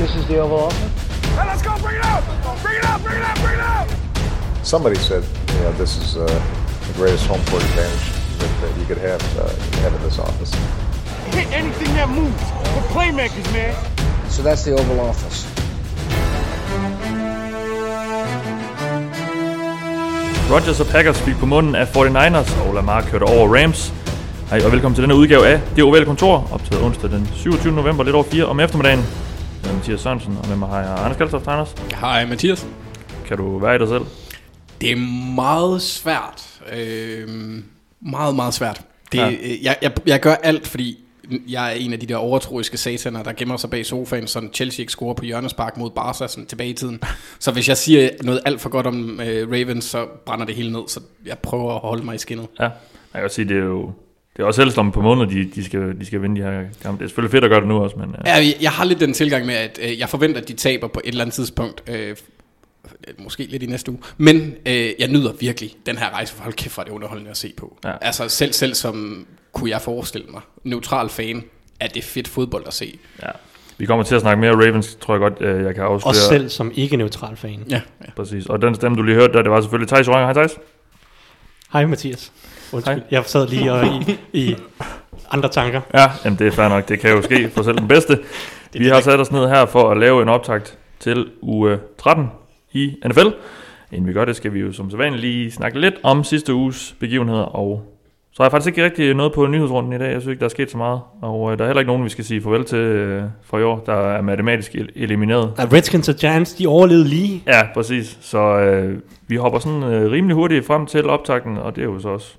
This is the Oval Office. Hey, let's go! Bring it out! Bring it out! Bring it out! Bring it out! Somebody said, you know, this is uh, the greatest home court advantage that, that you could have, uh, have in this office. Hit anything that moves. We're playmakers, man. So that's the Oval Office. Rodgers og Packers fik på munden af 49ers, og Lamar kørte over Rams. Hej og velkommen til denne udgave af Det Ovale Kontor, optaget onsdag den 27. november, lidt over 4 om eftermiddagen. Er Mathias Sørensen, og med mig har jeg Anders Kaltoft. Anders, Hej Mathias. kan du være i dig selv? Det er meget svært. Øh, meget, meget svært. Det, Ja. ja. jeg, jeg, jeg gør alt, fordi jeg er en af de der overtroiske sataner, der gemmer sig bag sofaen, så Chelsea ikke scorer på hjørnespark mod Barca sådan tilbage i tiden. Så hvis jeg siger noget alt for godt om øh, Ravens, så brænder det hele ned, så jeg prøver at holde mig i skinnet. Ja, jeg kan sige, det er jo... Det er også helst om på måneder, de, de, skal, de skal vinde de her kampe. Det er selvfølgelig fedt at gøre det nu også, men... Ja. Ja, jeg- har lidt den tilgang med, at øh, jeg forventer, at de taber på et eller andet tidspunkt. Øh, måske lidt i næste uge. Men øh, jeg nyder virkelig den her rejse, for hold kæft, hvor er det underholdende at se på. Ja. Altså selv, selv som kunne jeg forestille mig, neutral fan, at det er fedt fodbold at se. ja. Vi kommer til at snakke mere Ravens, tror jeg godt, øh, jeg kan afsløre. Også selv som ikke-neutral fan. Ja, ja. Præcis. Og den stemme, du lige hørte der, det var selvfølgelig Thijs Joranger. Hej Thijs. Hej Mathias. Undskyld, Hej. jeg sad lige og i, i andre tanker. Ja, jamen det er fair nok. Det kan jo ske for selv den bedste. Vi har sat os ned her for at lave en optakt til uge 13 i NFL. Inden vi gør det, skal vi jo som sædvanligt lige snakke lidt om sidste uges begivenheder. Og så har jeg faktisk ikke rigtig noget på nyhedsrunden i dag. Jeg synes ikke, der er sket så meget. Og øh, der er heller ikke nogen, vi skal sige farvel til øh, for i år, der er matematisk el- elimineret. Ja, Redskins og Giants, de overlevede lige. Ja, præcis. Så øh, vi hopper sådan øh, rimelig hurtigt frem til optakten, og det er jo så også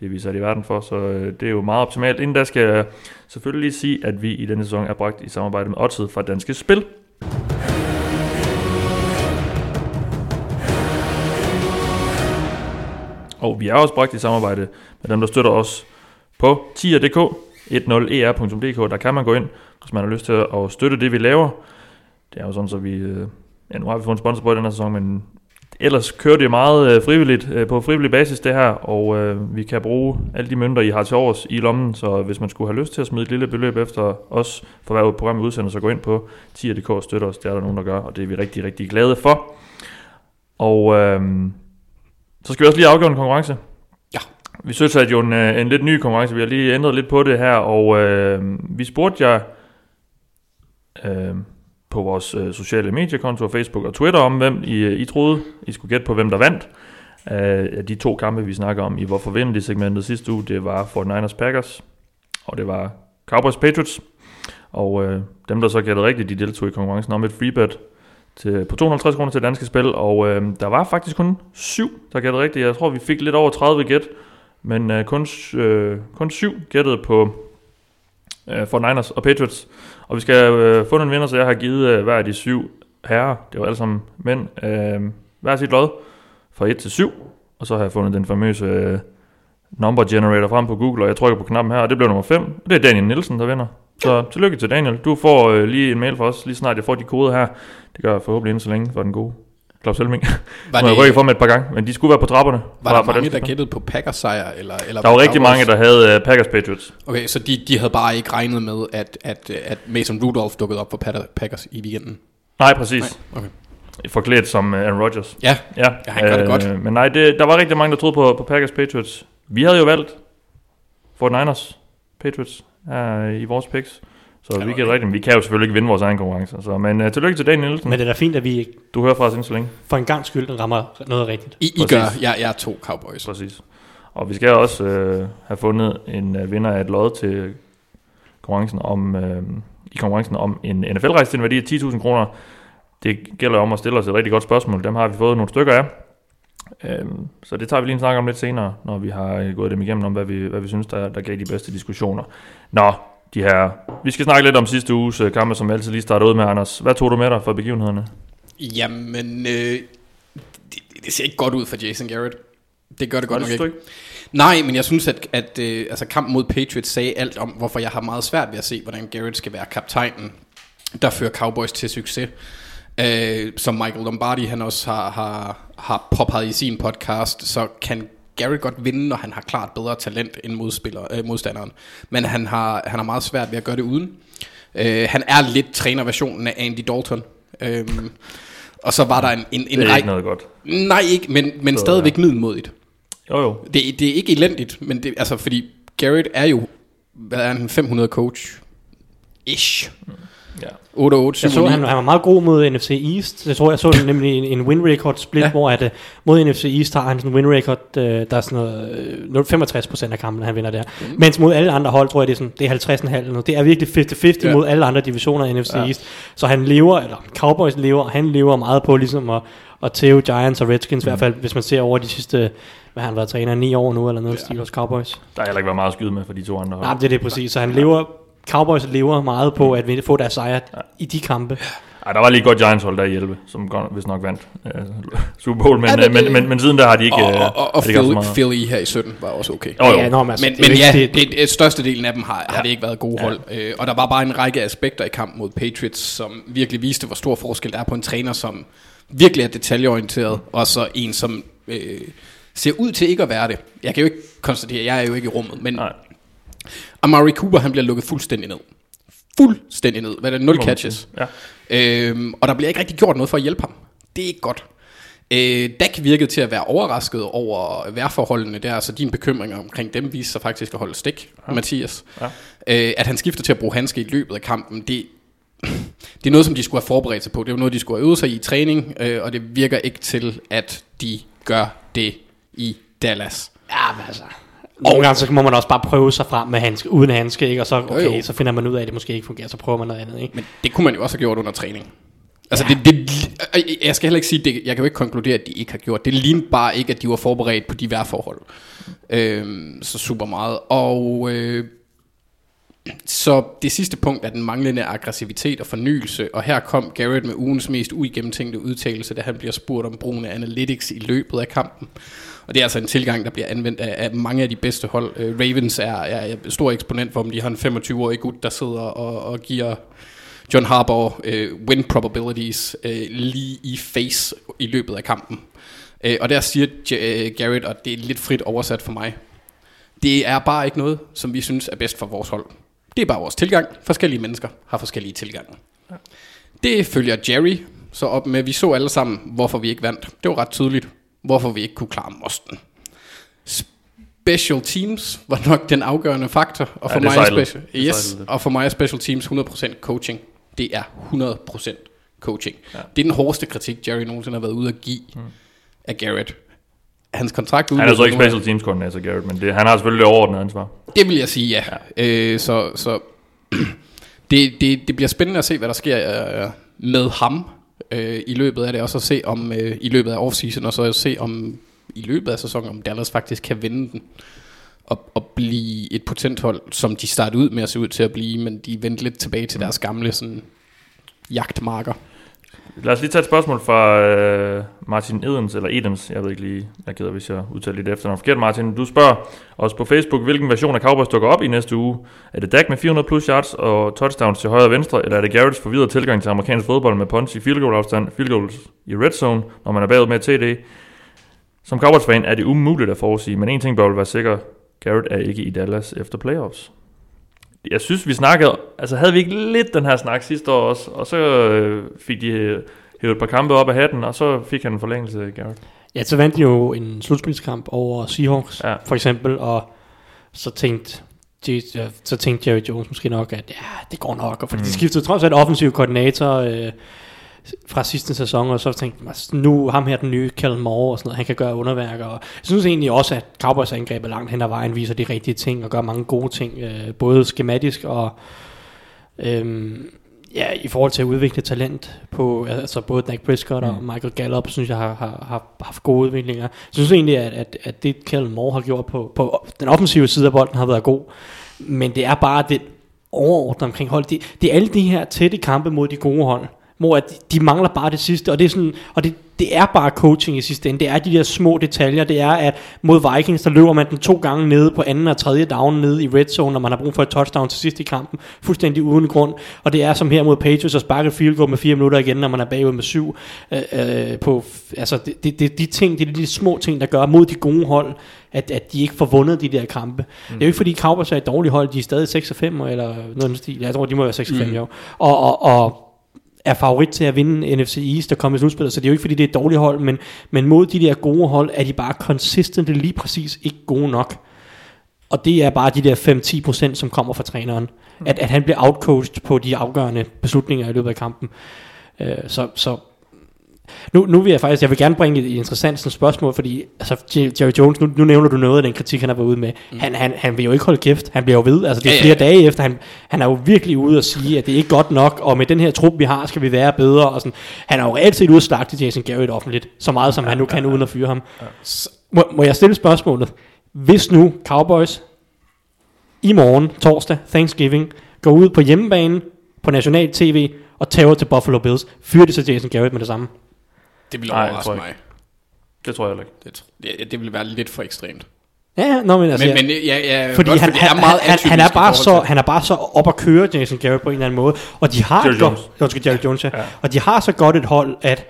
det, vi er sat i verden for, så øh, det er jo meget optimalt. Inden der skal jeg selvfølgelig lige sige, at vi i denne sæson er bragt i samarbejde med Odset fra Danske Spil. Og vi er også bragt i samarbejde med dem, der støtter os på tier.dk, 10er.dk. E der kan man gå ind, hvis man har lyst til at støtte det, vi laver. Det er jo sådan, så vi... Øh, ja, nu har vi fået en sponsor på i den her sæson, men ellers kører det meget øh, frivilligt, øh, på frivillig basis det her, og øh, vi kan bruge alle de mønter, I har til overs i lommen, så hvis man skulle have lyst til at smide et lille beløb efter os, for hver program vi udsender, så gå ind på tier.dk og støtte os, det er der nogen, der gør, og det er vi rigtig, rigtig glade for. Og øh, så skal vi også lige afgøre en konkurrence. Ja. Vi søgte jo en, øh, en lidt ny konkurrence, vi har lige ændret lidt på det her, og øh, vi spurgte jer øh, på vores øh, sociale mediekonto, Facebook og Twitter, om hvem I, øh, I troede, I skulle gætte på, hvem der vandt. Øh, de to kampe, vi snakker om i Hvorfor vinder de segmentet sidste uge, det var 49ers Packers, og det var Cowboys Patriots. Og øh, dem, der så gættede rigtigt, de deltog i konkurrencen om et freebet til, på 250 kroner til danske spil, og øh, der var faktisk kun syv, der gættede rigtigt. Jeg tror, vi fik lidt over 30 gæt, men øh, kun, øh, kun syv gættede på øh, for Niners og Patriots. Og vi skal øh, fundet en vinder, så jeg har givet øh, hver af de syv herrer, det var alle sammen mænd, øh, hver sit lod fra 1 til 7. Og så har jeg fundet den famøse øh, number generator frem på Google, og jeg trykker på knappen her, og det blev nummer 5. Og det er Daniel Nielsen, der vinder. Så tillykke til Daniel. Du får øh, lige en mail fra os, lige snart jeg får de koder her. Det gør jeg forhåbentlig inden så længe for den gode. Klaus Helming. Var, har jeg det, rykket for dem et par gange, men de skulle være på trapperne. var der fra mange, der gættede på Packers sejr? Eller, eller Der var rigtig mange, der havde uh, Packers Patriots. Okay, så de, de havde bare ikke regnet med, at, at, at Mason Rudolph dukkede op for Packers i weekenden? Nej, præcis. Nej, okay. Forklædt som uh, Aaron Rodgers. Ja, Ja, Ja, han gør det godt. Men nej, det, der var rigtig mange, der troede på, på Packers Patriots. Vi havde jo valgt Fort Niners Patriots uh, i vores picks. Så Ja, vi kan rigtigt. men Vi kan jo selvfølgelig ikke vinde vores egen konkurrence. Så, men uh, tillykke til Daniel Nielsen. Men det er da fint, at vi Du hører fra os så længe. for en gang skyld rammer noget rigtigt. I, I Præcis. gør, jeg, jeg er to Cowboys. Præcis. Og vi skal også øh, have fundet en øh, vinder af et lod til konkurrencen om, øh, i konkurrencen om en NFL-rejse til en værdi af 10.000 kroner. Det gælder om at stille os et rigtig godt spørgsmål. Dem har vi fået nogle stykker af. Øhm, så det tager vi lige en snak om lidt senere, når vi har øh, gået dem igennem om, hvad vi, hvad vi synes, der, der gav de bedste diskussioner. Nå, de her. Vi skal snakke lidt om sidste uges øh, kampe, som altid lige starter ud med, Anders. Hvad tog du med dig for begivenhederne? Jamen, øh, det, det ser ikke godt ud for Jason Garrett. Det gør det godt nok synes ikke. ikke? Nej, men jeg synes, at, at øh, altså, kampen mod Patriots sagde alt om, hvorfor jeg har meget svært ved at se, hvordan Garrett skal være kaptajnen, der fører Cowboys til succes. Øh, som Michael Lombardi han også har, har, har påpeget i sin podcast, så kan Garrett godt vinde, når han har klart bedre talent end modspiller, øh, modstanderen. Men han har, han har meget svært ved at gøre det uden. Øh, han er lidt trænerversionen af Andy Dalton. Øhm, og så var der en, en, en Det er række... ikke noget godt. Nej, ikke, men, men Så, stadigvæk middelmodigt. Jo, jo. Det, det er ikke elendigt, men det, altså, fordi Garrett er jo, hvad er han, 500 coach? Ish. Ja. 8 8 Jeg så, han, han var meget god mod NFC East. Jeg tror, jeg så nemlig en, en win record split, Ja. hvor at, uh, mod NFC East har han sådan en win record, uh, der er sådan noget, uh, 65 procent af kampene, han vinder der. Mm. Mens mod alle andre hold, tror jeg, det er, sådan, det er 50,5 eller noget. Det er virkelig 50-50 Ja. mod alle andre divisioner af NFC Ja. East. Så han lever, eller Cowboys lever, og han lever meget på ligesom at, at tæve Giants og Redskins, mm. i hvert fald hvis man ser over de sidste, hvad har han været træner, 9 år nu, eller noget, ja. Steelers Cowboys. Der har heller ikke været meget at skyde med for de to andre hold. Nej, det er det præcis. Så han lever, Cowboys lever meget på at vinde- få deres sejr Ja. i de kampe. Ej, der var lige godt Giants hold der i 11, som godt, hvis nok vandt øh, Super Bowl, men, Ja, ja, men men, det- men, men, men, siden der har de ikke... og, øh, og, og, og har de ikke Philly. Philly her i 17 var også okay. Jo. Ja, nå, men, altså, Men, det men ja, det, det, størstedelen af dem har, har Ja. det ikke været gode hold. Øh, og der var bare en række aspekter i kampen mod Patriots, som virkelig viste, hvor stor forskel der er på en træner, som virkelig er detaljeorienteret, og så en, som øh, ser ud til ikke at være det. Jeg kan jo ikke konstatere, jeg er jo ikke i rummet, men Nej. Amari Cooper, han bliver lukket fuldstændig ned. Fuldstændig ned. Hvad er det? 0 Må man catches. Ja. Øhm, og der bliver ikke rigtig gjort noget for at hjælpe ham. Det er ikke godt. Øh, Dak virkede til at være overrasket over vejrforholdene der, så dine bekymringer omkring dem viste sig faktisk at holde stik, ja. Mathias. Ja. Øh, at han skifter til at bruge handske i løbet af kampen, det, det er noget, som de skulle have forberedt sig på. Det er jo noget, de skulle have øvet sig i i træning, øh, og det virker ikke til, at de gør det i Dallas. Ja, men altså... Nogle gange så må man også bare prøve sig frem med handske, uden handske, ikke? og så, okay, Jo, jo. så finder man ud af, at det måske ikke fungerer, så prøver man noget andet. Ikke? Men det kunne man jo også have gjort under træning. Altså, ja. det, det, jeg skal heller ikke sige, det, jeg kan jo ikke konkludere, at de ikke har gjort. Det lignede bare ikke, at de var forberedt på de vejrforhold. Øhm, så super meget. Og øh, så det sidste punkt er den manglende aggressivitet og fornyelse. Og her kom Garrett med ugens mest uigennemtænkte udtalelse, da han bliver spurgt om brugen af analytics i løbet af kampen. Og det er altså en tilgang, der bliver anvendt af, af mange af de bedste hold. Øh, Ravens er, er stor eksponent for dem. De har en 25-årig gut, der sidder og, og giver John Harbaugh øh, win probabilities øh, lige i face i løbet af kampen. Øh, og der siger J- øh, Garrett, og det er lidt frit oversat for mig, det er bare ikke noget, som vi synes er bedst for vores hold. Det er bare vores tilgang. Forskellige mennesker har forskellige tilgange. Det følger Jerry så op med, vi så alle sammen, hvorfor vi ikke vandt. Det var ret tydeligt, hvorfor vi ikke kunne klare mosten. Special teams var nok den afgørende faktor, og for, Ja, mig, er special, yes, og for mig er special teams 100% coaching. Det er 100% coaching. Ja. Det er den hårdeste kritik, Jerry nogensinde har været ude at give mm. af Garrett. Hans kontrakt Han er så ikke special teams koordinator, Garrett, men det, han har selvfølgelig det overordnede ansvar. det vil jeg sige, ja. ja. Øh, så så det, det, det bliver spændende at se, hvad der sker øh, med ham øh, i løbet af det, og så se om øh, i løbet af offseason, og så se om i løbet af sæsonen, om Dallas faktisk kan vinde den og, og blive et potenthold, som de startede ud med at se ud til at blive, men de vendte lidt tilbage til deres gamle sådan, jagtmarker. Lad os lige tage et spørgsmål fra øh, Martin Edens, eller Edens, jeg ved ikke lige, jeg er hvis jeg udtaler lidt efter forkert, Martin. Du spørger os på Facebook, hvilken version af Cowboys dukker op i næste uge. Er det Dak med 400 plus yards og touchdowns til højre og venstre, eller er det Garrett's forvidrede tilgang til amerikansk fodbold med punch i field goal afstand, field goals i red zone, når man er bagud med TD? Som Cowboys-fan er det umuligt at forudsige, men en ting bør vel være sikker, Garrett er ikke i Dallas efter playoffs. Jeg synes, vi snakkede, altså havde vi ikke lidt den her snak sidste år også, og så øh, fik de øh, hævet et par kampe op af hatten, og så fik han en forlængelse, Garrett. Ja, så vandt de jo en slutspilskamp over Seahawks, Ja. for eksempel, og så tænkte, så tænkte Jerry Jones måske nok, at ja, det går nok, og fordi mm. de skiftede trods alt offensiv koordinator øh, fra sidste sæson, og så tænkte man, altså, nu ham her den nye Kellen Moore og sådan noget, han kan gøre underværker, og jeg synes egentlig også, at Cowboys angrebet langt hen ad vejen viser de rigtige ting, og gør mange gode ting, øh, både skematisk og øhm, ja, i forhold til at udvikle talent på, altså både Dak Prescott og Mm. Michael Gallup, synes jeg har, har, har haft gode udviklinger. Jeg synes egentlig, at, at, at det Kellen Moore har gjort på, på den offensive side af bolden har været god, men det er bare det overordnede omkring hold. Det, det er alle de her tætte kampe mod de gode hold, hvor at de mangler bare det sidste, og det er sådan, og det, det er bare coaching i sidste ende. Det er de der små detaljer. Det er, at mod Vikings, der løber man den to gange nede på anden og tredje down nede i red zone, når man har brug for et touchdown til sidst i kampen. Fuldstændig uden grund. Og det er som her mod Patriots, at sparke field goal med fire minutter igen, når man er bagud med syv. Øh, øh, på, altså, det, det, det, de ting, det er de små ting, der gør mod de gode hold, at, at de ikke får vundet de der kampe. Mm. Det er jo ikke fordi Cowboys er et dårligt hold, de er stadig 6 5 eller noget den stil. Jeg tror, de må være 6 5 mm. jo. Og, og, og er favorit til at vinde NFC East og komme i slutspillet, så det er jo ikke fordi det er et dårligt hold, men, men mod de der gode hold, er de bare consistent lige præcis ikke gode nok. Og det er bare de der 5-10%, som kommer fra træneren. At, at han bliver outcoached på de afgørende beslutninger i løbet af kampen. Uh, så, så nu, nu vil jeg faktisk, jeg vil gerne bringe et interessant sådan spørgsmål, fordi altså, Jerry Jones, nu, nu nævner du noget af den kritik, han har været ude med. Mm. Han, han, han vil jo ikke holde kæft, han bliver jo ved, altså det er flere ja, ja. dage efter, han, han er jo virkelig ude og sige, at det er ikke godt nok, og med den her trup, vi har, skal vi være bedre, og sådan. Han er jo reelt set ude slagte Jason Garrett offentligt, så meget som ja, han nu kan, ja, uden at fyre ham. Ja. må, må jeg stille spørgsmålet? Hvis nu Cowboys i morgen, torsdag, Thanksgiving, går ud på hjemmebane på national tv og tager til Buffalo Bills, fyrer det så Jason Garrett med det samme? Det vil overraske mig. Det tror jeg ikke. Det, det, det vil være lidt for ekstremt. Ja, nå, men altså, men, men ja, ja, fordi godt, han, fordi han, er meget han, han, er bare så, han er bare så op at køre Jason Garrett på en eller anden måde, og de har Jerry Jones. Godt, Jerry Jones ja. ja. og de har så godt et hold, at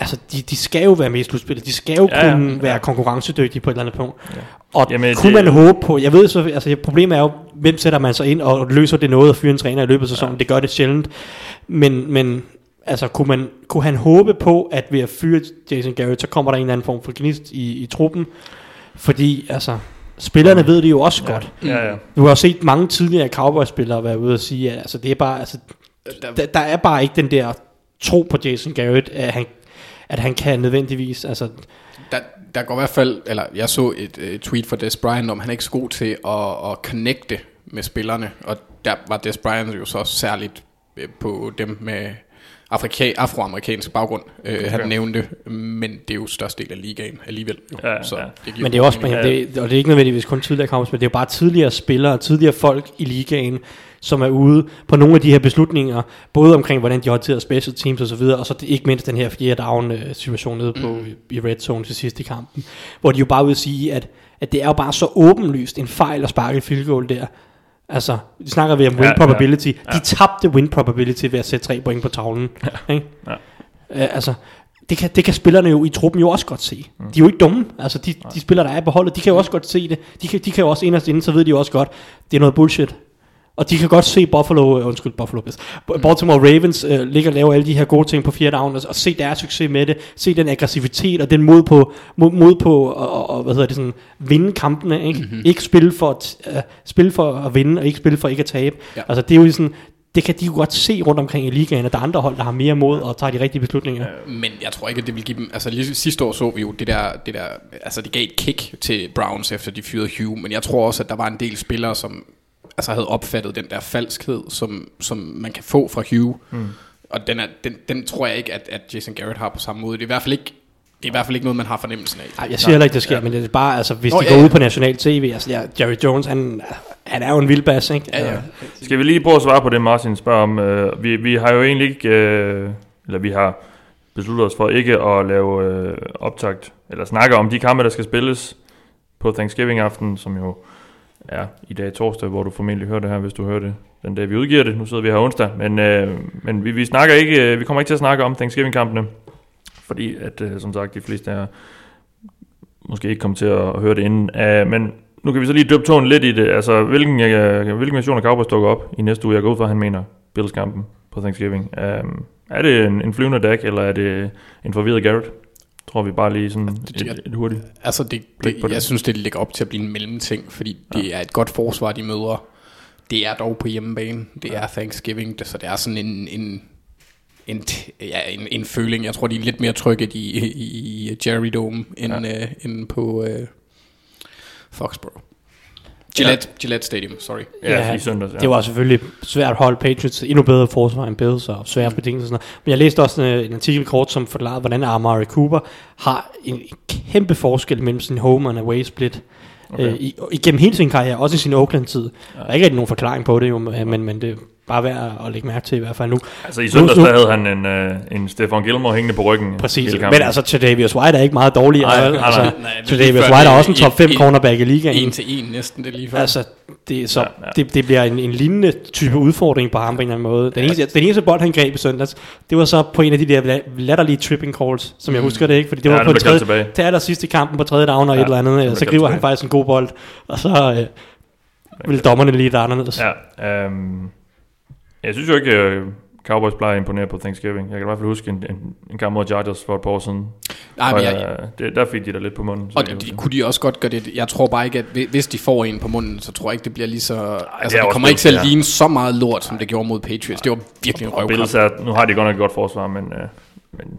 altså, de, de skal jo være med i slutspillet, de skal jo ja, kunne ja. være konkurrencedygtige på et eller andet punkt. Ja. Og Jamen, kunne det, man håbe på, jeg ved så, altså problemet er jo, hvem sætter man sig ind og løser det noget at fyre en træner i løbet af sæsonen, ja. det gør det sjældent, men, men altså kunne, man, kunne han håbe på, at ved at fyre Jason Garrett, så kommer der en eller anden form for gnist i, i truppen? Fordi, altså, spillerne ja. ved det jo også ja. godt. Ja, ja. Du har set mange tidligere Cowboys-spillere være ude og sige, at altså, det er bare, altså, der, der er bare ikke den der tro på Jason Garrett, at han, at han kan nødvendigvis, altså... Der, der går i hvert fald, eller jeg så et, et tweet fra Des Bryant om, han er ikke så god til at, at connecte med spillerne, og der var Des Bryant jo så særligt øh, på dem med afrika- afroamerikansk baggrund, øh, okay. han nævnte, men det er jo størst del af ligaen alligevel. Jo. Ja, så ja. Det men det er også, men det, og det er ikke nødvendigvis kun tidligere kampe, men det er jo bare tidligere spillere, tidligere folk i ligaen, som er ude på nogle af de her beslutninger, både omkring, hvordan de håndterer special teams og så videre, og så ikke mindst den her fjerde down øh, situation nede på, mm. i red zone til sidst i kampen, hvor de jo bare vil sige, at, at det er jo bare så åbenlyst en fejl at sparke et field goal der, Altså, de snakker vi om win ja, probability. Ja, ja. De tabte win probability ved at sætte tre point på tavlen. Ja. Ikke? Ja. Uh, altså, det kan, det kan spillerne jo i truppen jo også godt se. Mm. De er jo ikke dumme. Altså, de, de spillere, der er på holdet, de kan jo også godt se det. De kan, de kan jo også inderst inden, så ved de jo også godt, det er noget bullshit. Og de kan godt se Buffalo, uh, undskyld, Buffalo Bills, Baltimore Ravens uh, ligger og laver alle de her gode ting på fjerde down, og, og se deres succes med det, se den aggressivitet og den mod på, mod, mod på og, og, hvad hedder det, sådan, vinde kampene, ikke? Mm-hmm. Ikke spille for, at, uh, spille for at vinde, og ikke spille for ikke at tabe. Ja. Altså det er jo sådan, det kan de jo godt se rundt omkring i ligaen, at der er andre hold, der har mere mod og tager de rigtige beslutninger. Men jeg tror ikke, at det vil give dem... Altså lige sidste år så vi jo det der... Det der altså det gav et kick til Browns, efter de fyrede Hugh, men jeg tror også, at der var en del spillere, som altså havde opfattet den der falskhed, som, som man kan få fra Hugh. Mm. Og den, er, den, den tror jeg ikke, at, at Jason Garrett har på samme måde. Det er i hvert fald ikke det er i hvert fald ikke noget, man har fornemmelsen af. Ej, jeg siger heller ikke, det sker, ja. men det er bare, altså, hvis Nå, de ja, går ja. ud på national tv, altså, ja, Jerry Jones, han, han er jo en vild bass, ikke? Ja, ja. Skal vi lige prøve at svare på det, Martin spørger om? Uh, vi, vi har jo egentlig ikke, uh, eller vi har besluttet os for ikke at lave uh, optakt, eller snakke om de kampe, der skal spilles på Thanksgiving aften, som jo ja, i dag torsdag, hvor du formentlig hører det her, hvis du hører det den dag, vi udgiver det. Nu sidder vi her onsdag, men, øh, men vi, vi, snakker ikke, øh, vi kommer ikke til at snakke om Thanksgiving-kampene, fordi at, øh, som sagt, de fleste er måske ikke kommer til at høre det inden. Øh, men nu kan vi så lige døbe tonen lidt i det. Altså, hvilken, øh, hvilken version af Cowboys dukker op i næste uge? Jeg går ud fra, at han mener Bills-kampen på Thanksgiving. Øh, er det en, en flyvende dag, eller er det en forvirret Garrett? Tror vi bare lige sådan et, et hurtigt Altså det, det, det. jeg synes det ligger op til at blive en mellemting Fordi ja. det er et godt forsvar de møder Det er dog på hjemmebane Det ja. er Thanksgiving det, Så det er sådan en, en en, ja, en, en føling. Jeg tror, de er lidt mere trygge i, i, i Jerry Dome, end, ja. uh, end på uh, Foxborough. Gillette, ja. Gillette Stadium, sorry. Ja, ja i søndags, ja. det var selvfølgelig svært at holde Patriots endnu bedre forsvar end Bills og svære betingelser. Sådan noget. Men jeg læste også en, en artikel kort, som forklarede, hvordan Amari Cooper har en kæmpe forskel mellem sin home and away split. Okay. Øh, i, igennem hele sin karriere, også i sin Oakland-tid. Ja. Der er ikke rigtig nogen forklaring på det, jo, men, men det, bare værd at lægge mærke til i hvert fald nu. Altså i søndags, der havde han en, øh, en Stefan Gilmore hængende på ryggen. Præcis, men altså Tredavious White er ikke meget dårlig. Nej, nej, altså, nej. Nej, er Tredavious White er også en top 5 en- cornerback i ligaen. En til en næsten, det lige før. Altså, det, så, Ja, ja. Det, det bliver en, en lignende type udfordring på ham på en eller anden måde. Den eneste, den eneste bold, han greb i søndags, det var så på en af de der la- latterlige tripping calls, som jeg husker det ikke, fordi det Ja, var på blev tredje, tilbage. til aller sidste kampen på tredje down og Ja, et eller andet, så griber han faktisk en god bold, og så øh, vil dommerne lige der anderledes. Ja, øhm, jeg synes jo ikke, øh, Cowboys plejer at imponere på Thanksgiving. Jeg kan i hvert fald huske en, en, en kamp mod Chargers for et par år siden. Nej, og, men jeg, øh, det, der fik de der lidt på munden. og det, kunne de også godt gøre det. Jeg tror bare ikke, at hvi- hvis de får en på munden, så tror jeg ikke, det bliver lige så... altså, det også kommer ikke til at Bills, ja. ligne så meget lort, som det gjorde mod Patriots. Det var virkelig en Og røvkamp. nu har de godt nok et godt forsvar, men, øh, men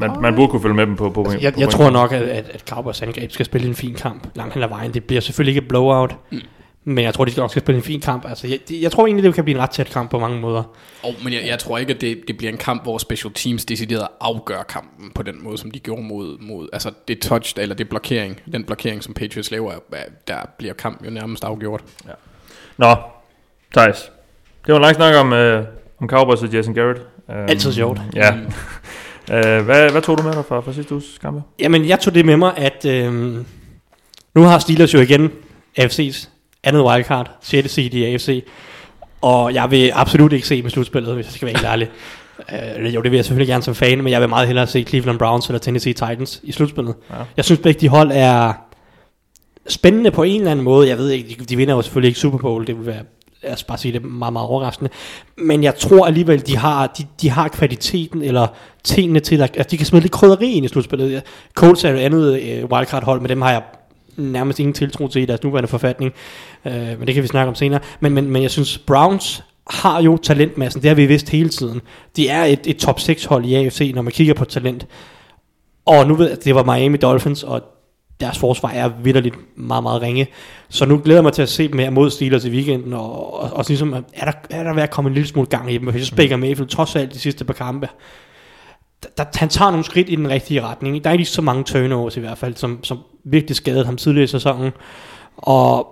man, man burde kunne følge med dem på, på, Altså, på jeg, på jeg tror nok, at, at, at Cowboys angreb skal spille en fin kamp langt hen ad vejen. Det bliver selvfølgelig ikke et blowout, mm. Men jeg tror, de skal nok skal spille en fin kamp. Altså, jeg, jeg tror egentlig, det kan blive en ret tæt kamp på mange måder. Oh, men jeg, jeg tror ikke, at det, det bliver en kamp, hvor special teams decideret afgør kampen på den måde, som de gjorde mod... mod altså det touch, eller det blokering, den blokering, som Patriots laver, er- der bliver kamp jo nærmest afgjort. Nå, Thijs. Det var en lang snak om, øh, om Cowboys og Jason Garrett. Um, Altid sjovt. Ja. uh, hvad, hvad tog du med dig fra, fra sidste uges kampe? Jamen, jeg tog det med mig, at øhm, nu har Steelers jo igen AFC's andet wildcard, 6. seed i AFC, og jeg vil absolut ikke se med slutspillet, hvis jeg skal være helt ærlig. Uh, jo, det vil jeg selvfølgelig gerne som fan, men jeg vil meget hellere se Cleveland Browns eller Tennessee Titans i slutspillet. Ja. Jeg synes begge de hold er spændende på en eller anden måde. Jeg ved ikke, de, de vinder jo selvfølgelig ikke Super Bowl, det vil være lad os bare sige det meget, meget overraskende. Men jeg tror alligevel, de har, de, de har kvaliteten eller tingene til, at, at de kan smide lidt krydderi ind i slutspillet. Colts er jo et andet øh, wildcard-hold, men dem har jeg nærmest ingen tiltro til i deres nuværende forfatning. Øh, men det kan vi snakke om senere. Men, men, men jeg synes, Browns har jo talentmassen. Det har vi vidst hele tiden. De er et, et top 6 hold i AFC, når man kigger på talent. Og nu ved jeg, at det var Miami Dolphins, og deres forsvar er vidderligt meget, meget ringe. Så nu glæder jeg mig til at se dem her mod Steelers i weekenden, og, og, og ligesom, er der, er der ved at komme en lille smule gang i dem. Hvis jeg spækker Mayfield, trods alt de sidste par kampe, der, der, han tager nogle skridt i den rigtige retning. Der er ikke så mange turnovers i hvert fald, som, som virkelig skadet ham tidligere i sæsonen. Og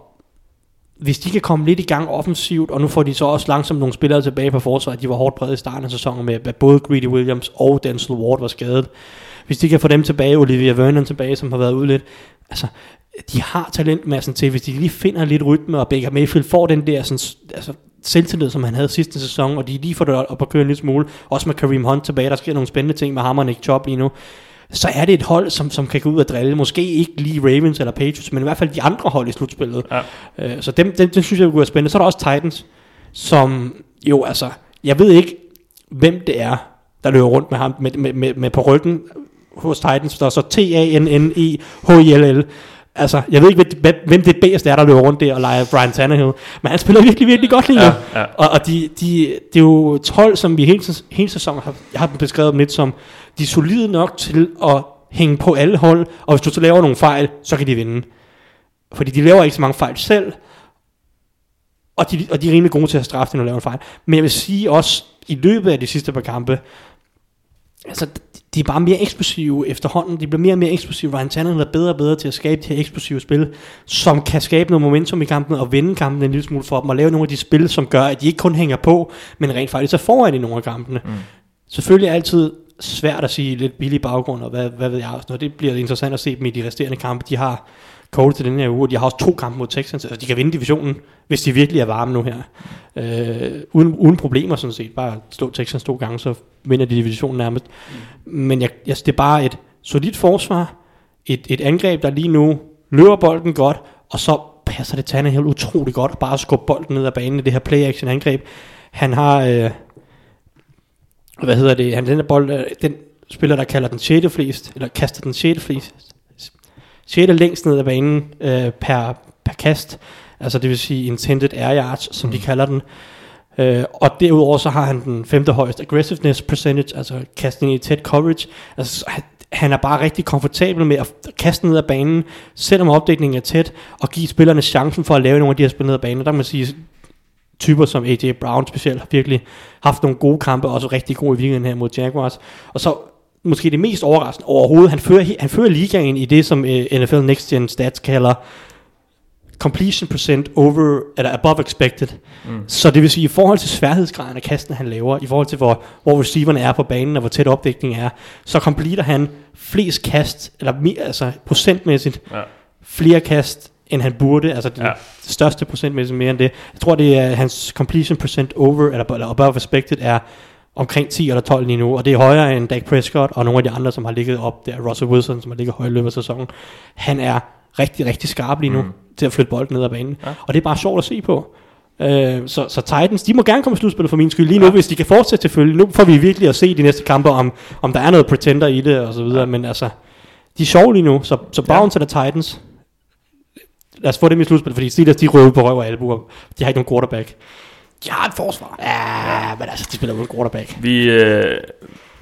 hvis de kan komme lidt i gang offensivt, og nu får de så også langsomt nogle spillere tilbage på forsvaret, de var hårdt præget i starten af sæsonen med, at både Greedy Williams og Denzel Ward var skadet. Hvis de kan få dem tilbage, Olivia Vernon tilbage, som har været ude lidt, altså, de har talentmassen til, hvis de lige finder lidt rytme, og Baker Mayfield får den der sådan, altså, selvtillid, som han havde sidste sæson, og de lige får det op at køre en lille smule, også med Kareem Hunt tilbage, der sker nogle spændende ting med ham og Nick Chubb lige nu, så er det et hold, som, som kan gå ud og drille. Måske ikke lige Ravens eller Patriots, men i hvert fald de andre hold i slutspillet. Ja. Øh, så dem, dem, dem synes jeg kunne være spændende. Så er der også Titans, som jo altså, jeg ved ikke, hvem det er, der løber rundt med ham med, med, med, med på ryggen hos Titans. Der er så T-A-N-N-E-H-I-L-L. Altså, jeg ved ikke, hvem- det bedste er, der løber rundt der og leger Brian Tannehill. Men han spiller virkelig, virkelig godt lige nu. Ja, ja. Og, og de, de, det er jo et hold, som vi hele, hele sæsonen har, jeg har beskrevet dem lidt som, de er solide nok til at hænge på alle hold, og hvis du så laver nogle fejl, så kan de vinde. Fordi de laver ikke så mange fejl selv, og de, og de er rimelig gode til at straffe, når de laver en fejl. Men jeg vil sige også, i løbet af de sidste par kampe, altså, de er bare mere eksplosive efterhånden. De bliver mere og mere eksplosive. Ryan Tannehill er bedre og bedre til at skabe de her eksplosive spil, som kan skabe noget momentum i kampen og vinde kampen en lille smule for dem, og lave nogle af de spil, som gør, at de ikke kun hænger på, men rent faktisk er foran i nogle af kampene. Mm. Selvfølgelig altid svært at sige lidt billig baggrund, og hvad, hvad ved jeg også. Noget. Det bliver interessant at se dem i de resterende kampe. De har Colts til den her uge, og de har også to kampe mod Texans. Altså, de kan vinde divisionen, hvis de virkelig er varme nu her. Øh, uden, uden problemer sådan set. Bare slå Texans to gange, så vinder de divisionen nærmest. Men jeg, jeg, det er bare et solidt forsvar, et, et angreb, der lige nu løber bolden godt, og så passer det Tannehill utrolig godt, at bare skubbe bolden ned ad banen i det her play-action angreb. Han har, øh, hvad hedder det, han den bold, øh, den spiller, der kalder den 6. flest, eller kaster den 6. flest, 6. længst ned ad banen øh, per, per kast, altså det vil sige intended air yards, som mm. de kalder den. Øh, og derudover så har han den femte højeste aggressiveness percentage, altså kastning i tæt coverage. Altså, han, han er bare rigtig komfortabel med at kaste ned ad banen, selvom opdækningen er tæt, og give spillerne chancen for at lave nogle af de her spil ned ad banen. Der kan man sige, typer som AJ Brown specielt har virkelig haft nogle gode kampe, også rigtig gode i weekenden her mod Jaguars. Og så måske det mest overraskende overhovedet, han fører, han fører ligaen i det, som uh, NFL Next Gen Stats kalder completion percent over, eller above expected. Mm. Så det vil sige, i forhold til sværhedsgraden af kasten, han laver, i forhold til, hvor, hvor receiverne er på banen, og hvor tæt opdækningen er, så completer han flest kast, eller mi- altså procentmæssigt, Ja. flere kast, end han burde, altså det, Ja. største procentmæssigt mere end det. Jeg tror, det er hans completion percent over, eller, eller above expected, er omkring 10 eller 12 lige nu, og det er højere end Dak Prescott og nogle af de andre, som har ligget op der, Russell Wilson, som har ligget højt i løbet af sæsonen. Han er rigtig, rigtig skarp lige nu mm. til at flytte bolden ned ad banen, Ja. og det er bare sjovt at se på. Øh, så, så Titans, de må gerne komme i slutspillet for min skyld lige nu, Ja. hvis de kan fortsætte selvfølgelig. Nu får vi virkelig at se de næste kampe, om, om der er noget pretender i det og så videre, men altså, de er sjove lige nu, så, så Browns ja. eller Titans, lad os få dem i slutspillet, fordi Steelers, de røver på røv og albuer. De har ikke nogen quarterback. De har et forsvar. Ja, men altså, de spiller uden quarterback. Vi, øh,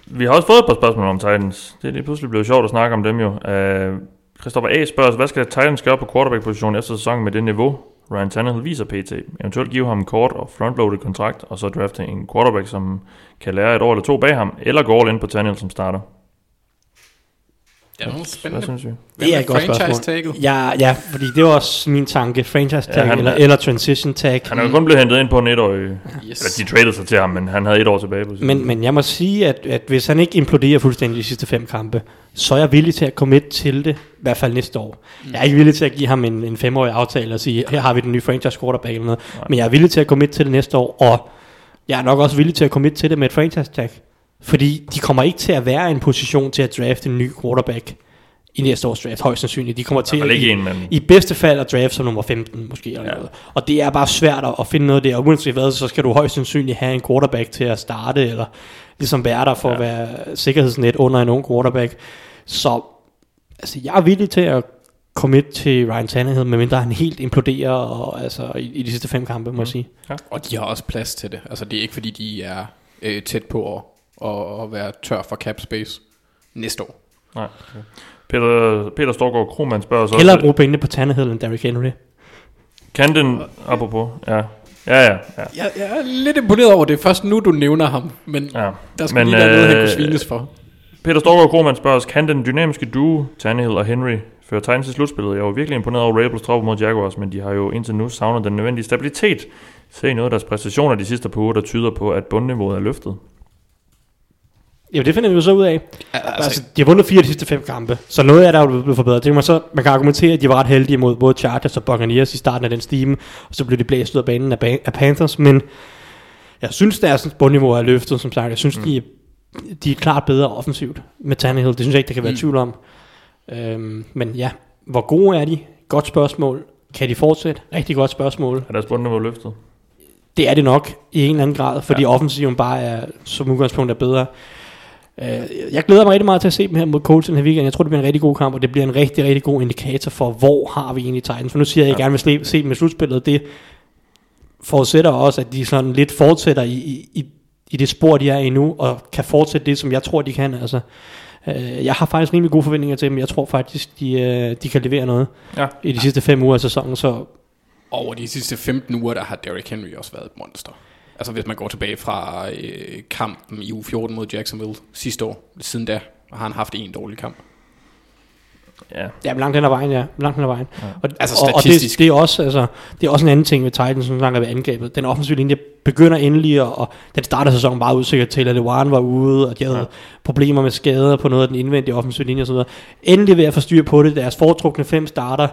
vi har også fået et par spørgsmål om Titans. Det er lige pludselig blevet sjovt at snakke om dem jo. Øh, Christopher A. spørger os, hvad skal Titans gøre på quarterback-positionen efter sæsonen med det niveau, Ryan Tannehill viser PT? Eventuelt give ham en kort og frontloaded kontrakt, og så drafte en quarterback, som kan lære et år eller to bag ham, eller gå all in på Tannehill som starter. Det er Hvad spændende. synes vi? Det er et godt spørgsmål. Franchise-tagget? Ja, ja, fordi det var også min tanke. Franchise tag Ja, han- eller, eller transition tag. Han er jo kun blevet hentet ind på en etårig... Yes. Eller de traded sig til ham, men han havde et år tilbage på sin Men, men jeg må sige, at, at hvis han ikke imploderer fuldstændig de sidste fem kampe, så er jeg villig til at komme til det, i hvert fald næste år. Mm. Jeg er ikke villig til at give ham en, en femårig aftale og sige, her har vi den nye franchise quarterback eller noget. Men jeg er villig til at komme til det næste år, og jeg er nok også villig til at komme til det med et franchise tag. Fordi de kommer ikke til at være i en position til at drafte en ny quarterback i næste års draft, højst sandsynligt. De kommer til at, ikke i, en, men- i bedste fald at draft som nummer 15 måske. Eller Ja. ja. noget. Og det er bare svært at, at finde noget der. Og uanset hvad, så skal du højst sandsynligt have en quarterback til at starte, eller ligesom være der for ja. Ja. at være sikkerhedsnet under en ung quarterback. Så altså, jeg er villig til at commit til Ryan Tannehill, medmindre han helt imploderer og, altså, i, i de sidste fem kampe, må jeg sige. Og de har også plads til det. Altså, det er ikke fordi, de er øh, tæt på at, at, at være tør for cap space næste år. Nej. Okay. Peter, Peter Storgård Krohmann spørger os Hellere også, bruge pengene på Tannehill end Derrick Henry. kan den, apropos, ja, ja, ja, ja, Jeg, jeg er lidt imponeret over det. Først nu, du nævner ham. Men ja. der skal men, lige være noget, han kunne svines for. Peter Storgård Krohmann spørger os, kan den dynamiske duo, Tannehill og Henry, føre Titans til slutspillet? Jeg var virkelig imponeret over Rabels trop mod Jaguars, men de har jo indtil nu savnet den nødvendige stabilitet. Se noget af deres præstationer de sidste par uger, der tyder på, at bundniveauet er løftet. Ja, det finder vi jo så ud af. Altså, Altså, de har vundet fire af de sidste fem kampe, så noget af det er jo blevet forbedret. Det kan man, så, man kan argumentere, at de var ret heldige mod både Chargers og Buccaneers i starten af den stime, og så blev de blæst ud af banen af, Ban- af Panthers, men jeg synes, deres bundniveau er løftet, som sagt. Jeg synes, mm. de, er, de er klart bedre offensivt med Tannehill. Det synes jeg ikke, der kan være Mm. tvivl om. Øhm, men ja, hvor gode er de? Godt spørgsmål. Kan de fortsætte? Rigtig godt spørgsmål. Er deres bundniveau løftet? Det er det nok i en eller anden grad, fordi ja. offensiven bare er som udgangspunkt er bedre. Øh, Jeg glæder mig rigtig meget til at se dem her mod Colts den her weekend. Jeg tror, det bliver en rigtig god kamp, og det bliver en rigtig, rigtig god indikator for, hvor har vi egentlig Titans. For nu siger jeg, at jeg gerne vil se dem i slutspillet. Det forudsætter også, at de sådan lidt fortsætter i, i, i, i det spor, de er i nu, og kan fortsætte det, som jeg tror, de kan. Altså, øh, jeg har faktisk rimelig gode forventninger til dem. Jeg tror faktisk, de, øh, de kan levere noget Ja. i de sidste fem uger af sæsonen. Så over de sidste 15 uger, der har Derrick Henry også været et monster. Altså hvis man går tilbage fra øh, kampen i uge 14 mod Jacksonville sidste år, siden da har han haft en dårlig kamp. Ja. Ja, langt hen ad vejen, ja. Langt hen ad vejen. Ja. Og, Altså og, og det, statistisk. det, er også, altså, det er også en anden ting med Titans, som snakker ved angrebet. Den offensive linje begynder endelig, og, og den starter sæsonen bare usikkert til, at Lewan var ude, og de havde ja. problemer med skader på noget af den indvendige offensive linje osv. Endelig ved at få styr på det, deres foretrukne fem starter,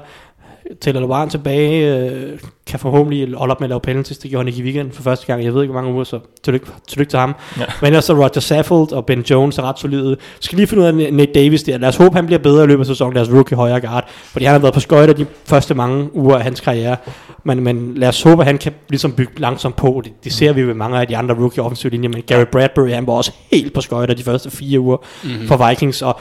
Taylor Lewan tilbage, øh, kan forhåbentlig holde op med at lave penalties, det gjorde han ikke i weekenden for første gang, jeg ved ikke hvor mange uger, så tillykke, tillykke til ham. Ja. Men ellers så Roger Saffold og Ben Jones er ret solide. Skal lige finde ud af Nate Davis der. Lad os håbe, han bliver bedre i løbet af sæsonen, deres rookie højre guard, fordi han har været på skøjter de første mange uger af hans karriere. Men, men lad os håbe, at han kan ligesom bygge langsomt på. Det, det ser vi ved mange af de andre rookie offensive linjer, men Gary Bradbury, han var også helt på skøjter de første fire uger mm-hmm. for Vikings, og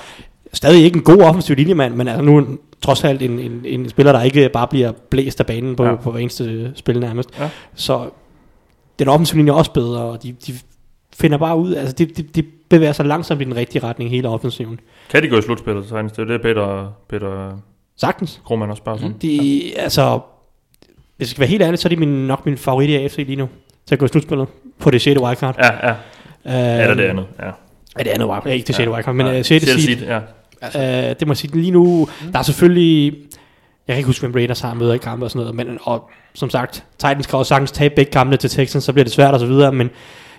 stadig ikke en god offensiv linjemand, men altså nu trods alt en, en, en spiller, der ikke bare bliver blæst af banen på, Ja. ja. på hver eneste spil nærmest. Ja. Så den offensive linje er også bedre, og de, de finder bare ud, altså de, de, de bevæger sig langsomt i den rigtige retning, hele offensiven. Kan de gå i slutspillet, Titans? Det er det, Peter, Peter Sagtens. Krohmann også spørger om. De, altså, hvis jeg skal være helt ærlig, så er de min, nok min favorit i AFC lige nu, til at gå i slutspillet på det 6. wildcard. Ja, ja. Uh, Eller det andet, ja. Ja, det andet wildcard, ikke det 6. wildcard, men uh, 6. sjette seed. seed, ja. Uh, det må jeg sige, lige nu, mm. der er selvfølgelig, Jeg kan ikke huske, hvem Raiders har møder i kampe og sådan noget, men og, som sagt, Titans kan også sagtens tabe begge kampene til Texans, så bliver det svært og så videre, men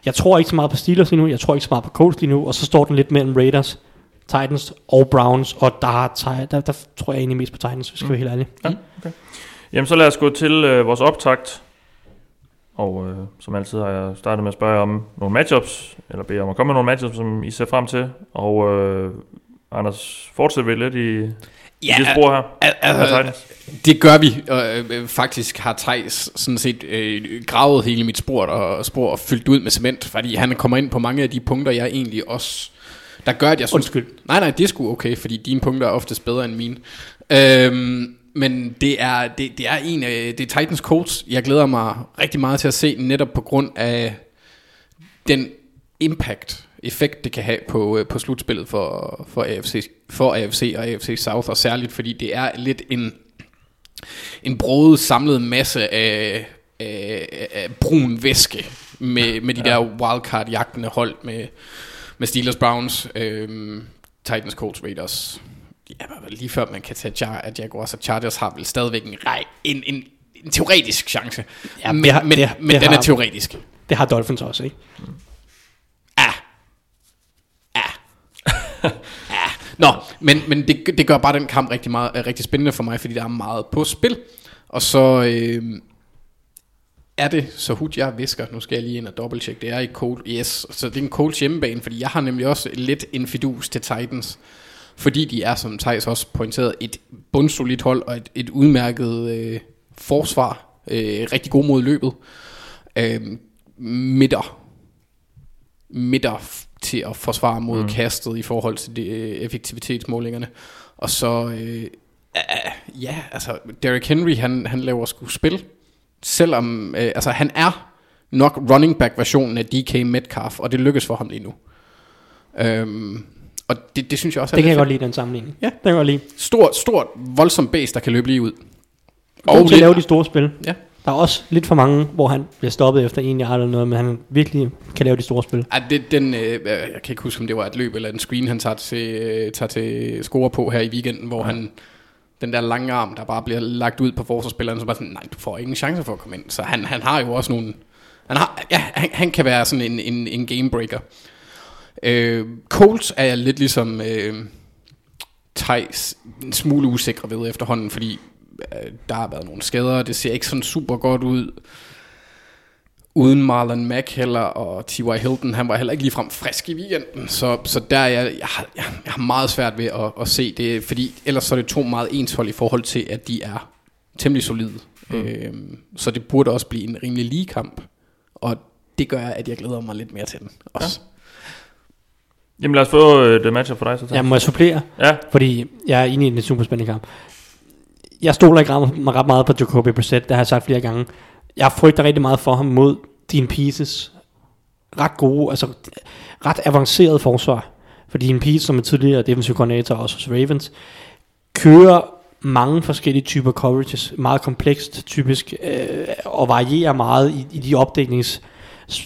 jeg tror ikke så meget på Steelers lige nu, jeg tror ikke så meget på Colts lige nu, og så står den lidt mellem Raiders, Titans og Browns, og der, Ti- der, der tror jeg egentlig mest på Titans, hvis jeg skal være helt ærlig. Ja, okay. Jamen så lad os gå til øh, vores optakt. Og øh, som altid har jeg startet med at spørge om nogle matchups, eller bede om at komme med nogle matchups, som I ser frem til. Og øh, Anders, fortsætter vi lidt i, ja, i det spor her? al- al- med Titans? Det gør vi. Og, øh, faktisk har Thijs sådan set øh, gravet hele mit spor og, spor og fyldt ud med cement, fordi han kommer ind på mange af de punkter, jeg egentlig også... Der gør, at jeg synes... Undskyld. Nej, nej, det er sgu okay, fordi dine punkter er oftest bedre end mine. Øhm, men det er, det, det er en af det er Titans Colts. Jeg glæder mig rigtig meget til at se, netop på grund af den impact, effekt det kan have på, øh, på slutspillet for, for, AFC, for AFC og AFC South, og særligt fordi det er lidt en, en broget samlet masse af, af, af brun væske med, med de ja. der wildcard-jagtende hold med, med Steelers, Browns, øhm, Titans, Colts, Raiders. Ja, lige før man kan tage Jar- at Jaguars og Chargers har vel stadigvæk en, rej, en, en, en teoretisk chance. Ja, men, det har- men, det- men det den har- er teoretisk. Det har Dolphins også, ikke? Ah. Ah. ah. Nå, men, men det, det gør bare den kamp rigtig, meget, øh, rigtig spændende for mig, fordi der er meget på spil. Og så øh, er det, så hud jeg visker, nu skal jeg lige ind og dobbelttjekke, det er i Cold, yes, så det er en Colts hjemmebane, fordi jeg har nemlig også lidt en fidus til Titans, fordi de er, som Thijs også pointeret, et bundsolidt hold og et, et udmærket øh, forsvar, øh, rigtig god mod løbet, øh, midter, midter til at forsvare mod mm. kastet i forhold til de, øh, effektivitetsmålingerne. Og så, øh, ja, altså, Derrick Henry, han, han laver sgu spil, selvom, øh, altså han er nok running back versionen af DK Metcalf, og det lykkes for ham lige nu. Øhm, og det, det synes jeg også er Det kan jeg godt fedt. lide, den sammenligning. Ja. Det kan jeg godt lide. Stort, stort, voldsomt base, der kan løbe lige ud. Og til at lave de store spil. Ja. Der er også lidt for mange, hvor han bliver stoppet efter en yard eller noget, men han virkelig kan lave de store spil. Ja, det, den, øh, jeg kan ikke huske, om det var et løb eller en screen, han tager til, øh, tager til score på her i weekenden, hvor ja. han, den der lange arm, der bare bliver lagt ud på forsvarsspilleren, så bare sådan, nej, du får ingen chance for at komme ind. Så han, han har jo også nogle, han, har, ja, han, han kan være sådan en, en, en gamebreaker. Øh, Colts er jeg lidt ligesom øh, Thijs en smule usikker ved efterhånden, fordi øh, der har været nogle skader, og det ser ikke sådan super godt ud uden Marlon Mack heller, og T.Y. Hilton, han var heller ikke ligefrem frisk i weekenden, så, så der er jeg, jeg, har, jeg, har meget svært ved at, at se det, fordi ellers så er det to meget ens hold i forhold til, at de er temmelig solide. Mm. Øhm, så det burde også blive en rimelig lige kamp, og det gør, at jeg glæder mig lidt mere til den også. Jamen lad os få øh, det matchup for dig så. Ja, må jeg supplere? ja. Fordi jeg er inde i en super spændende kamp. Jeg stoler ikke ret, ret meget på Jacoby Brissett, det har jeg sagt flere gange. Jeg frygter rigtig meget for ham mod Dean Pieces. Ret gode, altså ret avanceret forsvar. For Dean Peace, som er tidligere defensive coordinator også hos Ravens, kører mange forskellige typer coverages, meget komplekst typisk, øh, og varierer meget i, i de opdæknings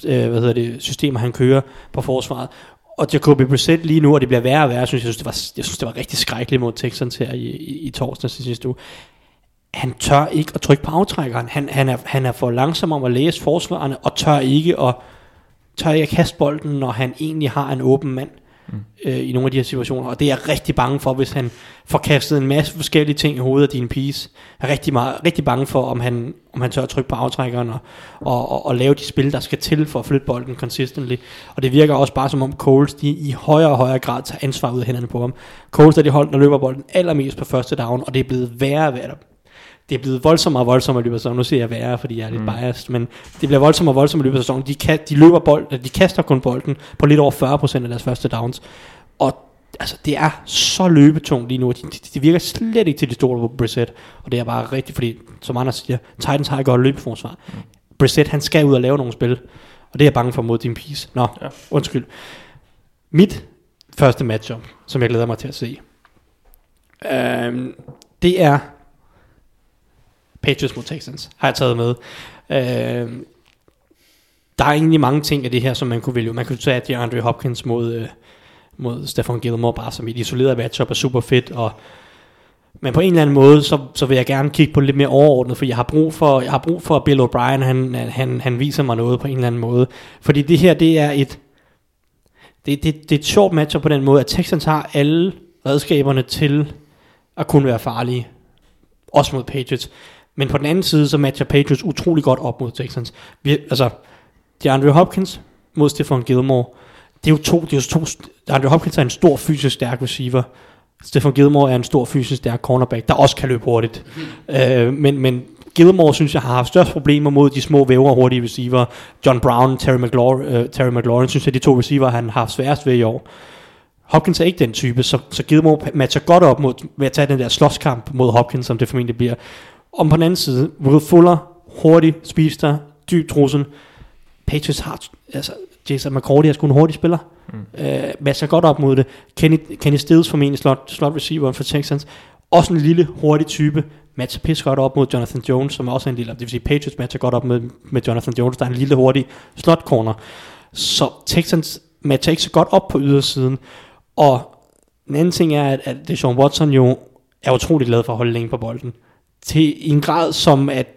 øh, hvad hedder det, systemer, han kører på forsvaret. Og Jacoby Brissett lige nu, og det bliver værre og værre, synes jeg, synes, det var, jeg synes, det var rigtig skrækkeligt mod Texans her i, i, i torsdags sidste uge. Han tør ikke at trykke på aftrækkeren. Han, han, er, han er for langsom om at læse forsvarerne, og tør ikke at, tør ikke at kaste bolden, når han egentlig har en åben mand mm. øh, i nogle af de her situationer. Og det er jeg rigtig bange for, hvis han får kastet en masse forskellige ting i hovedet af din piece. Jeg er rigtig, meget, rigtig bange for, om han, om han tør at trykke på aftrækkeren og, og, og, og lave de spil, der skal til for at flytte bolden consistently. Og det virker også bare som om Coles, de i højere og højere grad tager ansvar ud af hænderne på ham. Coles er de hold, der løber bolden allermest på første down, og det er blevet værre og værre det er blevet voldsommere og voldsommere i løbet af sæsonen. Nu siger jeg værre, fordi jeg er lidt mm. biased, men det bliver voldsommere og voldsommere i løbet af sæsonen. De, kan, de løber bold, de kaster kun bolden på lidt over 40% af deres første downs. Og altså, det er så løbetungt lige nu. De, de, de virker slet ikke til de store på Brissett. Og det er bare rigtigt, fordi som andre siger, Titans har et godt løbeforsvar. Mm. Brissett, han skal ud og lave nogle spil. Og det er jeg bange for mod din piece. Nå, ja. undskyld. Mit første matchup, som jeg glæder mig til at se, øhm, det er Patriots mod Texans, har jeg taget med. Øh, der er egentlig mange ting af det her, som man kunne vælge. Man kunne tage de Andre Hopkins mod, øh, mod Stefan Gilmore, bare som i et isoleret matchup er super fedt, og Men på en eller anden måde, så, så vil jeg gerne kigge på lidt mere overordnet, for jeg har brug for, jeg har brug for at Bill O'Brien, han, han, han viser mig noget på en eller anden måde. Fordi det her, det er et, det, det, det er et sjovt matchup på den måde, at Texans har alle redskaberne til at kunne være farlige. Også mod Patriots. Men på den anden side, så matcher Patriots utrolig godt op mod Texans. Vi, altså, DeAndre Hopkins mod Stefan Gilmore. Det er jo to, det er jo to, DeAndre Hopkins er en stor fysisk stærk receiver. Stefan Gilmore er en stor fysisk stærk cornerback, der også kan løbe hurtigt. Mm. Øh, men, men Gilmore synes jeg har haft størst problemer mod de små væver hurtige receiver. John Brown, Terry, McLaurin, øh, Terry McLaurin synes jeg de to receiver, han har haft sværest ved i år. Hopkins er ikke den type, så, så Gilmore matcher godt op mod, med at tage den der slåskamp mod Hopkins, som det formentlig bliver. Om på den anden side, Will Fuller, hurtig, spister, dyb trussel. Patriots har, altså Jason McCourty er sgu en hurtig spiller. Mm. Øh, matcher godt op mod det. Kenny, Kenny Stills formentlig slot, slot receiver for Texans. Også en lille, hurtig type. Matcher pisse godt op mod Jonathan Jones, som er også en lille, det vil sige Patriots matcher godt op med, med Jonathan Jones, der er en lille, hurtig slot corner. Så Texans matcher ikke så godt op på ydersiden. Og den anden ting er, at, at Deshaun Watson jo er utrolig glad for at holde længe på bolden. Til en grad, som, at,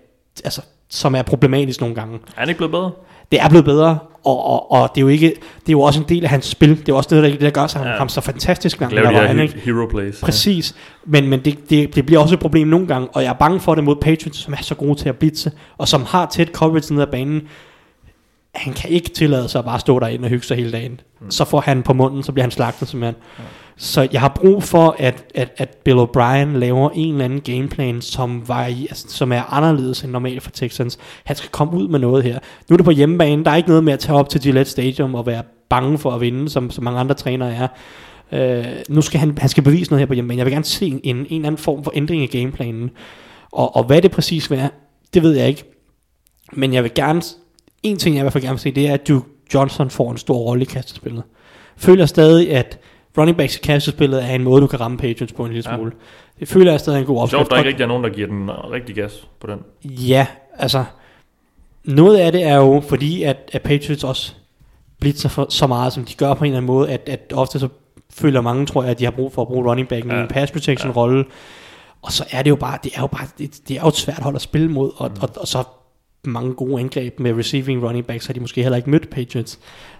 altså, som er problematisk nogle gange. Er han ikke blevet bedre? Det er blevet bedre, og, og, og det er jo ikke, det er jo også en del af hans spil. Det er også det, der, der gør sig ja. ham så fantastisk, når han var han, ikke? hero plays. Præcis, ja. men, men det, det, det, bliver også et problem nogle gange, og jeg er bange for det mod Patriots, som er så gode til at blitse, og som har tæt coverage ned ad banen. Han kan ikke tillade sig at bare stå derinde og hygge sig hele dagen. Mm. Så får han på munden, så bliver han slagtet simpelthen. Ja. Så jeg har brug for, at, at, at Bill O'Brien laver en eller anden gameplan, som, var altså, som er anderledes end normalt for Texans. Han skal komme ud med noget her. Nu er det på hjemmebane. Der er ikke noget med at tage op til Gillette Stadium og være bange for at vinde, som, som mange andre trænere er. Øh, nu skal han, han skal bevise noget her på hjemmebane. Jeg vil gerne se en, en, en eller anden form for ændring i gameplanen. Og, og hvad det præcis vil være, det ved jeg ikke. Men jeg vil gerne, en ting jeg i hvert fald gerne vil se, det er, at Duke Johnson får en stor rolle i kastespillet. Føler stadig, at running backs i kastespillet er en måde, du kan ramme Patriots på en lille smule. Ja. Det føler jeg stadig er en god opskrift. Sjovt, der ikke rigtig er nogen, der giver den rigtig gas på den. Ja, altså, noget af det er jo fordi, at, at Patriots også blitzer for, så meget, som de gør på en eller anden måde, at, at ofte så føler mange, tror jeg, at de har brug for at bruge running back ja. i en pass protection rolle. Ja. Og så er det jo bare, det er jo bare, det, det er jo et svært hold at spille mod, og, mm. og, og, så mange gode angreb med receiving running backs, har de måske heller ikke mødt Patriots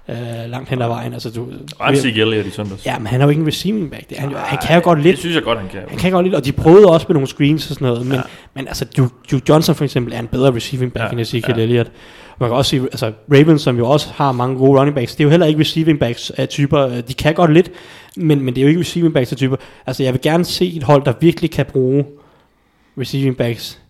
øh, langt hen ad vejen. Altså, du, og Zeke Elliott i søndags. Ja, men han er jo ikke en receiving back. Det, han, han kan jo godt lidt. Det synes jeg godt, han kan. Han kan godt lidt, og de prøvede også med nogle screens og sådan noget. Men, ja. men altså, Duke, Duke Johnson for eksempel er en bedre receiving back ja, end Ezekiel ja. Elliott. Man kan også sige, altså Ravens, som jo også har mange gode running backs, det er jo heller ikke receiving backs af typer. De kan godt lidt, men, men det er jo ikke receiving backs af typer. Altså, jeg vil gerne se et hold, der virkelig kan bruge receiving backs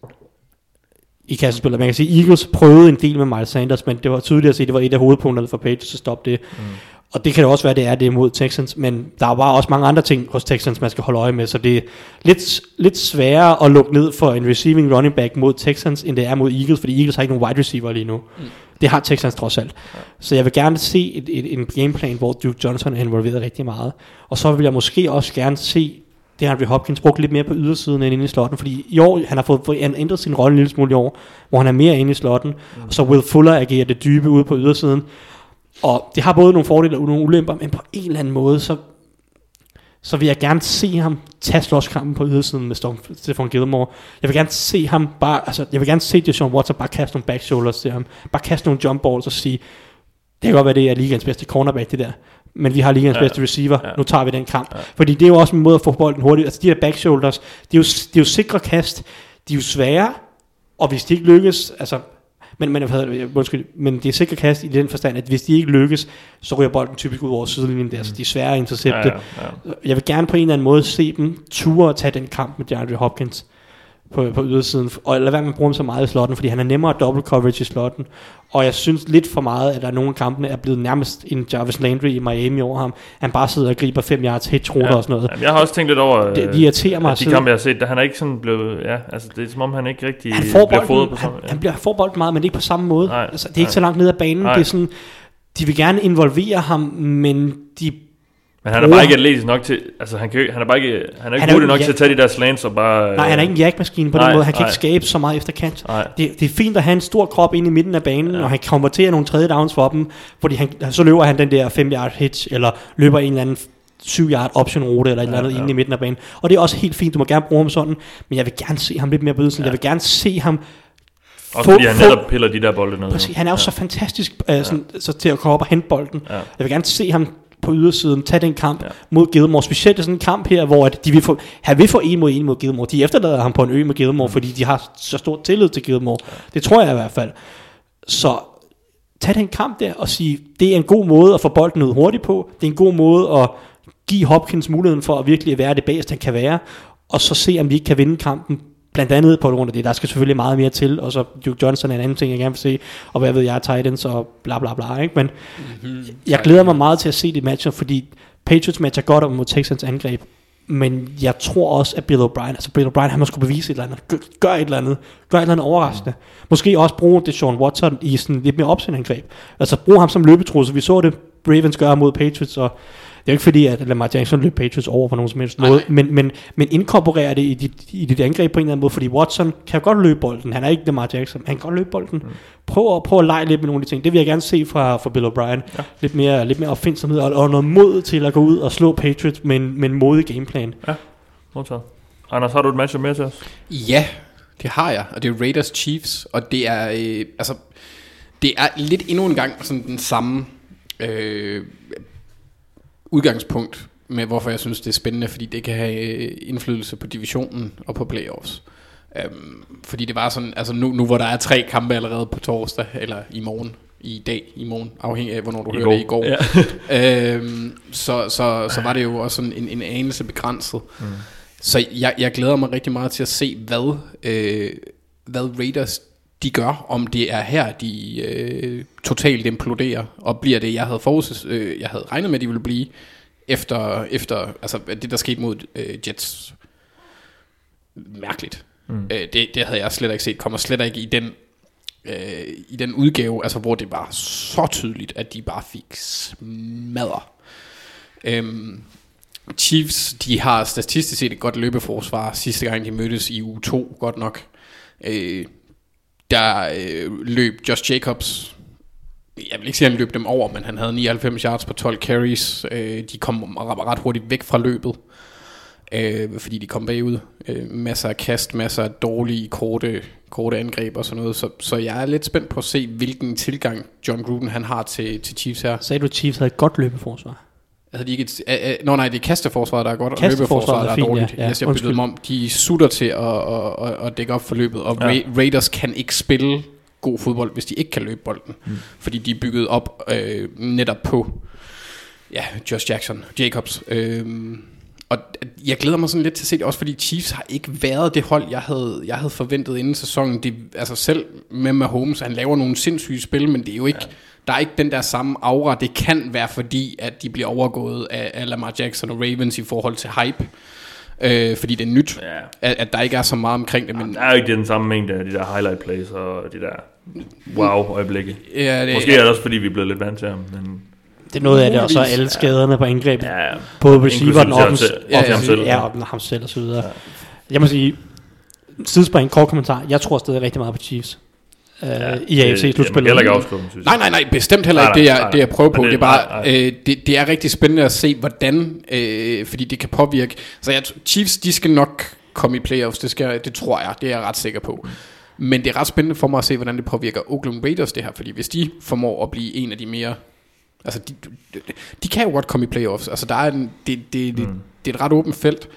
i kassespillet. Man kan sige, Eagles prøvede en del med Miles Sanders, men det var tydeligt at se, at det var et af hovedpunkterne for Patriots at stoppe det. Mm. Og det kan det også være, det er det mod Texans, men der var også mange andre ting hos Texans, man skal holde øje med, så det er lidt, lidt sværere at lukke ned for en receiving running back mod Texans, end det er mod Eagles, fordi Eagles har ikke nogen wide receiver lige nu. Mm. Det har Texans trods alt. Ja. Så jeg vil gerne se et, et, en gameplan, hvor Duke Johnson er involveret rigtig meget. Og så vil jeg måske også gerne se det har Andre Hopkins brugt lidt mere på ydersiden end inde i slotten, fordi i år, han har fået han ændret sin rolle en lille smule i år, hvor han er mere inde i slotten, mm. og så Will Fuller agerer det dybe ude på ydersiden. Og det har både nogle fordele og nogle ulemper, men på en eller anden måde, så, så vil jeg gerne se ham tage slåskampen på ydersiden med Storm, Stefan Gilmore. Jeg vil gerne se ham bare, altså jeg vil gerne se Deshaun Watson bare kaste nogle back shoulders til ham, bare kaste nogle jump balls og sige, det kan godt være, det er ligands bedste cornerback, det der men vi har ligens ja. bedste receiver, ja. nu tager vi den kamp. Ja. Fordi det er jo også en måde at få bolden hurtigt. Altså de her back shoulders, det er jo, det er jo sikre kast, de er jo svære, og hvis de ikke lykkes, altså, men, men, undskyld, men det er sikre kast i den forstand, at hvis de ikke lykkes, så ryger bolden typisk ud over sidelinjen der, så de er svære at intercepte. Ja, ja, ja. Jeg vil gerne på en eller anden måde se dem ture og tage den kamp med DeAndre Hopkins på, på ydersiden, og lad være med at bruge ham så meget i slotten, fordi han er nemmere double coverage i slotten, og jeg synes lidt for meget, at der er nogle af kampene er blevet nærmest en Jarvis Landry i Miami over ham. Han bare sidder og griber 5 yards hitch ja. og sådan noget. Jamen, jeg har også tænkt lidt over, det, det irriterer mig. De kampe, jeg har set, han er ikke sådan blevet, ja, altså det er som om han ikke rigtig han får bliver bolden, på samme, ja. han, han bliver, får bolden meget, men ikke på samme måde. Nej, altså, det er ikke nej. så langt ned ad banen. Nej. Det er sådan, de vil gerne involvere ham, men de men han er bare ikke atletisk nok til, altså han, kan, han er bare ikke, han er ikke hurtig nok til at tage de der slants og bare... Nej, han er ikke en jackmaskine på nej, den måde, han kan nej. ikke skabe så meget efter kant. Det, det er fint at have en stor krop inde i midten af banen, ja. og han konverterer nogle tredje downs for dem, fordi han, så løber han den der 5 yard hitch, eller løber en eller anden 7 yard option rute eller et eller andet ja, ja. inde i midten af banen. Og det er også helt fint, du må gerne bruge ham sådan, men jeg vil gerne se ham lidt mere på ydersiden. Ja. Jeg vil gerne se ham Også fordi han netop piller de der bolde ned. Præcis, han er jo ja. så fantastisk øh, sådan, så til at komme op og hente bolden. Ja. Jeg vil gerne se ham på ydersiden, tage den kamp Ja. mod Gilmore, specielt i sådan en kamp her, hvor at de vil få, han vil få en mod en mod Gilmore. De efterlader ham på en ø med Gilmore, mm. fordi de har så stor tillid til Gilmore. Ja. Det tror jeg i hvert fald. Så tag den kamp der og sige, det er en god måde at få bolden ud hurtigt på. Det er en god måde at give Hopkins muligheden for at virkelig være det bedste, han kan være. Og så se, om vi ikke kan vinde kampen blandt andet på grund af det. Der skal selvfølgelig meget mere til, og så Duke Johnson er en anden ting, jeg gerne vil se, og hvad ved jeg, Titans og bla bla bla. Ikke? Men mm-hmm. jeg glæder mig meget til at se det matcher, fordi Patriots matcher godt op mod Texans angreb, men jeg tror også, at Bill O'Brien, altså Bill O'Brien, han må skulle bevise et eller andet, gør, gør et eller andet, gør et eller andet overraskende. Måske også bruge det Sean Watson i sådan lidt mere opsendingangreb. Altså bruge ham som løbetrusse, så vi så det Ravens gøre mod Patriots, og er jo ikke fordi, at Lamar Jackson løb Patriots over på nogen som helst måde, men, men, men inkorporere det i dit, i dit angreb på en eller anden måde, fordi Watson kan godt løbe bolden. Han er ikke Lamar Jackson, han kan godt løbe bolden. Mm. Prøv, at, prøv at lege lidt med nogle af de ting. Det vil jeg gerne se fra, fra Bill O'Brien. Ja. Lidt, mere, lidt mere opfindsomhed og, og noget mod til at gå ud og slå Patriots med en, med en modig gameplan. Ja, modtaget. Anders, har du et match med til os? Ja, det har jeg, og det er Raiders Chiefs, og det er, øh, altså, det er lidt endnu en gang sådan den samme øh, udgangspunkt med, hvorfor jeg synes, det er spændende, fordi det kan have øh, indflydelse på divisionen og på playoffs. Øhm, fordi det var sådan, altså nu, nu hvor der er tre kampe allerede på torsdag, eller i morgen, i dag, i morgen, afhængig af, hvornår du I hører går. det i går, Ja. øhm, så, så, så var det jo også sådan en, en anelse begrænset. Mm. Så jeg, jeg glæder mig rigtig meget til at se, hvad, øh, hvad Raiders de gør, om det er her, de øh, totalt imploderer, og bliver det, jeg havde, forudses, øh, jeg havde regnet med, de ville blive, efter, efter altså, det, der skete mod øh, Jets. Mærkeligt. Mm. Øh, det, det havde jeg slet ikke set, kommer slet ikke i den, øh, i den udgave, altså, hvor det var så tydeligt, at de bare fik smadre. Øhm, Chiefs, de har statistisk set et godt løbeforsvar. Sidste gang de mødtes i uge 2, godt nok. Øh, der øh, løb Josh Jacobs, jeg vil ikke sige, at han løb dem over, men han havde 99 yards på 12 carries. Øh, de kom ret hurtigt væk fra løbet, øh, fordi de kom bagud. Øh, masser af kast, masser af dårlige, korte, korte angreb og sådan noget. Så, så jeg er lidt spændt på at se, hvilken tilgang John Gruden han har til, til Chiefs her. Sagde du, at Chiefs havde et godt løbeforsvar? Altså, de ikke et, øh, øh, nå nej, det er kasteforsvaret, der er godt, og løbeforsvaret, der er er fint, dårligt. ja. Ja, yes, jeg undskyld. dem om. De sutter til at, at, at, at dække op for løbet, og Ja. ja. Raiders kan ikke spille god fodbold, hvis de ikke kan løbe bolden. Mm. Fordi de er bygget op øh, netop på ja, Josh Jackson, Jacobs. Øh, og jeg glæder mig sådan lidt til at se det, også fordi Chiefs har ikke været det hold, jeg havde, jeg havde forventet inden sæsonen. Det, altså selv med Mahomes, han laver nogle sindssyge spil, men det er jo ikke, ja. der er ikke den der samme aura. Det kan være fordi, at de bliver overgået af, af Lamar Jackson og Ravens i forhold til hype. Øh, fordi det er nyt, Ja. at, at der ikke er så meget omkring det. Men Der er jo ikke den samme mængde af de der highlight plays og de der wow-øjeblikke. ja, det, Måske er det også, fordi vi er blevet lidt vant til ham, men Det er noget af det, og så alle skaderne på angrebet. ja, ja. Både receiver, ja, til ham selv. ja, og ham selv og så videre. Jeg må sige, sidespring, kort kommentar. Jeg tror stadig rigtig meget på Chiefs. Uh, Ja, I det- Jeg må AFC-slutspillet. heller ikke afskrive dem, synes jeg. Nej, nej, nej, bestemt heller ikke. Det nej, er, nej, det jeg nej. prøver på. Det, det- det er bare, nej, nej. øh, det, det er rigtig spændende at se, hvordan, øh, fordi det kan påvirke. Så jeg, Chiefs, de skal nok komme i playoffs, det, skal, det tror jeg, det er jeg ret sikker på. Men det er ret spændende for mig at se, hvordan det påvirker Oakland Raiders det her, fordi hvis de formår at blive en af de mere, altså de, de, de kan jo godt komme i playoffs, altså der er en, det, det, det, Mm. det er et ret åbent felt,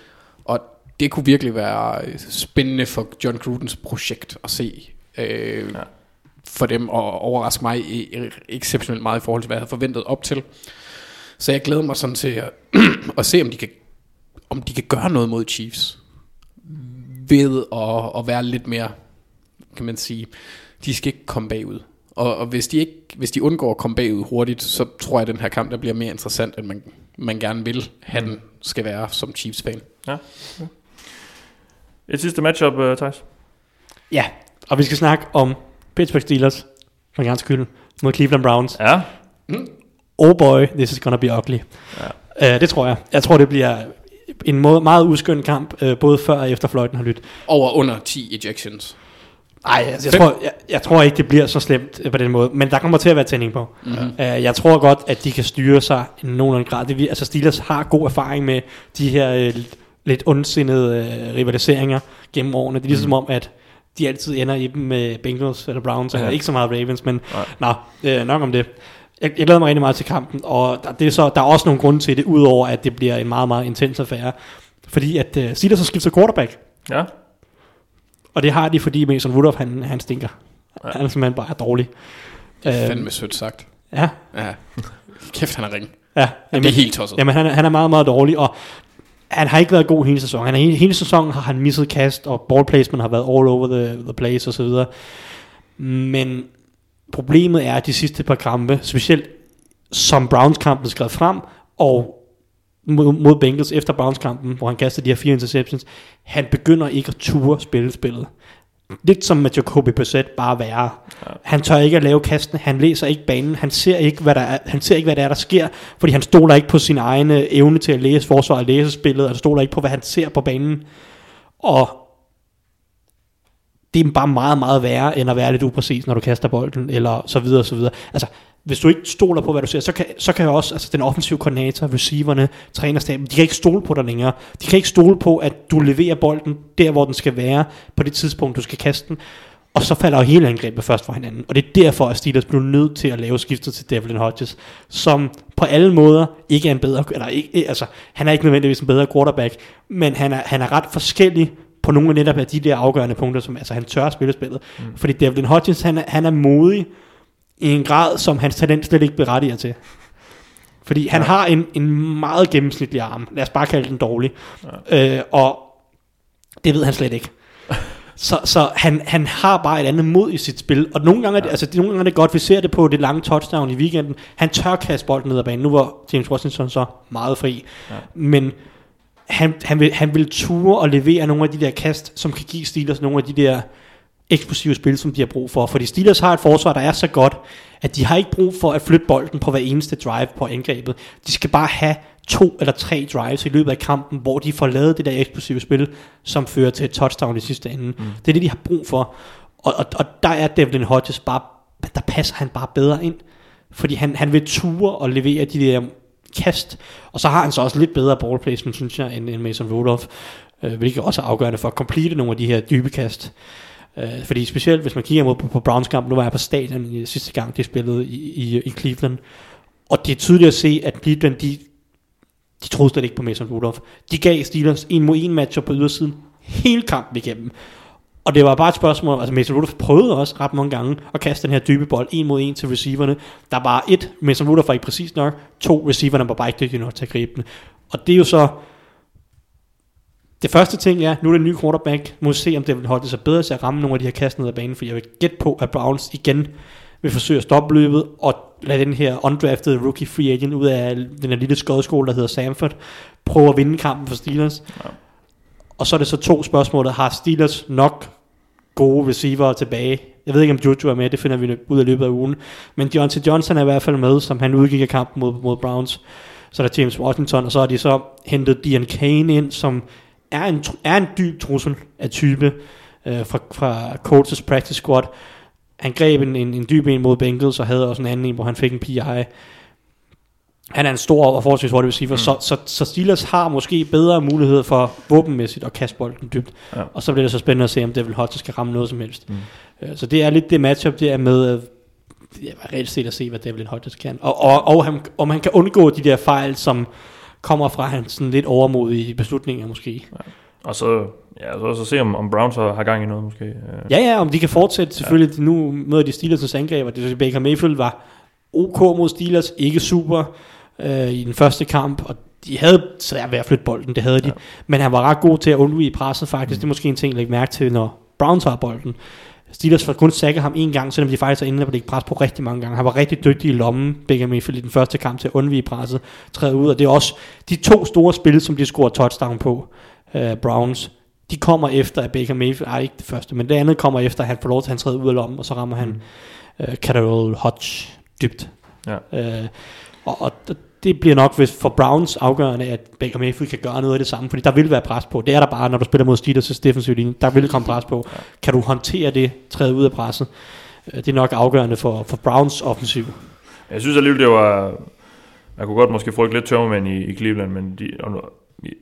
og det kunne virkelig være øh, spændende for John Grudens projekt at se, øh, Ja. for dem og overraske mig exceptionelt meget i forhold til, hvad jeg havde forventet op til. Så jeg glæder mig sådan til at, at se, om de, kan, om de kan gøre noget mod Chiefs ved at, at være lidt mere, kan man sige, de skal ikke komme bagud. Og, og hvis, de ikke, hvis de undgår at komme bagud hurtigt, så tror jeg, at den her kamp der bliver mere interessant, end man, man gerne vil have den skal være som Chiefs-fan. Ja. ja. Et sidste matchup, uh, Thijs. Ja, og vi skal snakke om Pittsburgh Steelers, for en gang skyld, mod Cleveland Browns. Ja. Oh boy, this is gonna be ugly. Ja. Uh, det tror jeg. Jeg tror, det bliver en måde, meget uskøn kamp, uh, både før og efter fløjten har lyttet. Over under 10 ejections. Ej, altså, jeg, tror, jeg, jeg tror ikke, det bliver så slemt øh, på den måde. Men der kommer til at være tænding på. Mhm. Mm-hmm. Uh, jeg tror godt, at de kan styre sig i nogenlunde grad. Det, vi- altså Steelers har god erfaring med de her uh, lidt ondsindede uh, rivaliseringer gennem årene. Det er ligesom om, at de altid ender i dem med Bengals eller Browns, ja. eller Ja. ikke så meget Ravens, men Nej. nå, øh, nok om det. Jeg, jeg glæder mig rigtig meget til kampen, og der, det er så, der er også nogle grunde til det, udover at det bliver en meget, meget intens affære. Fordi at uh, Steelers har skiftet quarterback, Ja, og det har de, fordi Mason Rudolph, han, han stinker. Ja. Han er simpelthen bare dårlig. Det er Øhm, fandme sødt sagt. Ja, Ja. Kæft, han er ring. ja. Det er helt tosset. Jamen, han, er- han er meget, meget dårlig, og han har ikke været god hele sæsonen. Han er, hele, hele sæsonen har han misset kast, og ball placement har været all over the, the place osv. Men problemet er, at de sidste par kampe, specielt som Browns-kampen skrev frem, og mod, mod Bengals efter Browns-kampen, hvor han kastede de her fire interceptions, han begynder ikke at ture spille spillet. Lidt som med Jacoby Brissett, bare værre. Ja. Han tør ikke at lave kasten, han læser ikke banen, han ser ikke, hvad der er, han ser ikke, hvad der er, der sker, fordi han stoler ikke på sin egen øh, evne til at læse forsvar og læse spillet, og han stoler ikke på, hvad han ser på banen. Og det er bare meget, meget værre, end at være lidt upræcis, når du kaster bolden, eller så videre, så videre. Altså, hvis du ikke stoler på, hvad du ser, så kan, så kan jo også altså, den offensive koordinator, receiverne, trænerstaben, de kan ikke stole på dig længere. De kan ikke stole på, at du leverer bolden der, hvor den skal være, på det tidspunkt, du skal kaste den. Og så falder jo hele angrebet først fra hinanden. Og det er derfor, at Steelers blev nødt til at lave skiftet til Devlin Hodges, som på alle måder ikke er en bedre, eller ikke, altså, han er ikke nødvendigvis en bedre quarterback, men han er, han er ret forskellig på nogle af netop af de der afgørende punkter, som altså, han tør at spille spillet. Mm. Fordi Devlin Hodges, han er, han er modig i en grad, som hans talent slet ikke berettiger til. Fordi han har en, en meget gennemsnitlig arm. Lad os bare kalde den dårlig. Ja. Øh, og det ved han slet ikke. Så, så han, han har bare et andet mod i sit spil. Og nogle gange, er det, altså, nogle gange er det godt, vi ser det på det lange touchdown i weekenden. Han tør kaste bolden ned ad banen. Nu var James Washington så meget fri. Ja. Men han, han, vil, han vil ture og levere nogle af de der kast, som kan give Steelers nogle af de der eksplosive spil, som de har brug for. Fordi Steelers har et forsvar, der er så godt, at de har ikke brug for at flytte bolden på hver eneste drive på angrebet. De skal bare have to eller tre drives i løbet af kampen, hvor de får lavet det der eksplosive spil, som fører til et touchdown i sidste ende. Mm. Det er det, de har brug for. Og, og, og der er Devlin Hodges bare, der passer han bare bedre ind. Fordi han, han vil ture og levere de der kast. Og så har han så også lidt bedre ball placement, synes jeg, end, end Mason Rudolph. Øh, hvilket også er afgørende for at complete nogle af de her dybe kast. Øh, Øh, fordi specielt hvis man kigger mod på, på Browns kamp, nu var jeg på stadion i sidste gang, de spillede i, i, i Cleveland. Og det er tydeligt at se, at Cleveland, de, de troede slet ikke på Mason Rudolph. De gav Steelers en mod en matcher på ydersiden hele kampen igennem. Og det var bare et spørgsmål, altså Mason Rudolph prøvede også ret mange gange at kaste den her dybe bold en mod en til receiverne. Der var et, Mason Rudolph var ikke præcis nok, to receiverne var bare ikke dygtige nok til at gribe den. Og det er jo så, det første ting er, nu er det en ny quarterback, må se om Devin Hodges er bedre til at ramme nogle af de her kast ned ad banen, for jeg vil gætte på, at Browns igen vil forsøge at stoppe løbet, og lade den her undrafted rookie free agent ud af den her lille skodskole, der hedder Samford, prøve at vinde kampen for Steelers. Ja. Og så er det så to spørgsmål, har Steelers nok gode receiver tilbage? Jeg ved ikke, om Juju er med, det finder vi ud af løbet af ugen. Men Deontay Johnson er i hvert fald med, som han udgik af kampen mod, mod Browns. Så er der James Washington, og så har de så hentet Dion Kane ind, som er en, er en dyb trussel af type øh, fra, fra Colts practice squad. Han greb en, en, en dyb en mod Bengals, og havde også en anden en, hvor han fik en PI. Han er en stor og forholdsvis hurtig receiver, mm. så, så, så Steelers har måske bedre mulighed for våbenmæssigt at kaste bolden dybt. Ja. Og så bliver det så spændende at se, om Devil Hodges kan ramme noget som helst. Mm. Øh, Så det er lidt det matchup, det er med, øh, ja, reelt set at se, hvad Devlin Hodges kan. Og, og, og han, om han kan undgå de der fejl, som kommer fra hans sådan lidt overmodige beslutninger måske. Og så, ja, så, så se om, om Browns har, har gang i noget måske. Øh, Ja, ja, om de kan fortsætte selvfølgelig. Ja. Nu møder de Steelers' angreb, og det Baker Mayfield var ok mod Steelers, ikke super øh, i den første kamp, og de havde svært ved at flytte bolden, det havde de. Ja. Men han var ret god til at undvige presset faktisk. Mm. Det er måske en ting, at lægge mærke til, når Browns har bolden. Steelers får kun sækket ham en gang, selvom de faktisk er inde på det pres på rigtig mange gange. Han var rigtig dygtig i lommen, Mayfield, i den første kamp til at undvige presset, træde ud. Og det er også de to store spil, som de scorer touchdown på, uh, Browns. De kommer efter, at Baker Mayfield, ej ikke det første, men det andet kommer efter, at han får lov til at han træde ud af lommen, og så rammer han uh, Carol Hodge dybt. Ja. Uh, og, og det bliver nok hvis for Browns afgørende, at Baker Mayfield kan gøre noget af det samme, fordi der vil være pres på. Det er der bare, når du spiller mod Steelers' defensive linje. Der vil komme pres på. Kan du håndtere det, træde ud af presset? Øh, Det er nok afgørende for, for Browns offensiv. Jeg synes alligevel, det var... Man kunne godt måske frygte lidt tørmand i, i Cleveland, men de,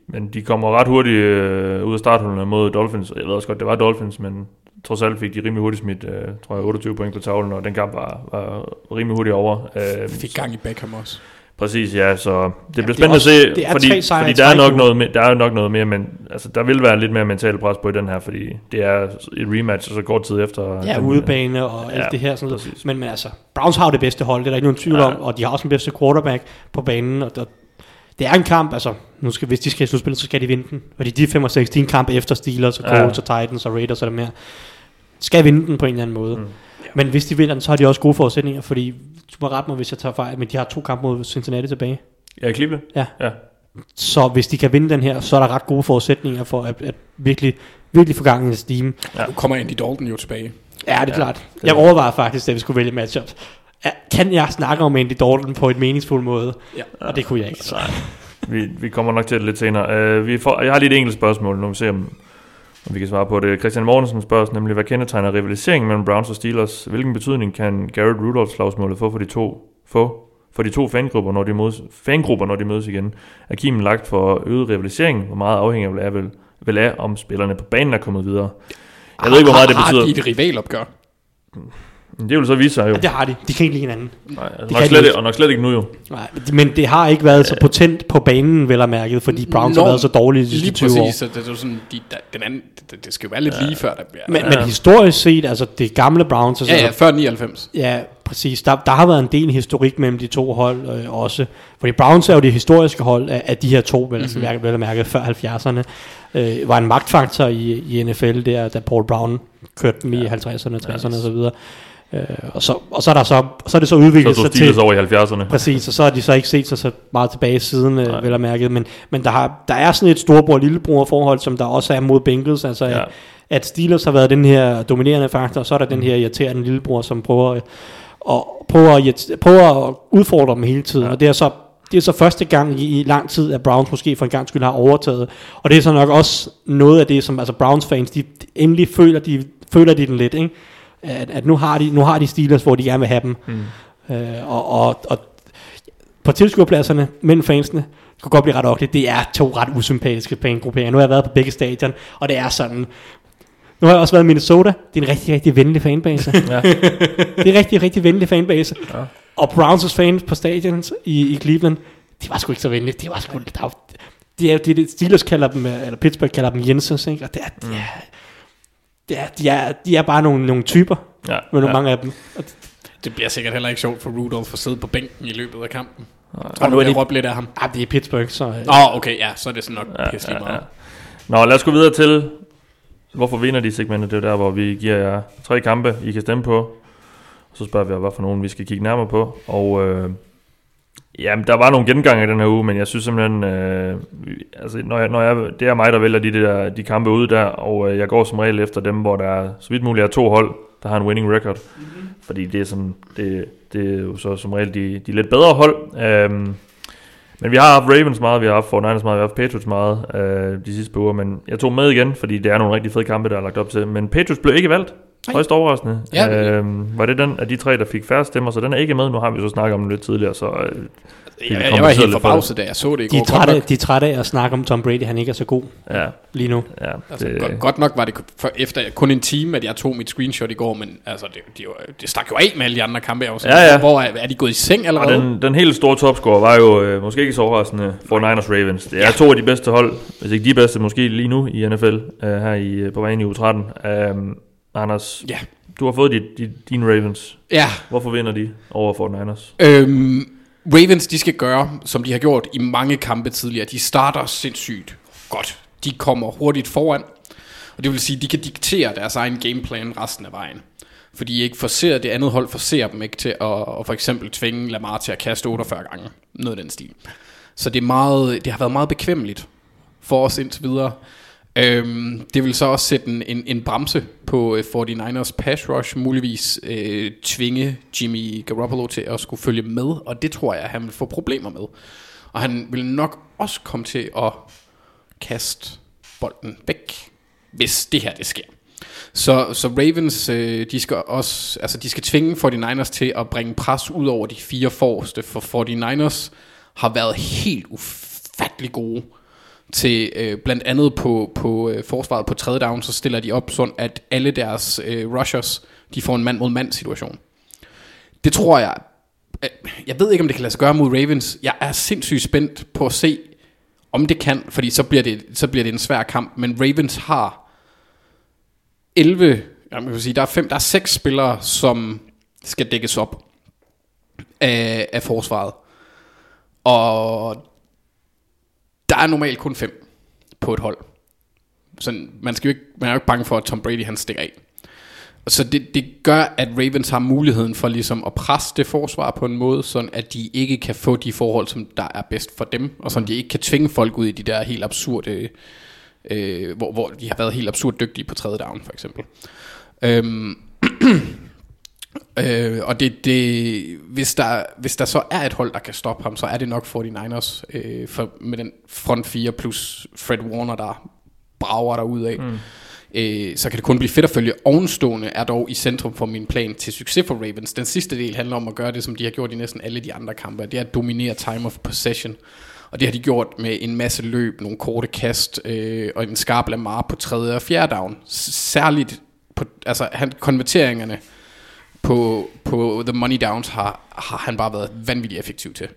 men de kommer ret hurtigt øh, ud af starthullerne mod Dolphins. Jeg ved også godt, det var Dolphins, men trods alt fik de rimelig hurtigt smidt, øh, tror jeg, 28 point på tavlen, og den kamp var, var rimelig hurtigt over. Øh, Fik gang i Beckham også. Præcis, ja, så det bliver er spændende også- at se, det er fordi, fordi der, er nok noget, der er nok noget mere, men altså, der vil være lidt mere mental pres på i den her, fordi det er et rematch, og så kort tid efter. Ja, den, udebane og alt ja, det her. Sådan noget. Men, men altså, Browns har det bedste hold, det er der ikke nogen tvivl Ja. om, og de har også den bedste quarterback på banen, og der, det er en kamp, altså, nu skal, hvis de skal i slutspillet, så skal de vinde den. Fordi de er 5 og 6, de er en kamp efter Steelers og Ja. Colts og Titans og Raiders og det mere. Skal vinde den på en eller anden måde. Mm. Men hvis de vinder den, så har de også gode forudsætninger, fordi du må rette mig, hvis jeg tager fejl, men de har to kampe mod Cincinnati tilbage. Ja, Cleveland? Ja. ja. Så hvis de kan vinde den her, så er der ret gode forudsætninger for at, at virkelig, virkelig få gang i steam. Nu kommer Andy Dalton jo tilbage. Ja, det er Ja, klart. Jeg overvejer faktisk, at vi skulle vælge matchups. Ja, Kan jeg snakke om Andy Dalton på et meningsfuld måde? Ja. Og det kunne jeg ikke. Så. Vi, vi kommer nok til det lidt senere. Uh, vi får, jeg har lige et enkelt spørgsmål, nu vi se, om, om vi kan svare på det. Christian Mortensen spørger os nemlig, hvad kendetegner rivaliseringen mellem Browns og Steelers? Hvilken betydning kan Garrett Rudolphs slagsmålet få for de to, få for de to fangrupper, når de mødes, fangrupper, når de mødes igen? Er kimen lagt for øget rivalisering? Hvor meget afhænger vel af, vel, vel af, om spillerne på banen er kommet videre? Jeg ved ikke, hvor meget det Har betyder. de et rivalopgør? Men Det vil så vise sig jo. Ja, det har de. De kan ikke lide hinanden. Nej, altså det nok kan slet, de ikke- og nok slet ikke nu jo. Nej, men det har ikke været så potent på banen, vel at mærke, fordi Browns har Nå, været så dårlige de sidste Lige 20 år. præcis, så det, er jo sådan, de, der, den anden, det, det skal jo være lidt lige før, der bliver... Men, men historisk set, altså det gamle Browns, altså, ja, ja, før 99. Ja, præcis. Der, der har været en del historik mellem de to hold øh, også. Fordi Browns er jo det historiske hold af, af de her to, vel, mm-hmm. vel, vel at mærke, før 70'erne. Øh, var en magtfaktor i, i NFL, der, da Paul Brown kørte dem i 50'erne, 60'erne og så videre. Øh, og, så, og så, er der så, så er det så Så udviklet stod sig til... Over i 70'erne. Præcis, og så har de så ikke set sig så meget tilbage siden, Nej. øh, vel at mærke. Men, men der, har, der er sådan et storbror-lillebror forhold, som der også er mod Bengals. Altså, Ja. at Steelers har været den her dominerende faktor, og så er der den her irriterende lillebror, som prøver, øh, og prøver, at, prøver at udfordre dem hele tiden. Ja. Og det er så det er så første gang i, i lang tid, at Browns måske for en gang skyld har overtaget. Og det er så nok også noget af det, som altså Browns fans, de endelig føler, de, føler de den lidt, ikke? At, at nu, har de, nu har de Steelers, hvor de gerne vil have dem. Mm. Øh, og, og, og på tilskuerpladserne mellem fansene, det kunne godt blive ret okligt. Det er to ret usympatiske fangrupperinger. Nu har jeg været på begge stadion, og det er sådan... Nu har jeg også været i Minnesota. Det er en rigtig, rigtig venlig fanbase. Ja. det er en rigtig, rigtig venlig fanbase. Ja. Og Browns' fans på stadion i, i Cleveland, de var sgu ikke så venlige. Det var sgu... Der, var- de er, de, de, Steelers kalder dem, eller Pittsburgh kalder dem Jensens, ikke? Og det er, de, det er, de, er, de er bare nogle, nogle typer, Ja. med nogle ja. mange af dem. Og Det bliver sikkert heller ikke sjovt for Rudolph at sidde på bænken i løbet af kampen. Nej. Tror nu du, er det de- råbt lidt af ham? Ah, det er Pittsburgh, så... Øh, Åh, oh, okay, ja, så er det sådan nok Ja, ja, pisse lige ja, meget. ja. Nå, lad os gå videre til, hvorfor vinder de segmenter. Det er der, hvor vi giver jer tre kampe, I kan stemme på. Så spørger vi jer, hvad for nogen vi skal kigge nærmere på. Og øh, jamen, der var nogle gengange i den her uge, men jeg synes simpelthen, øh, altså, når jeg, når jeg, det er mig, der vælger de, der, de kampe ud der, og øh, jeg går som regel efter dem, hvor der er, så vidt muligt er to hold, der har en winning record. Mm-hmm. Fordi det er, sådan, det, det er jo så som regel de, de lidt bedre hold. Øhm, men vi har haft Ravens meget, vi har haft 49ers meget, vi har haft Patriots meget øh, de sidste par uger, men jeg tog med igen, fordi det er nogle rigtig fede kampe, der er lagt op til. Men Patriots blev ikke valgt. Nej. Højst overraskende. Ja. Øhm, var det den af de tre, der fik færre stemmer, så den er ikke med. Nu har vi så snakket om den lidt tidligere, så øh, Jeg, vi jeg, var helt forbavset, da jeg så det i de, går. trætte, de er trætte af at snakke om Tom Brady, han ikke er så god ja, lige nu. ja. altså, det, godt, godt nok var det for, efter kun en time, at jeg tog mit screenshot i går, men altså, det, de, var- det stak jo af med alle de andre kampe. Jeg var sådan, Ja, ja. Hvor er, er de gået i seng Og allerede? den, den helt store topscorer var jo øh, måske ikke så overraskende for Niners Ravens. Det er to af de bedste hold, hvis ikke de bedste måske lige nu i NFL, øh, her i, øh, på ind i U13. Um, Anders, Ja. du har fået dit, dit, dine Ravens. Ja, Hvorfor vinder de over for Niners? Øhm, Ravens, de skal gøre, som de har gjort i mange kampe tidligere. De starter sindssygt godt. De kommer hurtigt foran, og det vil sige, at de kan diktere deres egen gameplan resten af vejen. Fordi de ikke forser, det andet hold forser dem ikke til at, at for eksempel tvinge Lamar til at kaste 48 gange. Noget af den stil. Så det, er meget, det har været meget bekvemmeligt for os indtil videre. Øhm, det vil så også sætte en, en, en bremse på øh, 49ers pass rush, muligvis øh, tvinge Jimmy Garoppolo til at skulle følge med, og det tror jeg, han vil få problemer med. Og han vil nok også komme til at kaste bolden væk, hvis det her det sker. Så, så Ravens, øh, de skal også, altså de skal tvinge 49ers til at bringe pres ud over de fire forreste, for 49ers har været helt ufattelig gode til øh, blandt andet på, på øh, forsvaret på tredje down, så stiller de op sådan, at alle deres øh, rushers, de får en mand mod mand situation. Det tror jeg, øh, jeg ved ikke om det kan lade sig gøre mod Ravens. Jeg er sindssygt spændt på at se, om det kan, fordi så bliver det, så bliver det en svær kamp. Men Ravens har 11, jeg vil sige, der er, fem, der er seks spillere, som skal dækkes op af, af forsvaret. Og der er normalt kun fem på et hold. Så man, skal jo ikke, man er jo ikke bange for, at Tom Brady han stikker af. Så det, det gør, at Ravens har muligheden for ligesom at presse det forsvar på en måde, sådan at de ikke kan få de forhold, som der er bedst for dem, og sådan de ikke kan tvinge folk ud i de der helt absurde, øh, hvor, hvor de har været helt absurd dygtige på tredje down, for eksempel. Øhm, Øh, og det, det, hvis, der, hvis der så er et hold, der kan stoppe ham, så er det nok 49ers øh, for, med den front 4 plus Fred Warner, der brager der ud af. Mm. Øh, så kan det kun blive fedt at følge. Ovenstående er dog i centrum for min plan til succes for Ravens. Den sidste del handler om at gøre det, som de har gjort i næsten alle de andre kampe. Det er at dominere time of possession. Og det har de gjort med en masse løb, nogle korte kast øh, og en skarp Lamar på tredje og fjerde down. Særligt på altså, han, konverteringerne på, på The Money Downs har, har han bare været vanvittigt effektiv til.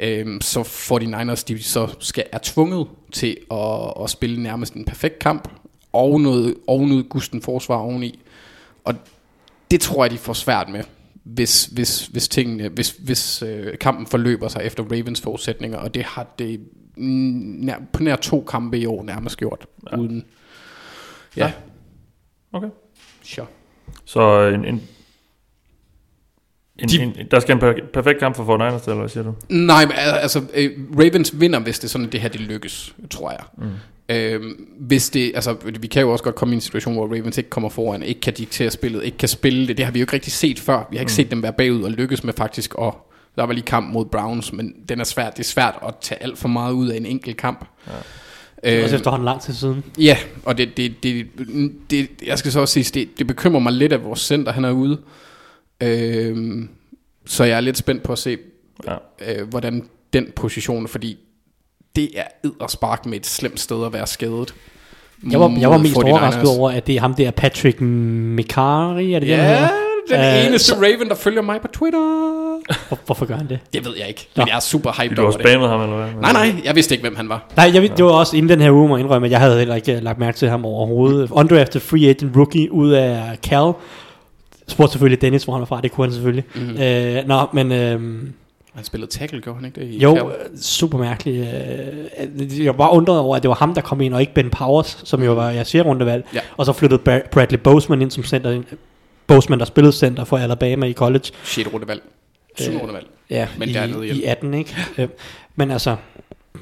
Øhm, så 49ers de så skal, er tvunget til at, at spille nærmest en perfekt kamp, og noget, og noget Gusten forsvar oveni. Og det tror jeg, de får svært med, hvis, hvis, hvis, tingene, hvis, hvis øh, kampen forløber sig efter Ravens forudsætninger, og det har det nær, på nær to kampe i år nærmest gjort, ja. uden... Ja. ja. Okay. Sure. Så en, en en, De- en, der skal en per, perfekt kamp for 49ers, eller hvad siger du? Nej, men al- altså, øh, Ravens vinder, hvis det er sådan, at det her det lykkes, tror jeg. Mm. Øhm, hvis det, altså, vi kan jo også godt komme i en situation, hvor Ravens ikke kommer foran, ikke kan diktere spillet, ikke kan spille det. Det har vi jo ikke rigtig set før. Vi har ikke mm. set dem være bagud og lykkes med faktisk at... Der var lige kamp mod Browns, men den er svært. Det er svært at tage alt for meget ud af en enkelt kamp. Ja. Det er Øh, også efterhånden lang tid siden. Ja, og det, det, det, det, jeg skal så også sige, det, det bekymrer mig lidt, at vores center han er ude. Øhm, så jeg er lidt spændt på at se, Ja. øh, hvordan den position, fordi det er edderspark med et slemt sted at være skadet. Jeg var, jeg var mest 49ers. overrasket over, at det er ham der, Patrick Mekari, er det den Ja, her? den Øh, eneste Raven, der følger mig på Twitter. Hvor, hvorfor gør han det? Det ved jeg ikke, men jeg er super hyped Du har over det. spammet ham, eller hvad? Nej, nej, jeg vidste ikke, hvem han var. Nej, jeg, det var også inden den her jeg indrømme, at jeg havde heller ikke øh, lagt mærke til ham overhovedet. Undrafted free agent rookie ud af Cal. Spurgte selvfølgelig Dennis, hvor han er fra, det kunne han selvfølgelig. Mhm. Mm-hmm. Øh, nå, men øh, Han spillede tackle, gjorde han ikke det? I jo, øh, super mærkeligt. Øh, jeg var bare undret over, at det var ham, der kom ind, og ikke Ben Powers, som jo var jeres rundevalg. Ja. Og så flyttede Bra- Bradley Boseman ind som center. Boseman, der spillede center for Alabama i college. Shit, rundevalg. Syv Øh, rundevalg. Ja, Men i, dernede i 18, ikke? Øh, men altså,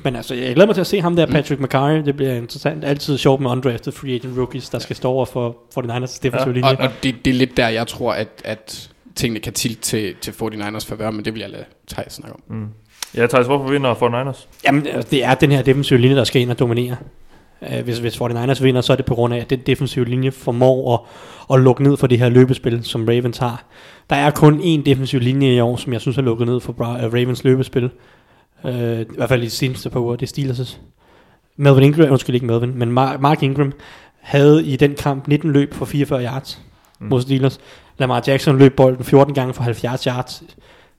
men altså, jeg glæder mig til at se ham Mm. der, Patrick McCarry. Det bliver interessant. Altid sjovt med undrafted free agent rookies, der skal stå over for, for den Niners defensive Ja, linje. Og, og det, det er lidt der, jeg tror, at, at tingene kan tilte til, til 49ers favør, men det vil jeg lade Thijs snakke om. Ja, Thijs, hvorfor vinder 49ers? Jamen, altså, det er den her defensive linje, der skal ind og dominere. Uh, hvis, hvis 49ers vinder, så er det på grund af, at den defensive linje formår at, at lukke ned for det her løbespil, som Ravens har. Der er kun én defensiv linje i år, som jeg synes er lukket ned for uh, Ravens løbespil. Uh, I hvert fald i de seneste par uger, det er Steelers' Melvin Ingram, undskyld ikke Melvin, men Mar- Mark Ingram havde i den kamp 19 løb for 44 yards mm. mod Steelers. Lamar Jackson løb bolden 14 gange for 70 yards,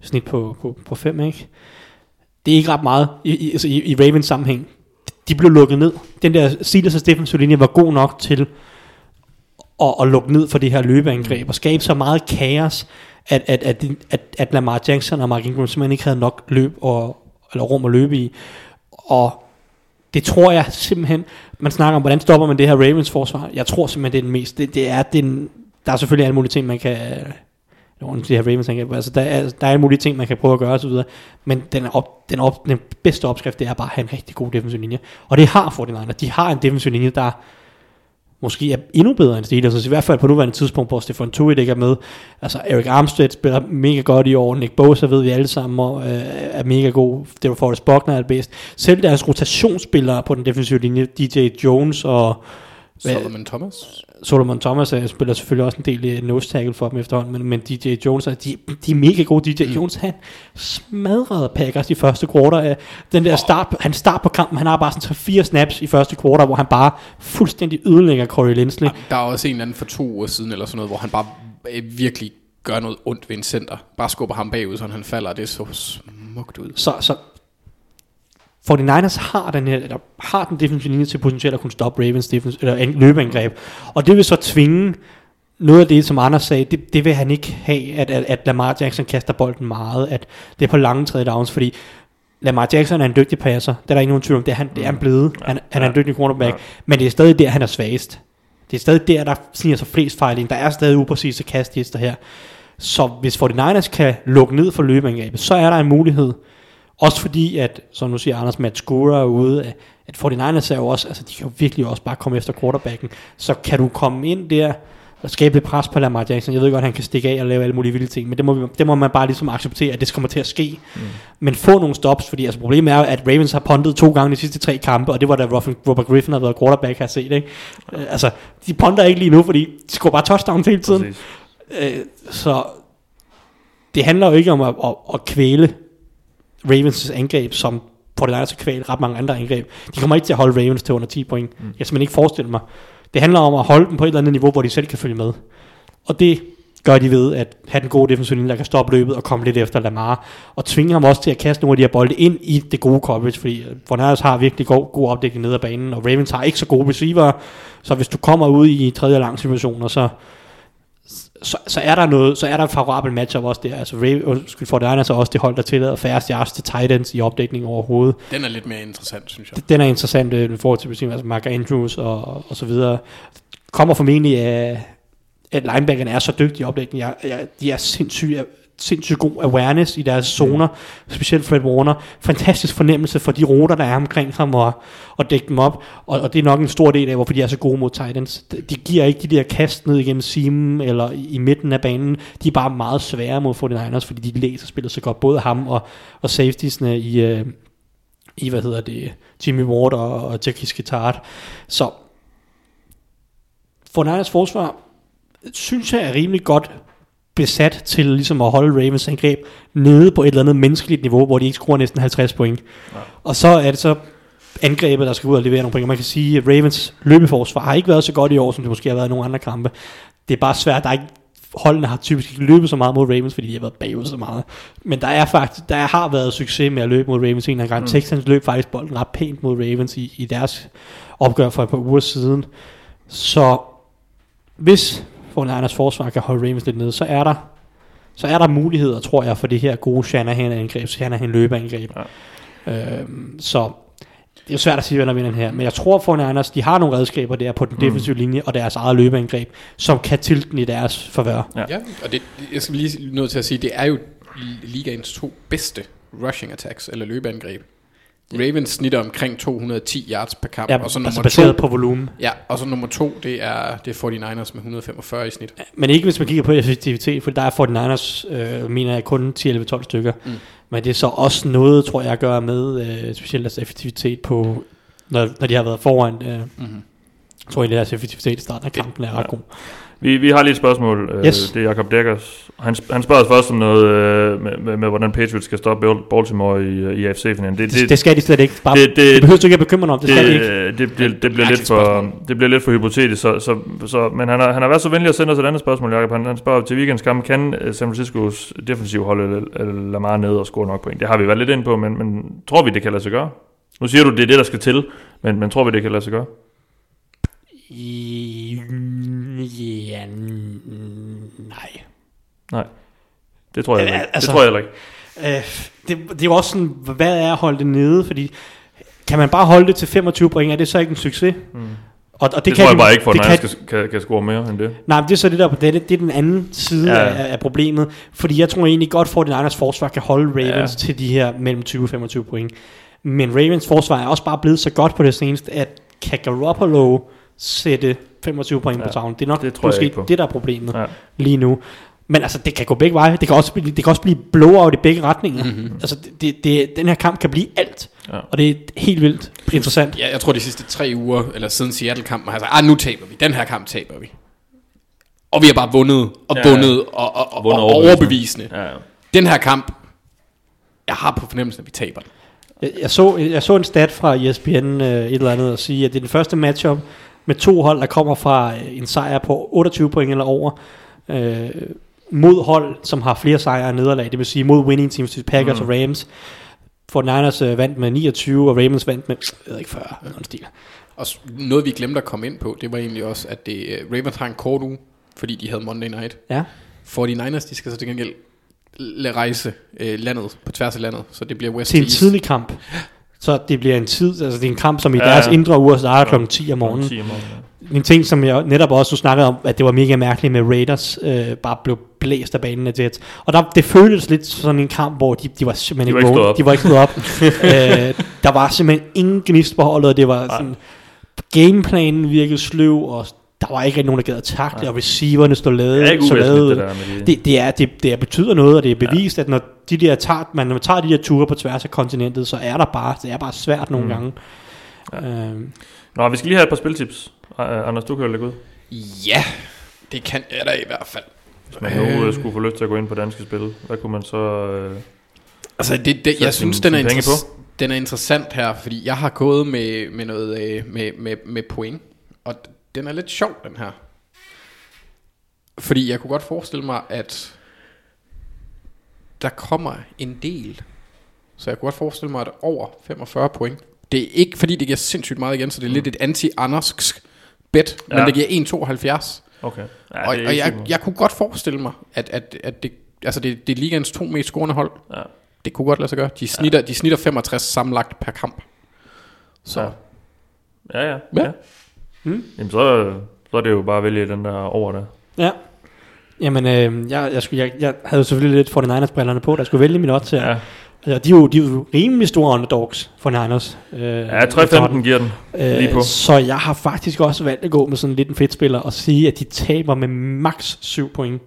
snit på, på, på 5, ikke? Det er ikke ret meget i, i, altså i, i Ravens sammenhæng. De blev lukket ned. Den der Steelers' defensive linje var god nok til at, at lukke ned for det her løbeangreb, og skabe så meget kaos, at, at, at, at, at Lamar Jackson og Mark Ingram simpelthen ikke havde nok løb og, eller rum at løbe i. Og det tror jeg simpelthen, man snakker om, hvordan stopper man det her Ravens forsvar. Jeg tror simpelthen, det er den mest, det, det er den, der er selvfølgelig alle mulige ting, man kan, det her Ravens angreb. Altså, der, er, der er alle mulige ting, man kan prøve at gøre osv., men den, op, den, op, den bedste opskrift, det er bare at have en rigtig god defensiv linje. Og det har 49 De har en defensiv linje, der måske er endnu bedre end Steelers, altså i hvert fald på nuværende tidspunkt, hvor Stefan Tuitt ikke er med. Altså Eric Armstead spiller mega godt i år, Nick Bosa ved vi alle sammen og, øh, er mega god, det var Forrest Buckner er det bedst. Selv deres rotationsspillere på den defensive linje, DJ Jones og Solomon Thomas. Solomon Thomas uh, spiller selvfølgelig også en del uh, nose tackle for dem efterhånden, men, men DJ Jones, de, de er mega gode. DJ mm. Jones, han smadrede Packers i første quarter. Uh, den der start, han start på kampen, han har bare sådan 3-4 snaps i første quarter, hvor han bare fuldstændig ødelægger Corey Lindsley. Der er også en eller anden for to uger siden, eller sådan noget, hvor han bare øh, virkelig gør noget ondt ved en center. Bare skubber ham bagud, så han falder, og det så smukt ud. Så, så 49ers har den her, eller har den defensive linje til potentielt at kunne stoppe Ravens defense, eller en løbeangreb. Og det vil så tvinge noget af det, som Anders sagde, det, det vil han ikke have, at, at, at Lamar Jackson kaster bolden meget, at det er på lange tredje downs, fordi Lamar Jackson er en dygtig passer, det er der ikke nogen tvivl om, det er han, det er han blevet, han, han er en dygtig cornerback, ja. men det er stadig der, han er svagest. Det er stadig der, der sniger sig flest fejl ind. Der er stadig upræcise kastgæster her. Så hvis 49ers kan lukke ned for løbeangrebet, så er der en mulighed, også fordi, at, som nu siger Anders, Matt Skura er ude, at 49ers er jo også, altså de kan jo virkelig også bare komme efter quarterbacken. Så kan du komme ind der og skabe pres på Lamar Jackson. Jeg ved godt, at han kan stikke af og lave alle mulige vilde ting, men det må, det må man bare ligesom acceptere, at det kommer til at ske. Mm. Men få nogle stops, fordi altså, problemet er, at Ravens har puntet to gange de sidste tre kampe, og det var da Robert Griffin har været quarterback, har set. Ikke? Uh, altså, de punter ikke lige nu, fordi de scorer bare touchdowns hele tiden. Uh, så det handler jo ikke om at, at, at kvæle Ravens angreb, som får det til kvæl ret mange andre angreb. De kommer ikke til at holde Ravens til under 10 point. Mm. Jeg kan simpelthen ikke forestille mig. Det handler om at holde dem på et eller andet niveau, hvor de selv kan følge med. Og det gør de ved at have den gode defensiv linje, der kan stoppe løbet og komme lidt efter Lamar, og tvinge ham også til at kaste nogle af de her bolde ind i det gode coverage, fordi Fornæres har virkelig god, god opdækning ned ad banen, og Ravens har ikke så gode receiver, så hvis du kommer ud i tredje lang situationer, så så, så, er der noget, så er der en favorabel matchup også der. Altså Ray, undskyld for det er så også det hold, der tillader færrest yards til Titans i opdækning overhovedet. Den er lidt mere interessant, synes jeg. Den er interessant øh, i forhold til altså Mark Andrews og, og så videre. Kommer formentlig af, at linebackerne er så dygtige i opdækning. Jeg, jeg, de er sindssygt sindssygt god awareness i deres zoner, mm. specielt Fred Warner. Fantastisk fornemmelse for de ruter, der er omkring ham, og, og dække dem op. Og, og det er nok en stor del af, hvorfor de er så gode mod Titans. De, giver ikke de der kast ned igennem simen, eller i, i midten af banen. De er bare meget svære mod 49ers, fordi de læser spillet så godt. Både ham og, og safetiesne i, øh, i, hvad hedder det, Jimmy Ward og, og Jackie Skittard. Så 49ers forsvar, synes jeg er rimelig godt besat til ligesom at holde Ravens angreb nede på et eller andet menneskeligt niveau, hvor de ikke scorer næsten 50 point. Ja. Og så er det så angrebet, der skal ud og levere nogle point. Man kan sige, at Ravens løbeforsvar har ikke været så godt i år, som det måske har været i nogle andre kampe. Det er bare svært, der er ikke holdene har typisk ikke løbet så meget mod Ravens, fordi de har været bagud så meget. Men der er faktisk, der har været succes med at løbe mod Ravens en gang. Mm. Texans løb faktisk bolden ret pænt mod Ravens i, i deres opgør for et par uger siden. Så hvis hvor Niners forsvar kan holde Ravens lidt nede, så er der så er der muligheder, tror jeg, for det her gode Shanahan-angreb, Shanahan løbeangreb. Ja. Øhm, så det er svært at sige, hvem der vinder her. Men jeg tror for Niners, de har nogle redskaber der på den mm. defensive linje og deres eget løbeangreb, som kan tilte den i deres favør. Ja. ja, og det, jeg skal lige nødt til at sige, det er jo ligaens to bedste rushing attacks, eller løbeangreb. Ravens snitter omkring 210 yards per kamp. Ja, og så nummer altså baseret to, på volumen. Ja, og så nummer to, det er, det er 49ers med 145 i snit. Ja, men ikke hvis man kigger på effektivitet, for der er 49ers, øh, mener jeg, kun 10-11-12 stykker. Mm. Men det er så også noget, tror jeg, at gøre med øh, specielt deres effektivitet på, når, når de har været foran. Øh, mm-hmm. Jeg tror at deres effektivitet i starten af kampen er ret ja. Vi, vi har lige et spørgsmål. Øh, yes. Det er Jacob Dekkers. Han, han spørger os først om noget øh, med, med, med, hvordan Patriots skal stoppe Baltimore i, øh, i AFC-finalen. Det, det, det, skal de slet ikke. Bare, det, det, det behøver du ikke at bekymre dig om. Det, det skal de ikke. Det, det, det, det, bliver lidt for, det bliver lidt for hypotetisk. Så, så, så, men han har, han har været så venlig at sende os et andet spørgsmål, Jacob. Han, han spørger til weekends kamp, kan San Franciscos defensiv holde Lamar nede og score nok point? Det har vi været lidt ind på, men, men tror vi, det kan lade sig gøre? Nu siger du, det er det, der skal til, men, men tror vi, det kan lade sig gøre? I, ja, nej. Nej. Det tror jeg ikke. Altså, det tror jeg heller ikke. Øh, det, det er jo også sådan, hvad er at holde det nede? Fordi kan man bare holde det til 25 point, er det så ikke en succes? Mm. Og, og det, Det, kan tror jeg bare ikke, for at kan, kan, kan, kan score mere end det. Nej, men det er så det der, det er, det er den anden side Ja. af, af, problemet. Fordi jeg tror egentlig godt, at Niners forsvar kan holde Ravens Ja. til de her mellem 20 og 25 point. Men Ravens forsvar er også bare blevet så godt på det seneste, at kan Garoppolo sætte 25 point Ja. på tavlen. Det er nok Det tror jeg måske det, der er problemet ja. lige nu. Men altså, det kan gå begge veje. Det kan også blive, det kan også blive blowout i begge retninger. Mm-hmm. Altså, det, det, det, den her kamp kan blive alt. Ja. Og det er helt vildt interessant. Ja, jeg tror de sidste tre uger, eller siden Seattle-kampen, har jeg sagt, ah, nu taber vi. Den her kamp taber vi. Og vi har bare vundet, og Ja, ja. vundet, og, og, og, Vundet og overbevisende. Ja, ja. Den her kamp, jeg har på fornemmelsen, at vi taber den. Jeg, jeg, så, jeg så en stat fra ESPN øh, et eller andet og sige, at det er den første matchup med to hold, der kommer fra øh, en sejr på 28 point eller over, øh, mod hold, som har flere sejre og nederlag, det vil sige mod winning teams, til Packers Mm. og Rams. For Niners øh, vandt med 29, og Ravens vandt med, jeg ved ikke, 40 eller noget stil. Og noget, vi glemte at komme ind på, det var egentlig også, at det, øh, Ravens har en kort uge, fordi de havde Monday Night. Ja. 49ers, de skal så til gengæld lade rejse øh, landet, på tværs af landet, så det bliver West Til en East. tidlig kamp. Så det bliver en tid, altså det er en kamp, som i Ja, ja, deres ja. indre uger starter klokken 10 om morgenen. 10 om morgenen. ja. En ting, som jeg netop også snakkede om, at det var mega mærkeligt med Raiders, øh, bare blev blæst af banen af Jets. Og der, det føltes lidt sådan en kamp, hvor de, de var simpelthen De var ikke stået op. De var ikke stået op. øh, der var simpelthen ingen gnist på holdet, og det var sådan, gameplanen virkede sløv, og der var ikke rigtig nogen, der gad at takle, og receiverne stod lavet. Det er ikke så lavet. det der med de... Det, det, er, det, det er betyder noget, og det er bevist, ja. at når de der tager, man, når man tager de der ture på tværs af kontinentet, så er der bare, det er bare svært nogle Mm. gange. Ja. Øhm, Nå, vi skal lige have et par spiltips. Anders, du kan jo lægge ud. Ja, det kan jeg da i hvert fald. Hvis man nu øh, skulle få lyst til at gå ind på danske spil, hvad kunne man så... Øh, Altså, det, det, jeg synes, den er, interess- den er interessant her, fordi jeg har gået med, med noget øh, med, med, med point, og den er lidt sjov, den her. Fordi jeg kunne godt forestille mig, at der kommer en del. Så jeg kunne godt forestille mig, at over 45 point. Det er ikke, fordi det giver sindssygt meget igen, så det er lidt et anti-andersk bet, men Ja. det giver 1,72. Okay. Ja, og og jeg, jeg kunne godt forestille mig, at, at, at det, altså det, det er ligands to mest scorende hold. Ja. Det kunne godt lade sig gøre. De snitter, ja. de snitter 65 sammenlagt per kamp. Så Ja. ja. Ja, ja. Ja. Mm. Jamen, så, så er det jo bare at vælge den der over der. Ja. Jamen, øh, jeg, jeg, skulle, jeg, jeg havde jo selvfølgelig lidt 49ers-brillerne på, der skulle vælge min odds her. Ja. Altså, de, er jo, de er jo rimelig store underdogs for Niners. Øh, ja 3-15 giver den. lige på. Øh, så jeg har faktisk også valgt at gå med sådan lidt en fedt spiller og sige, at de taber med max 7 point.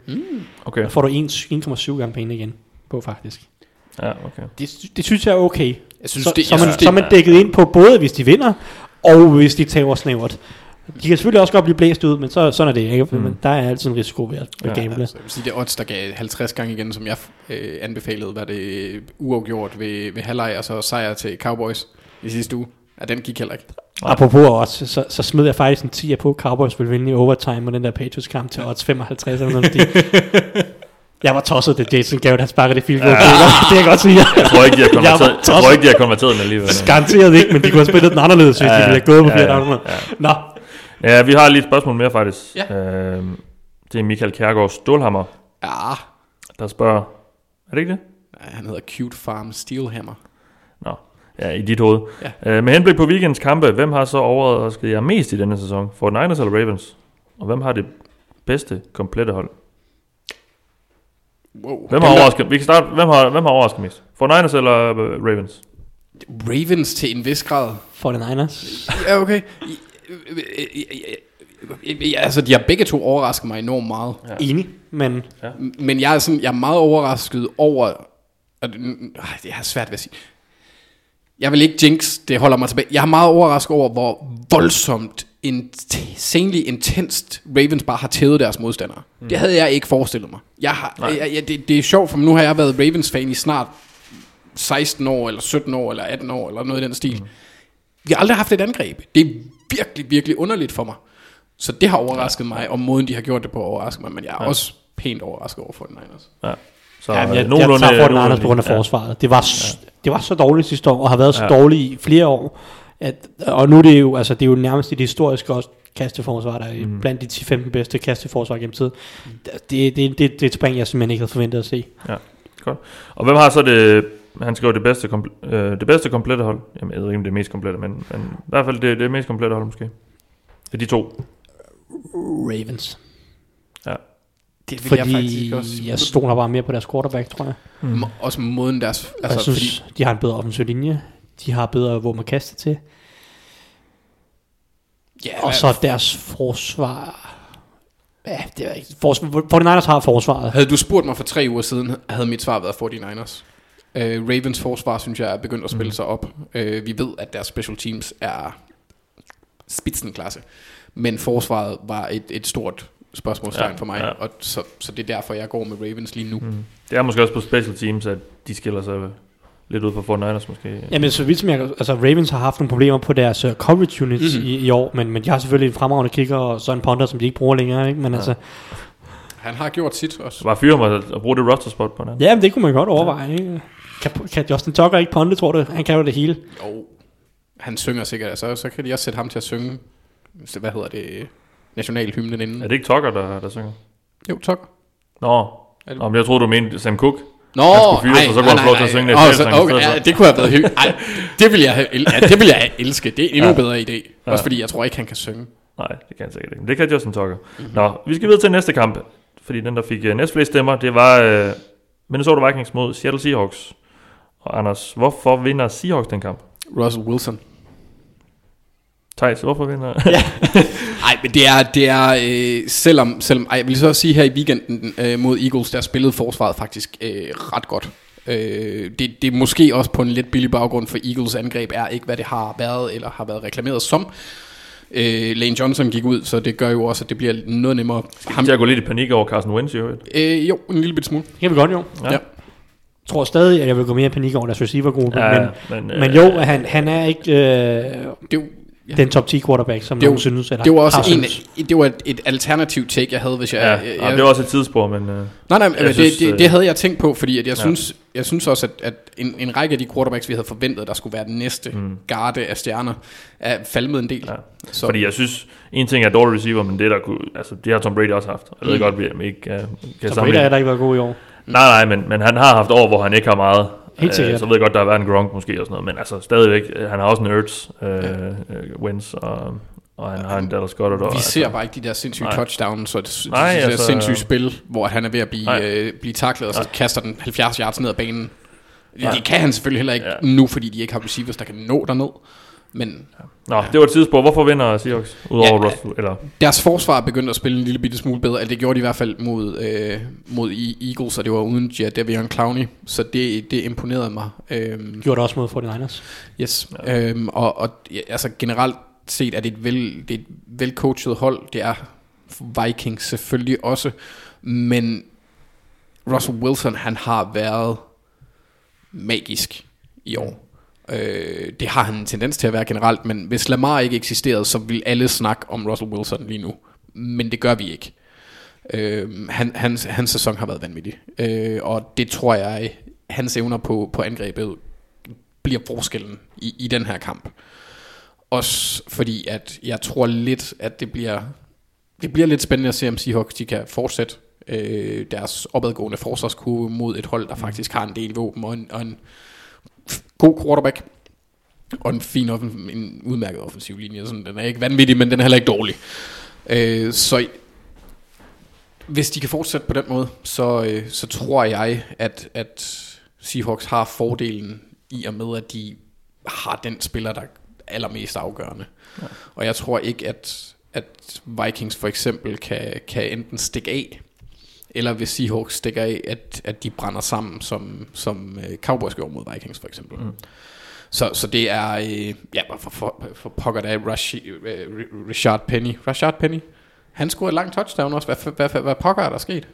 Okay. Der får du 1 1,7 gange penge igen på faktisk. Ja, okay. Det, det synes jeg er okay. Jeg synes, så, det, så, man, synes, så man dækket ind på både, hvis de vinder, og hvis de taber snævert. De kan selvfølgelig også godt blive blæst ud, men så, sådan er det ikke. Mm. Men der er altid en risiko ved at Ja, ja, gamble. altså, jeg vil sige, det er odds, der gav 50 gange igen, som jeg øh, anbefalede, var det øh, uafgjort ved, ved halvleg, og så sejr til Cowboys i sidste uge. Ja, den gik heller ikke. Nej. Apropos odds, så, så smed jeg faktisk en 10 på, Cowboys ville vinde i overtime, og den der Patriots kamp til odds 55 eller noget. Jeg var tosset, det Jason Garrett, han sparkede det field goal. Ja. Ja. Det kan jeg godt sige. Jeg tror ikke, de har Jeg konverteret, jeg tror tosset. ikke, de har konverteret den alligevel. Garanteret ikke, men de kunne have spillet den anderledes, hvis Ja, de ja. ville have gået på Ja, ja. 400. Nå, Ja, vi har lige et spørgsmål mere faktisk. Ja. Øhm, det er Michael Kjærgaard Stålhammer, Ja, der spørger... Er det ikke det? Nej, han hedder Cute Farm Steelhammer. Nå, ja, i dit hoved. Ja. Øh, med henblik på weekends kampe, hvem har så overrasket jer mest i denne sæson? For Niners eller Ravens? Og hvem har det bedste komplette hold? Wow. Hvem Dem har der- overrasket, vi kan starte, hvem har, hvem har overrasket mest? For Niners eller øh, Ravens? Ravens til en vis grad. 49ers. Ja, okay. Ja, altså, de har begge to overrasket mig enormt meget. Ja. Enig, men Men jeg er, sådan, jeg er meget overrasket over... Det, øh, det er svært ved at sige. Jeg vil ikke jinx, det holder mig tilbage. Jeg er meget overrasket over, hvor voldsomt insanely intenst Ravens bare har tævet deres modstandere. Mm. Det havde jeg ikke forestillet mig. Jeg har, jeg, jeg, det, det er sjovt, for nu har jeg været Ravens-fan i snart 16 år, eller 17 år, eller 18 år, eller noget i den stil. Mm. Vi har aldrig haft et angreb. Det er virkelig, virkelig underligt for mig. Så det har overrasket mig, og måden de har gjort det på overrasket mig, men jeg er ja. også pænt overrasket over for den Niners. Ja. Så ja, øh, jeg, jeg tager 49ers nogenlunde på grund af forsvaret. Det var, det var så dårligt sidste år, og har været så Ja. dårligt i flere år. At, og nu er det jo, altså, det er jo nærmest et historisk også kasteforsvar, der er mm. blandt de 10-15 bedste kasteforsvar gennem tid. Det, det, det, det er et spring, jeg simpelthen ikke havde forventet at se. Ja, godt. Og hvem har så det, han skriver det bedste, kompl- øh, det bedste komplette hold? Jamen, jeg ved ikke, om det er mest komplette, men, men i hvert fald det, det mest komplette hold måske. De to. Ravens. Ja. Det vil jeg faktisk Fordi også. jeg stoler bare mere på deres quarterback, tror jeg. Mm. Også måden deres... Altså, Altså, jeg synes, fordi, de har en bedre offensiv linje. De har bedre våben at kaste til. ja, Og så deres forsvar... Ja, det er ikke... Forsvar, 49ers har forsvaret. Havde du spurgt mig for tre uger siden, havde mit svar været 49ers. Uh, Ravens forsvar, synes jeg, er begyndt at spille sig op. Uh, vi ved, at deres special teams er spidsenklasse. Men forsvaret var et, et stort spørgsmålstegn Ja, for mig, ja. og så, så det er derfor, jeg går med Ravens lige nu. Mm. Det er måske også på special teams, at de skiller sig lidt ud fra 49ers måske. Jamen, så vidt som jeg... Altså, Ravens har haft nogle problemer på deres uh, coverage units Mhm. mm-hmm. i, i, år, men, men de har selvfølgelig en fremragende kicker og så en punter, som de ikke bruger længere, ikke? Men ja. altså... Han har gjort sit også. Så bare fyre mig at bruge det roster spot på hinanden. Ja, men det kunne man godt overveje, ikke? Kan, kan Justin Tucker ikke ponte, tror du? Han kan jo det hele. Jo, han synger sikkert, altså, så kan de også sætte ham til at synge, hvad hedder det, nationalhymnen inden. Er det ikke Tucker, der, der synger? Jo, tak. Nå, Er det- Nå men jeg troede, du mente Sam Cook. Nå, Han skulle fyres, og så kunne han få lov til at synge Åh, så- okay, ja, det kunne have været hyggeligt. Det vil jeg ja, det vil jeg have elsket. Det er en endnu Ja. bedre idé. Ja. Også fordi jeg tror ikke, han kan synge. Nej, det kan han sikkert ikke. Men det kan Justin Tucker. Mm-hmm. Nå, vi skal videre til næste kamp. Fordi den, der fik uh, næstflest stemmer, det var uh, Minnesota Vikings mod Seattle Seahawks. Og Anders, hvorfor vinder Seahawks den kamp? Russell Wilson. Thijs, hvorfor vinder... Nej, men det er, det er øh, selvom, selvom ej, jeg vil så også sige her i weekenden øh, mod Eagles, der spillede forsvaret faktisk øh, ret godt. Øh, det, det er måske også på en lidt billig baggrund, for Eagles angreb er ikke, hvad det har været, eller har været reklameret som. Øh, Lane Johnson gik ud, så det gør jo også, at det bliver noget nemmere. Ham, til at gå lidt i panik over Carson Wentz i øvrigt. øh, jo, en lille bit smule. Det kan vi godt, jo. Ja. Ja. Jeg tror stadig, at jeg vil gå mere i panik over deres receivergruppe, Ja, men, men, men, men jo, han, han er ikke øh, Det ja. den top 10 quarterback, som Det nogen synes. Eller det var også har en, det var et, et alternativt take, jeg havde, hvis jeg... Ja, jeg, ja, det var også et tidsspor, men... Uh, Nej, nej, men det, synes, det, øh, det havde jeg tænkt på, fordi at jeg, Ja. synes, jeg synes også, at, at en, en række af de quarterbacks, vi havde forventet, der skulle være den næste mm. garde af stjerner, er falmet en del. Ja. Så, Fordi jeg synes, en ting er dårlig receiver, men det der kunne, altså det har Tom Brady også haft. Jeg ved Mm. godt, at vi ikke uh, kan Så Brady har ikke været god i år. Nej, nej, men, men han har haft år, hvor han ikke har meget. Helt sikkert. Øh, så ved jeg godt, der har været en Gronk måske og sådan noget, men altså stadigvæk, øh, han har også en Ertz, øh, ja. Wins, og, og han har en Dallas Goddard. Vi altså, ser bare ikke de der sindssyge Nej. touchdowns, og det, Nej, nej, det der altså- sindssyge spil, hvor han er ved at blive, Nej. øh, blive taklet, og så Nej. kaster den 70 yards ned ad banen. Nej. Det kan han selvfølgelig heller ikke Ja. ja. nu, fordi de ikke har receivers, der kan nå derned. Men Nå, det var et tidsspor. Hvorfor vinder Seahawks? Udover Ja, ja, Russell, eller... Deres forsvar er begyndt at spille en lille bitte smule bedre. Altså, det gjorde de i hvert fald mod, øh, mod Eagles, og det var uden Jadavion Clowney. Så det, det imponerede mig. Øhm, Gjorde det også mod 49ers. yes. Ja. Øhm, og, og ja, altså generelt set er det et, vel, det er et velcoachet hold. Det er Vikings selvfølgelig også. Men Russell Wilson, han har været magisk i år. Øh, det har han en tendens til at være generelt, men hvis Lamar ikke eksisterede, så vil alle snakke om Russell Wilson lige nu. Men det gør vi ikke. Øh, han, hans, hans sæson har været vanvittig. Øh, og det tror jeg, hans evner på, på angrebet bliver forskellen i, i den her kamp. Også fordi, at jeg tror lidt, at det bliver, det bliver lidt spændende at se, om Seahawks de kan fortsætte øh, deres opadgående forsvarskurve mod et hold, der faktisk har en del våben og en, og en god quarterback. Og en fin, offen, en udmærket offensiv linje. Sådan, den er ikke vanvittig, men den er heller ikke dårlig. Øh, så hvis de kan fortsætte på den måde, så, øh, så tror jeg, at, at Seahawks har fordelen i og med, at de har den spiller, der er allermest afgørende. Ja. Og jeg tror ikke, at, at Vikings for eksempel kan, kan enten stikke af, eller hvis Seahawks stikker af, at, at de brænder sammen, som, som øh, Cowboys gjorde mod Vikings for eksempel. Mm. Så, så det er, øh, ja, for, for, for pokker det af Rashi, øh, Richard Penny. Rashard Penny, han scorede et langt touchdown også. Hvad, hvad, hvad, hvad pokker er der sket?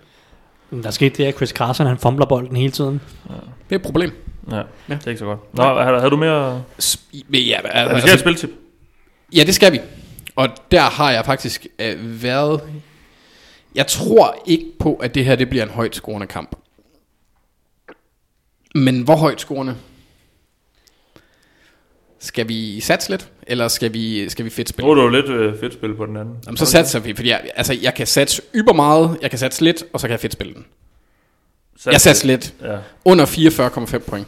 Der skete det, at Chris Carson han fumbler bolden hele tiden. Det er et problem. Ja, Ja. det er ikke så godt. Nå, havde, havde du mere... S- Ja, Ja, vi skal altså, have et spiltip. Ja, det skal vi. Og der har jeg faktisk øh, været... Jeg tror ikke på, at det her det bliver en højt scorende kamp. Men hvor højt scorende? Skal vi satse lidt? Eller skal vi, skal vi fedt spille? Er det jo lidt øh, fedt spil på den anden. Jamen, så satser vi, fordi jeg, altså, jeg kan satse yber meget, jeg kan satse lidt, og så kan jeg fedt spille den. Jeg satser lidt. Ja, Under 44,5 point.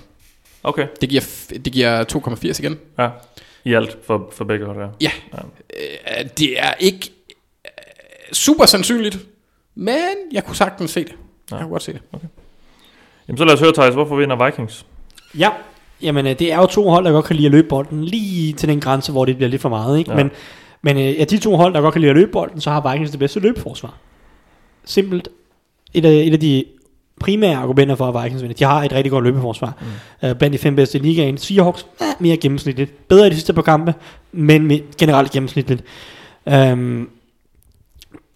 okay. Det giver, det giver 2,80 igen. Ja. i alt for, for begge hold her. Ja, øh, det er ikke øh, super sandsynligt, men jeg kunne sagtens se det. Jeg kunne godt se det. Jamen så lad os høre, Thijs, hvorfor vinder Vikings? Ja, jamen øh, det er jo to hold, der godt kan lide at løbe bolden lige til den grænse, hvor det bliver lidt for meget. Ikke? Ja. Ja. Men, men øh, af de to hold, der godt kan lide at løbe bolden, så har Vikings det bedste løbeforsvar. Simpelt. Et af, et af de primære argumenter for, at Vikings vinder. De har et rigtig godt løbeforsvar. Mm. Uh, blandt de fem bedste i ligaen. Seahawks er mere gennemsnitligt. Bedre i de sidste par kampe, men generelt gennemsnitligt. Um,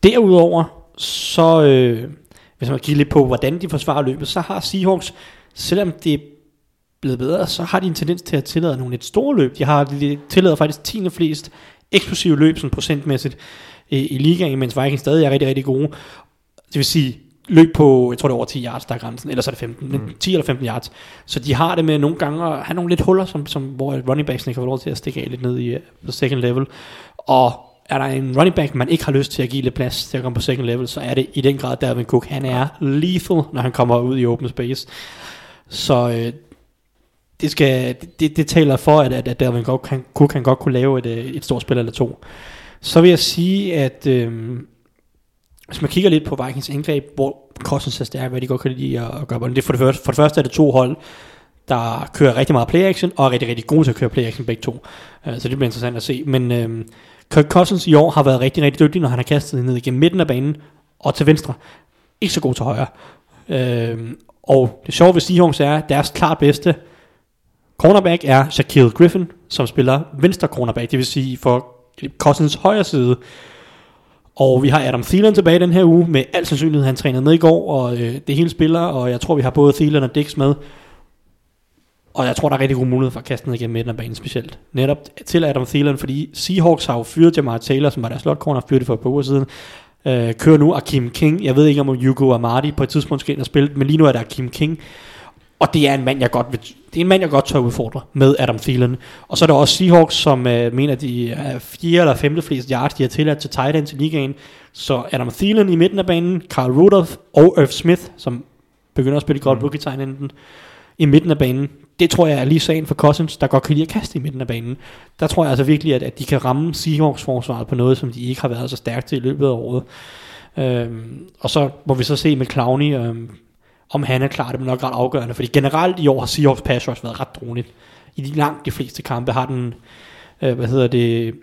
derudover, så øh, hvis man kigger lidt på, hvordan de forsvarer løbet, så har Seahawks, selvom det er blevet bedre, så har de en tendens til at tillade nogle lidt store løb. De har de tillader faktisk 10. flest eksplosive løb sådan procentmæssigt i, i ligaen, mens Vikings stadig er rigtig, rigtig gode. Det vil sige, løb på, jeg tror det er over 10 yards, der er grænsen, eller så er det 15, mm. 10 eller 15 yards. Så de har det med nogle gange at have nogle lidt huller, som, som, hvor running backs kan få lov til at stikke af lidt ned i uh, second level. Og er der en running back, man ikke har lyst til at give lidt plads til at komme på second level, så er det i den grad Dalvin Cook. Han er lethal, når han kommer ud i open space. Så øh, det, skal, det, det taler for, at, at, at Dalvin Cook kan, Cook kan godt kunne lave et, øh, et stort spil eller to. Så vil jeg sige, at øh, hvis man kigger lidt på Vikings angreb, hvor Cousins er stærk, hvad de godt kan lide at, at gøre bolden. Det for det, første, for det første er det to hold, der kører rigtig meget play action, og er rigtig, rigtig gode til at køre play action begge to. Uh, så det bliver interessant at se. Men uh, Kirk Cousins i år har været rigtig, rigtig dygtig, når han har kastet ned igennem midten af banen, og til venstre. Ikke så god til højre. Uh, og det sjove ved Seahawks er, at deres klart bedste cornerback er Shaquille Griffin, som spiller venstre cornerback, det vil sige for Cousins højre side. Og vi har Adam Thielen tilbage den her uge, med al sandsynlighed, han trænede med i går, og øh, det hele spiller, og jeg tror, vi har både Thielen og Dix med. Og jeg tror, der er rigtig god mulighed for at kaste ned igennem midten af banen specielt. Netop til Adam Thielen, fordi Seahawks har jo fyret Jamar Taylor, som var deres slot corner, fyret det for et par uger siden. Øh, kører nu Akim King. Jeg ved ikke, om Hugo Amadi på et tidspunkt skal ind og spille, men lige nu er der Akim King. Og det er en mand, jeg godt vil, det er en mand, jeg godt tør udfordre med Adam Thielen. Og så er der også Seahawks, som øh, mener, de er fjerde eller femte flest yards, de har tilladt til tight end til ligaen. Så Adam Thielen i midten af banen, Carl Rudolph og Irv Smith, som begynder at spille godt mm. rookie tight enden, i midten af banen. Det tror jeg er lige sagen for Cousins, der godt kan lide at kaste i midten af banen. Der tror jeg altså virkelig, at, at de kan ramme Seahawks forsvaret på noget, som de ikke har været så stærkt til i løbet af året. Øhm, og så må vi så se med Clowney, øhm, om han er klar, det er nok ret afgørende, fordi generelt i år har Seahawks pass rush været ret dronigt. I de langt de fleste kampe har den, øh, hvad hedder det,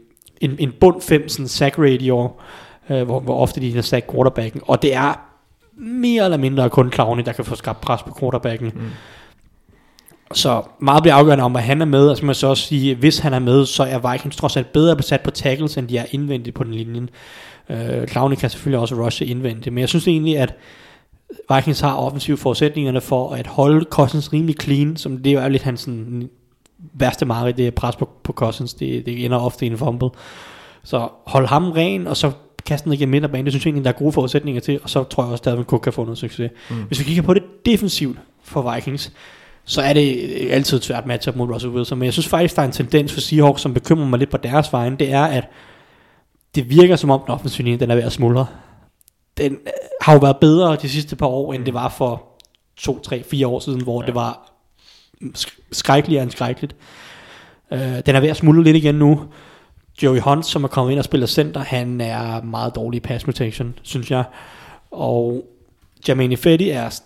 en, en bund 5 sådan sack rate i år, øh, hvor, hvor ofte de har sack quarterbacken, og det er mere eller mindre kun Clowney, der kan få skabt pres på quarterbacken. Mm. Så meget bliver afgørende om, at han er med, og så må jeg så også sige, hvis han er med, så er Vikings trods alt bedre besat på tackles, end de er indvendigt på den linjen. Øh, Clowney kan selvfølgelig også rushe indvendigt, men jeg synes egentlig, at Vikings har offensive forudsætningerne for at holde Cousins rimelig clean, som det er lidt hans sådan, værste mareridt, det er pres på, på Cousins, det, det ender ofte i en fumble. Så hold ham ren, og så kaste den igennem midterbanen, det synes jeg egentlig, der er gode forudsætninger til, og så tror jeg også, at Dalvin Cook kan få noget succes. Mm. Hvis vi kigger på det defensivt for Vikings, så er det altid et svært matchup mod Russell Wilson, men jeg synes faktisk, der er en tendens for Seahawks, som bekymrer mig lidt på deres vegne, det er, at det virker som om den offensive linje, den er ved at smuldre. Den øh, har jo været bedre de sidste par år, end det var for to, tre, fire år siden, hvor ja. det var sk- skrækkeligere end skrækkeligt. Uh, den er ved at smuldre lidt igen nu. Joey Hunt, som er kommet ind og spiller center, han er meget dårlig i pass protection, synes jeg. Og Jermaine Fetty er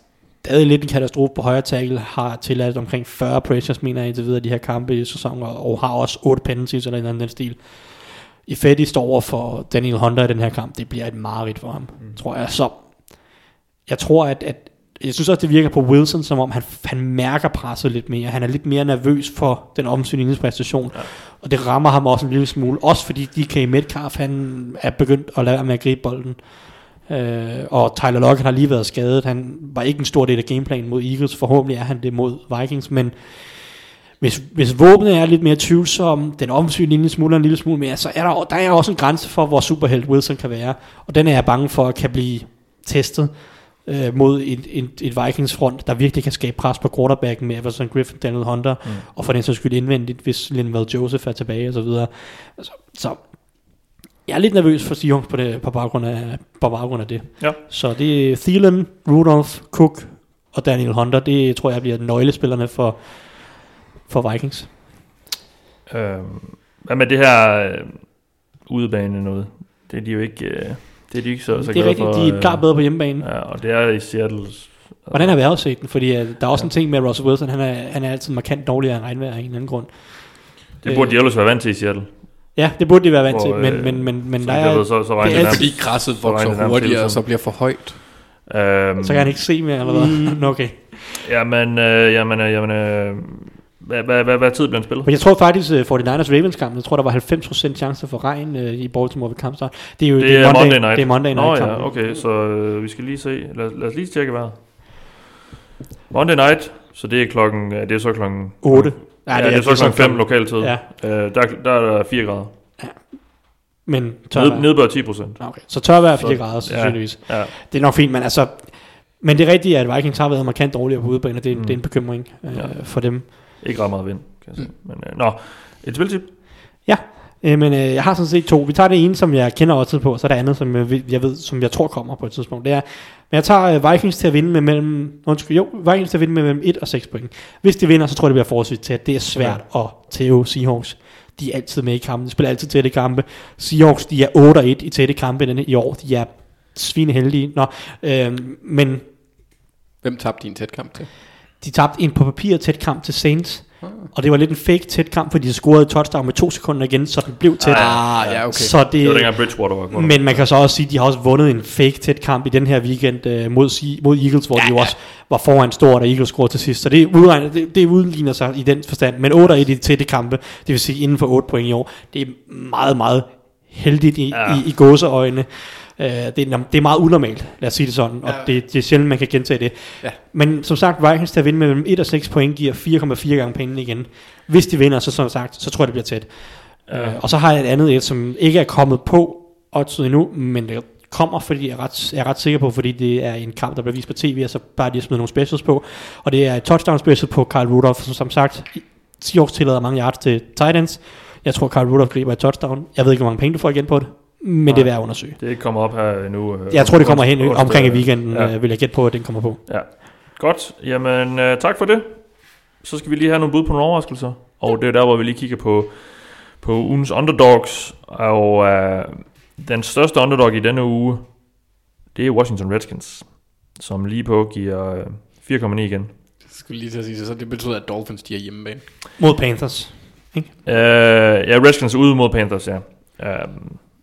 stadig lidt en katastrofe på højre tackle, har tilladt omkring 40 pressures, mener jeg indtil videre, de her kampe i sæsonen, og har også 8 penalties eller en anden den stil. I Fetty står over for Daniel Hunter i den her kamp, det bliver et mareridt for ham, mm. tror jeg. Så jeg tror, at, at jeg synes også, det virker på Wilson, som om han, han mærker presset lidt mere. Han er lidt mere nervøs for den offensive præstation. Ja. Og det rammer ham også en lille smule. Også fordi DK Metcalf, han er begyndt at lade være med at gribe bolden. Øh, og Tyler Lockett har lige været skadet. Han var ikke en stor del af gameplanen mod Eagles. Forhåbentlig er han det mod Vikings. Men hvis, hvis våbnet er lidt mere tvivlsom, den offensive linje smuldrer en lille smule mere, så er der, der er også en grænse for, hvor superhelt Wilson kan være. Og den er jeg bange for, at kan blive testet øh, mod et, et, et Vikings front, der virkelig kan skabe pres på quarterbacken med Everson Griffin, Daniel Hunter, mm. og for den så skyld indvendigt, hvis Linval Joseph er tilbage og så videre. Altså, så jeg er lidt nervøs for Seahawks på, det, på, baggrund af, på baggrund af det. Ja. Så det er Thielen, Rudolph, Cook og Daniel Hunter. Det tror jeg bliver nøglespillerne for, for Vikings. Øhm, Hvad med det her øh, udebane noget? Det er de jo ikke, øh, det er de ikke så, så det er rigtigt, for. de er øh, klart bedre på hjemmebane. Ja, og det er i Seattle. Hvordan har været set den? Fordi uh, der er også en ting med Russell Wilson, han er, han er altid markant dårligere end regnvejr af en eller anden grund. Det burde de ellers være vant til i Seattle. Ja, det burde de være vant til, men, øh, men, men, men Så, der er, ved, så, så det det er nærmest. Fordi græsset Så det vokser nærmest hurtigere, og så bliver for højt. Øhm, så kan han ikke se mere, eller hvad? Nå, okay. Jamen, øh, jamen, øh, jamen øh, hvad, hvad, hvad, hvad tid bliver den spillet? Men jeg tror faktisk, uh, 49ers Ravens kamp, jeg tror, der var 90% chance for regn uh, i Baltimore ved kampstart. Det er jo Det er Monday Night. Det er Monday Night Nå kamp. ja, okay, så øh, vi skal lige se. Lad, lad os lige tjekke vejret. Monday Night, så det er klokken, det er så klokken... 8. Ja, det, er, så klokken 5 lokal tid. Ja, Øh, der, der er der 4 grader. men tørvejr. Ned, nedbør 10 procent. Okay. Så tørvejr er 4 Så- grader, ja. sandsynligvis. Ja. Det er nok fint, men altså... Men det er rigtigt, at Vikings har været markant dårligere på udebane, og det, er, Mm. det er en bekymring uh, Ja. for dem. Ikke ret meget vind, kan jeg sige. Men, øh, nå, et spiltip. Øh, men øh, jeg har sådan set to. Vi tager det ene, som jeg kender også på, så er der andet, som jeg ved, som jeg tror kommer på et tidspunkt. Det er, men jeg tager øh, Vikings til at vinde med mellem, undskyld, jo, Vikings til at vinde med mellem 1 og 6 point. Hvis de vinder, så tror jeg, det bliver forholdsvis til, det er svært at tæve Seahawks. De er altid med i kampen, de spiller altid tætte kampe. Seahawks, de er 8 og 1 i tætte kampe denne, i år. De er svineheldige. Nå, øh, men Hvem tabte din tæt kamp til? de tabte en på papir tæt kamp til Saints. Og det var lidt en fake tæt kamp, fordi de scorede touchdown med to sekunder igen, så den blev tæt. Ah, ja, okay. Så det, Det var dengang Bridgewater var. men man kan så også sige, at de har også vundet en fake tæt kamp i den her weekend øh, mod, mod Eagles, hvor ja, de jo også var foran stort, og Eagles scorede til sidst. Så det, er udregnet, det, det udligner sig i den forstand. Men 8 1 i de tætte kampe, det vil sige inden for 8 point i år, det er meget, meget heldigt i, Ja. ja. i, i gåseøjne. Øh, det, er, det er meget unormalt, lad os sige det sådan, og Ja. det, det er sjældent, man kan gentage det. Ja. Men som sagt, Vikings til at vinde med mellem 1 og 6 point giver 4,4 gange pengene igen. Hvis de vinder, så som sagt, så tror jeg, det bliver tæt. Ja. Øh, og så har jeg et andet et, som ikke er kommet på oddset endnu, men det kommer, fordi jeg er, ret, jeg er ret sikker på, fordi det er en kamp, der bliver vist på tv, og så bare de har smidt nogle specials på. Og det er et touchdown special på Carl Rudolph, som som sagt, Seahawks tillader mange yards til Titans. Jeg tror, Carl Rudolph griber et touchdown. Jeg ved ikke, hvor mange penge du får igen på det, men Nej. det er værd at undersøge. Det er ikke kommet op her endnu. øh, Jeg tror, det kommer hen omkring i weekenden, Ja. ja. vil jeg gætte på, at den kommer på. Ja. Godt. Jamen, øh, tak for det. Så skal vi lige have nogle bud på nogle overraskelser. Og det er der, hvor vi lige kigger på, på ugens underdogs. Og øh, den største underdog i denne uge, det er Washington Redskins, som lige på giver øh, 4,9 igen. Jeg skulle lige til at sige det, så det betyder, at Dolphins de er hjemmebane. Mod Panthers. Øh, ja, Redskins ude mod Panthers, ja. Øh,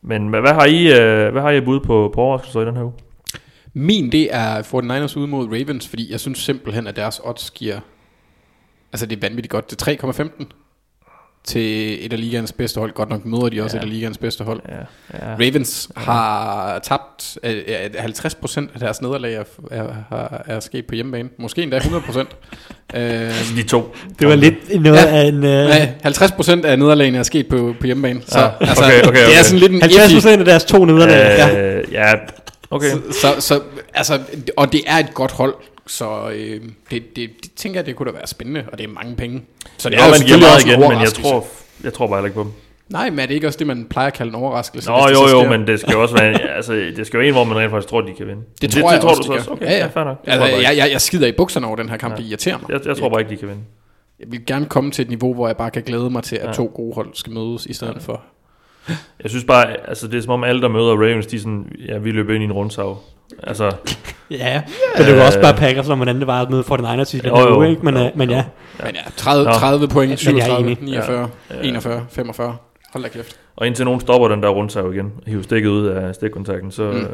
men hvad, har I øh, hvad har I bud på, på overraskelser i den her uge? Min, det er 49ers ude mod Ravens, fordi jeg synes simpelthen, at deres odds giver... Altså, det er vanvittigt godt. Det er 3,15 til et af ligaens bedste hold. Godt nok møder de også Ja. et af ligaens bedste hold. Ja, ja. Ravens har tabt øh, øh, 50% af deres nederlag er, er, er, er sket på hjemmebane. Måske endda 100%. øh, De to. Det var lidt noget Ja. af en... Øh, nej, 50% af nederlagene er sket på, på hjemmebane. Så Ja, altså, okay, okay, det er okay. sådan lidt en 50 iffy- procent af deres to nederlag. ja. Øh, ja, okay. Så, så, så altså, og det er et godt hold, så øh, det, det, det tænker jeg, det kunne da være spændende, og det er mange penge. Så det Ja, er jo selvfølgelig meget også en igen, men jeg tror, jeg tror bare ikke på dem. Nej, men er det ikke også det, man plejer at kalde en overraskelse? Nå, det jo, jo, sker? men det skal også være, altså, det skal jo en, hvor man rent faktisk tror, de kan vinde. Det tror jeg tror også, du de så gør. Okay, Ja, ja. fair nok. Det Altså, jeg, jeg, bare jeg, jeg skider i bukserne over den her kamp, Ja. det irriterer mig. jeg, jeg tror bare ikke, de kan vinde. Jeg vil gerne komme til et niveau, hvor jeg bare kan glæde mig til, at Ja. to gode hold skal mødes, i stedet for... Jeg synes bare, altså det er som om alle, der møder Ravens, de er sådan, ja, vi løber ind i en rundsav. Altså, Ja, men det var også bare Packers, når man andet var at møde 49ers i den Jo, her jo. uge, ikke? Men, Jo, øh, men ja, Men ja, 30, Nå. 30 point, Men jeg er 37, enig. 49, Ja. 41, 45. Hold da kæft. og indtil nogen stopper den der rundsav igen, hiver stikket ud af stikkontakten, så, Mm. mm.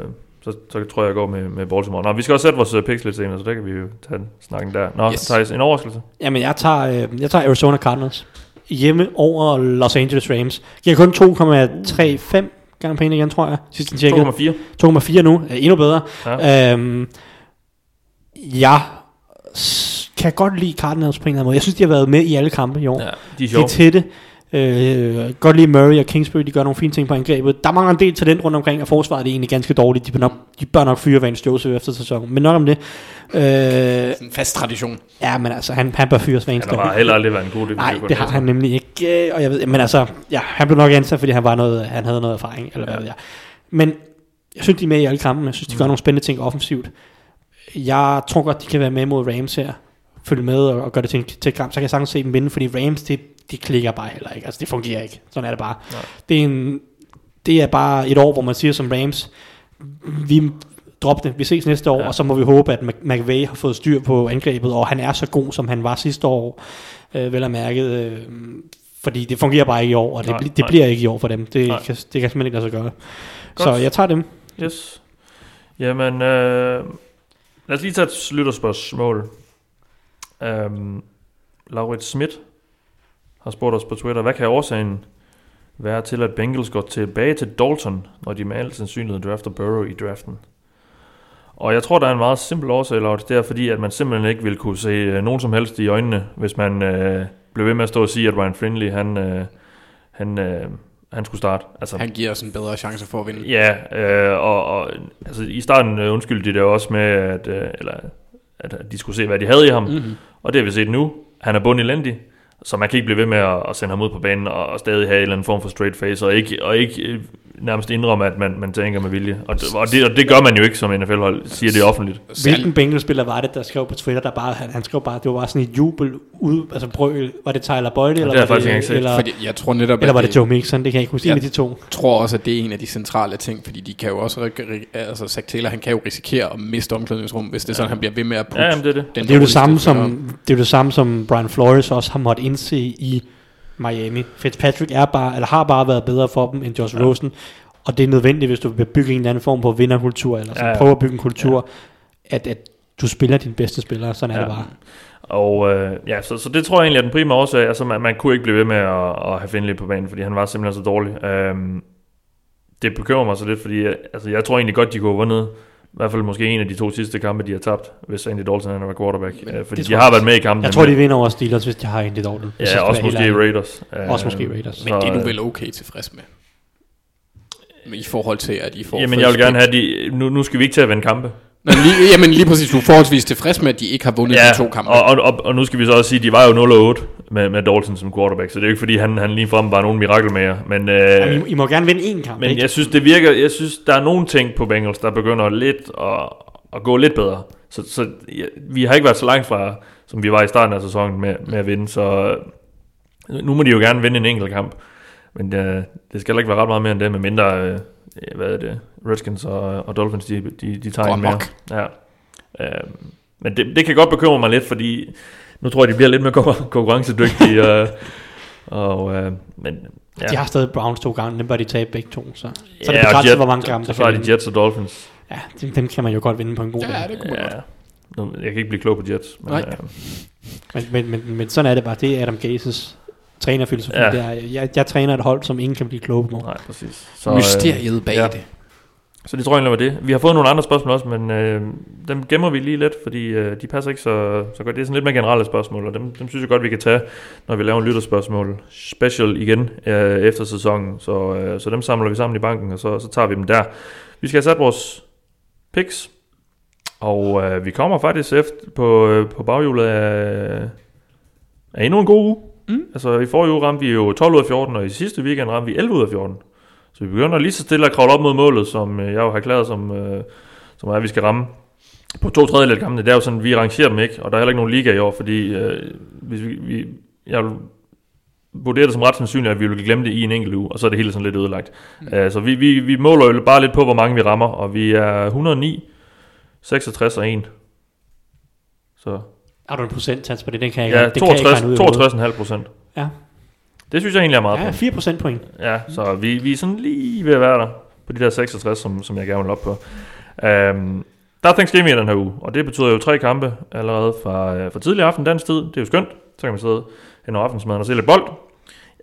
så, så, tror jeg, jeg går med, med Baltimore. Nå, vi skal også sætte vores øh, picks lidt senere, så der kan vi jo tage den snakken der. Nå, Yes. Thijs, en overraskelse? jamen jeg tager, øh, jeg tager Arizona Cardinals hjemme over Los Angeles Rams. Giver kun 2,35 penge igen, tror jeg, sidst tjekkede. 2,4. 2,4 nu, endnu bedre. Ja. Øhm, jeg kan godt lide Cardinals på en eller anden måde. Jeg synes, de har været med i alle kampe i år. Ja, de er De er tætte. Øh, godt lide Murray og Kingsbury, de gør nogle fine ting på angrebet. Der mangler en del talent rundt omkring, og forsvaret er egentlig ganske dårligt. De bør nok, de bør nok fyre Vance Joseph efter sæsonen. Men nok om det. Øh, Sådan en fast tradition. ja, men altså, han, han bør fyres eneste Han har heller aldrig været en god defensiv Nej, det har han nemlig ikke. øh, Og jeg ved, men altså, ja, han blev nok ansat, fordi han, var noget, han havde noget erfaring. Eller hvad Ja. ved jeg. Men jeg synes, de er med i alle kampe. Jeg synes, de gør nogle spændende ting offensivt. Jeg tror godt, de kan være med mod Rams her. Følge med og, og gøre det til, en- til et kamp. Så kan jeg sagtens se dem vinde, fordi Rams, det, det klikker bare heller ikke. Altså, det fungerer ikke. Sådan er det bare. Det er, en, det er bare et år, hvor man siger som Rams, vi drop det, vi ses næste år, Ja. og så må vi håbe, at Mc- McVay har fået styr på angrebet, og han er så god, som han var sidste år, øh, vel at mærke, øh, fordi det fungerer bare ikke i år, og det, Nej, bli- det nej. bliver ikke i år for dem. Det, Nej. kan, det kan simpelthen ikke lade sig gøre. Godt. Så jeg tager dem. Yes. Jamen, øh, lad os lige tage et lytterspørgsmål. Um, Laurits Schmidt har spurgt os på Twitter, hvad kan årsagen være til, at Bengals går tilbage til Dalton, når de med al sandsynlighed drafter Burrow i draften? Og jeg tror, der er en meget simpel årsag, Laurits. Det er fordi, at man simpelthen ikke vil kunne se øh, nogen som helst i øjnene, hvis man øh, blev ved med at stå og sige, at Ryan Finley, han, øh, han, øh, han skulle starte. Altså, Han giver os en bedre chance for at vinde. Ja, øh, og, og altså, i starten øh, undskyldte de det også med, at, øh, eller, at de skulle se, hvad de havde i ham. Mm-hmm. Og det har vi set nu. Han er bund elendig, så man kan ikke blive ved med at, sende ham ud på banen og, og stadig have en eller anden form for straight face, og ikke, og ikke øh, nærmest indrømme, at man, man tænker med vilje. Og, det- og, det, og det gør man jo ikke som NFL-hold, siger det offentligt. Hvilken Bengals-spiller var det, der skrev på Twitter, der bare, han, han skrev bare, det var bare sådan et jubel ud, altså brøl, var det Tyler Boyd, eller, jeg var det, ikke eller, Fordi jeg tror netop, eller var at det Joe Mixon, det kan jeg ikke huske, en Ja. af de to. tror også, at det er en af de centrale ting, fordi de kan jo også, altså Zach Taylor, han kan jo risikere at miste omklædningsrum, hvis det er sådan, han bliver ved med at putte Ja, jamen, det er det. den Det er jo det samme som, det er jo det samme som Brian Flores også har måttet indse i Miami. Fitzpatrick er bare, eller har bare været bedre for dem end Josh Ja. Rosen, og det er nødvendigt, hvis du vil bygge en eller anden form på vinderkultur, eller sådan, Ja, ja. prøve at bygge en kultur, at, at du spiller dine bedste spillere, sådan er Ja. det bare. Og øh, ja, så, så det tror jeg egentlig er den primære årsag. Altså, man, man kunne ikke blive ved med at, at have Finley på banen, fordi han var simpelthen så dårlig. Øhm, det bekymrer mig så lidt, fordi øh, altså, jeg tror egentlig godt, de kunne have vundet i hvert fald måske en af de to sidste kampe, de har tabt, hvis Andy Dalton han var quarterback. Men Øh, fordi det de har været med i kampen. Jeg tror, de vinder over Steelers, hvis de har Andy Dalton. Ja, også måske ærlig. Raiders. Også Øh, måske Raiders. Men det er du vel okay tilfreds med? Men I forhold til, at I får... Jamen, jeg vil gerne have de... Nu, nu skal vi ikke til at vinde kampe. Nå, lige, jamen lige præcis, du er forholdsvis tilfreds med, at de ikke har vundet de to kampe. og, og, og, og, nu skal vi så også sige, at de var jo 0-8 med, med Dalton som quarterback, så det er jo ikke fordi, han, han lige frem var nogen mirakelmager. Men, øh, Jamen, I, I må gerne vinde én kamp, Men ikke? jeg synes, det virker, jeg synes, der er nogle ting på Bengals, der begynder lidt at, at gå lidt bedre. Så, så ja, vi har ikke været så langt fra, som vi var i starten af sæsonen med, med at vinde, så øh, nu må de jo gerne vinde en enkelt kamp. Men øh, det skal heller ikke være ret meget mere end det, med mindre, øh, hvad er det, Redskins og, og Dolphins, de, de, de tager Går en mere. Ja. Øh, men det, det kan godt bekymre mig lidt, fordi nu tror jeg, de bliver lidt mere konkur- konkurrencedygtige. øh, og, øh, men, ja. De har stadig Browns to gange, dem bør de tabe begge to. Så, så er det Ja, og begrænset, Jet- hvor mange kampe, Så, så har kan de. Jets og Dolphins. Ja, dem, dem kan man jo godt vinde på en god Ja, dag. det kunne man godt. Ja. Nu, jeg kan ikke blive klog på Jets. Men, Nej. øh, Men, men, men, men sådan er det bare. Det er Adam Gases trænerfilosofi. Ja. Ja. Det er, jeg, jeg træner et hold, som ingen kan blive kloge på. nej, præcis. Så, Mysteriet bag ja. ja. det. Så det tror jeg egentlig var det. Vi har fået nogle andre spørgsmål også, men øh, dem gemmer vi lige lidt, fordi øh, de passer ikke så, så godt. Det er sådan lidt mere generelle spørgsmål, og dem, dem synes jeg godt, vi kan tage, når vi laver en lytterspørgsmål special igen øh, efter sæsonen. Så, øh, så dem samler vi sammen i banken, og så, så tager vi dem der. Vi skal have sat vores picks, og øh, vi kommer faktisk efter på, øh, på baghjulet af, af endnu en god uge. Mm. Altså i forrige uge ramte vi jo 12 ud af 14, og i sidste weekend ramte vi 11 ud af 14. Så vi begynder lige så stille at kravle op mod målet, som øh, jeg jo har erklæret, som, øh, som er, at vi skal ramme. På to tredjedel af kampene, det er jo sådan, vi rangerer dem ikke, og der er heller ikke nogen liga i år, fordi øh, hvis vi, vi, jeg vil vurdere det som ret sandsynligt, at vi vil glemme det i en enkelt uge, og så er det hele sådan lidt ødelagt. Mm. Uh, så vi, vi, vi måler jo bare lidt på, hvor mange vi rammer, og vi er 109, 66 og 1. Så Har du en procentsats på det? Den kan jeg ja, ikke 62, regne ud i hovedet. 62,5 procent. Ja. Det synes jeg egentlig er meget Ja, pænt. 4 procentpoint. Ja, så vi, vi er sådan lige ved at være der på de der 66, som, som jeg gerne vil op på. Um, der er Thanksgiving i den her uge, og det betyder jo tre kampe allerede fra, øh, fra tidlig aften dansk tid. Det er jo skønt. Så kan man sidde hen over aftensmaden og se lidt bold.